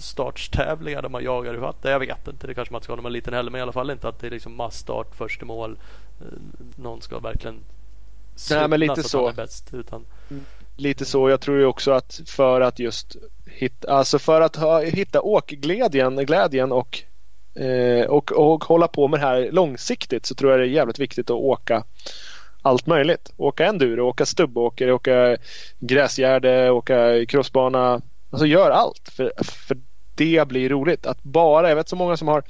startstävlingar där man jagar i vatten. Jag vet inte. Det kanske man ska ha när man är liten heller. Men i alla fall inte att det är liksom massstart först mål. Eh, Någon ska verkligen Nej, men lite så. bäst. Utan, Lite så. Jag tror ju också att för att just hitta, alltså för att ha, hitta åkglädjen glädjen och, eh, och, och hålla på med det här långsiktigt så tror jag det är jävligt viktigt att åka allt möjligt. Åka enduro, åka stubbåker, åka gräsgärde, åka crossbana. Alltså gör allt. För, för det blir roligt. Att bara, jag vet så många som har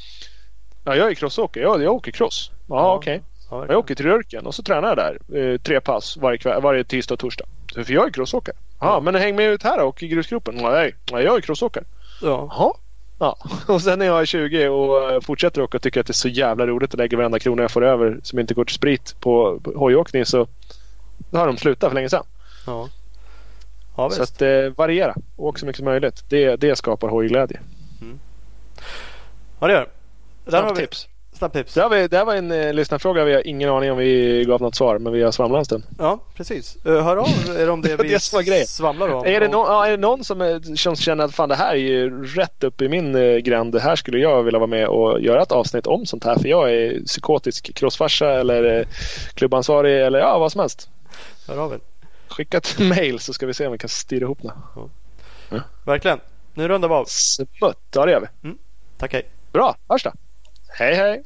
Ja, jag är crossåkare. Ja, jag åker cross. Ja, Ja. okej. ja, Jag åker till Rörken och så tränar jag där eh, tre pass varje, kväll, varje tisdag och torsdag. För jag är crossåkare. Ja, Ja. men häng med ut här och i grusgropen. Nej, nej, jag är crossåkare. ja. Jaha. Ja, (laughs) och sen när jag är 20 och eh, fortsätter åka och tycker att det är så jävla roligt att lägga varenda krona jag får över som inte går till sprit på, hojåkning så då har de slutat för länge sedan. ja. ja så att eh, variera. Åk så mycket som möjligt. Det, det skapar hojglädje. Ja, det gör det. Där har Snabbt vi tips. Snabbtips. Det, vi, det här var en eh, lyssnarfråga. Vi har ingen aning om vi gav något svar men vi har svamlat en stund. Ja, precis. Uh, hör av er om det (laughs) vi det grejen. svamlar om. Är det, någon, ja, är det någon som, är, som känner att fan det här är ju rätt upp i min eh, gränd. Det här skulle jag vilja vara med och göra ett avsnitt om sånt här. För jag är psykotisk crossfarsa eller eh, klubbansvarig eller ja, vad som helst. Hör av er. Skicka ett (laughs) mail så ska vi se om vi kan styra ihop det. Verkligen. Nu rundar vi av. Smutt, ja det gör vi. Tack, hej. Bra, hörs då. Hej hej!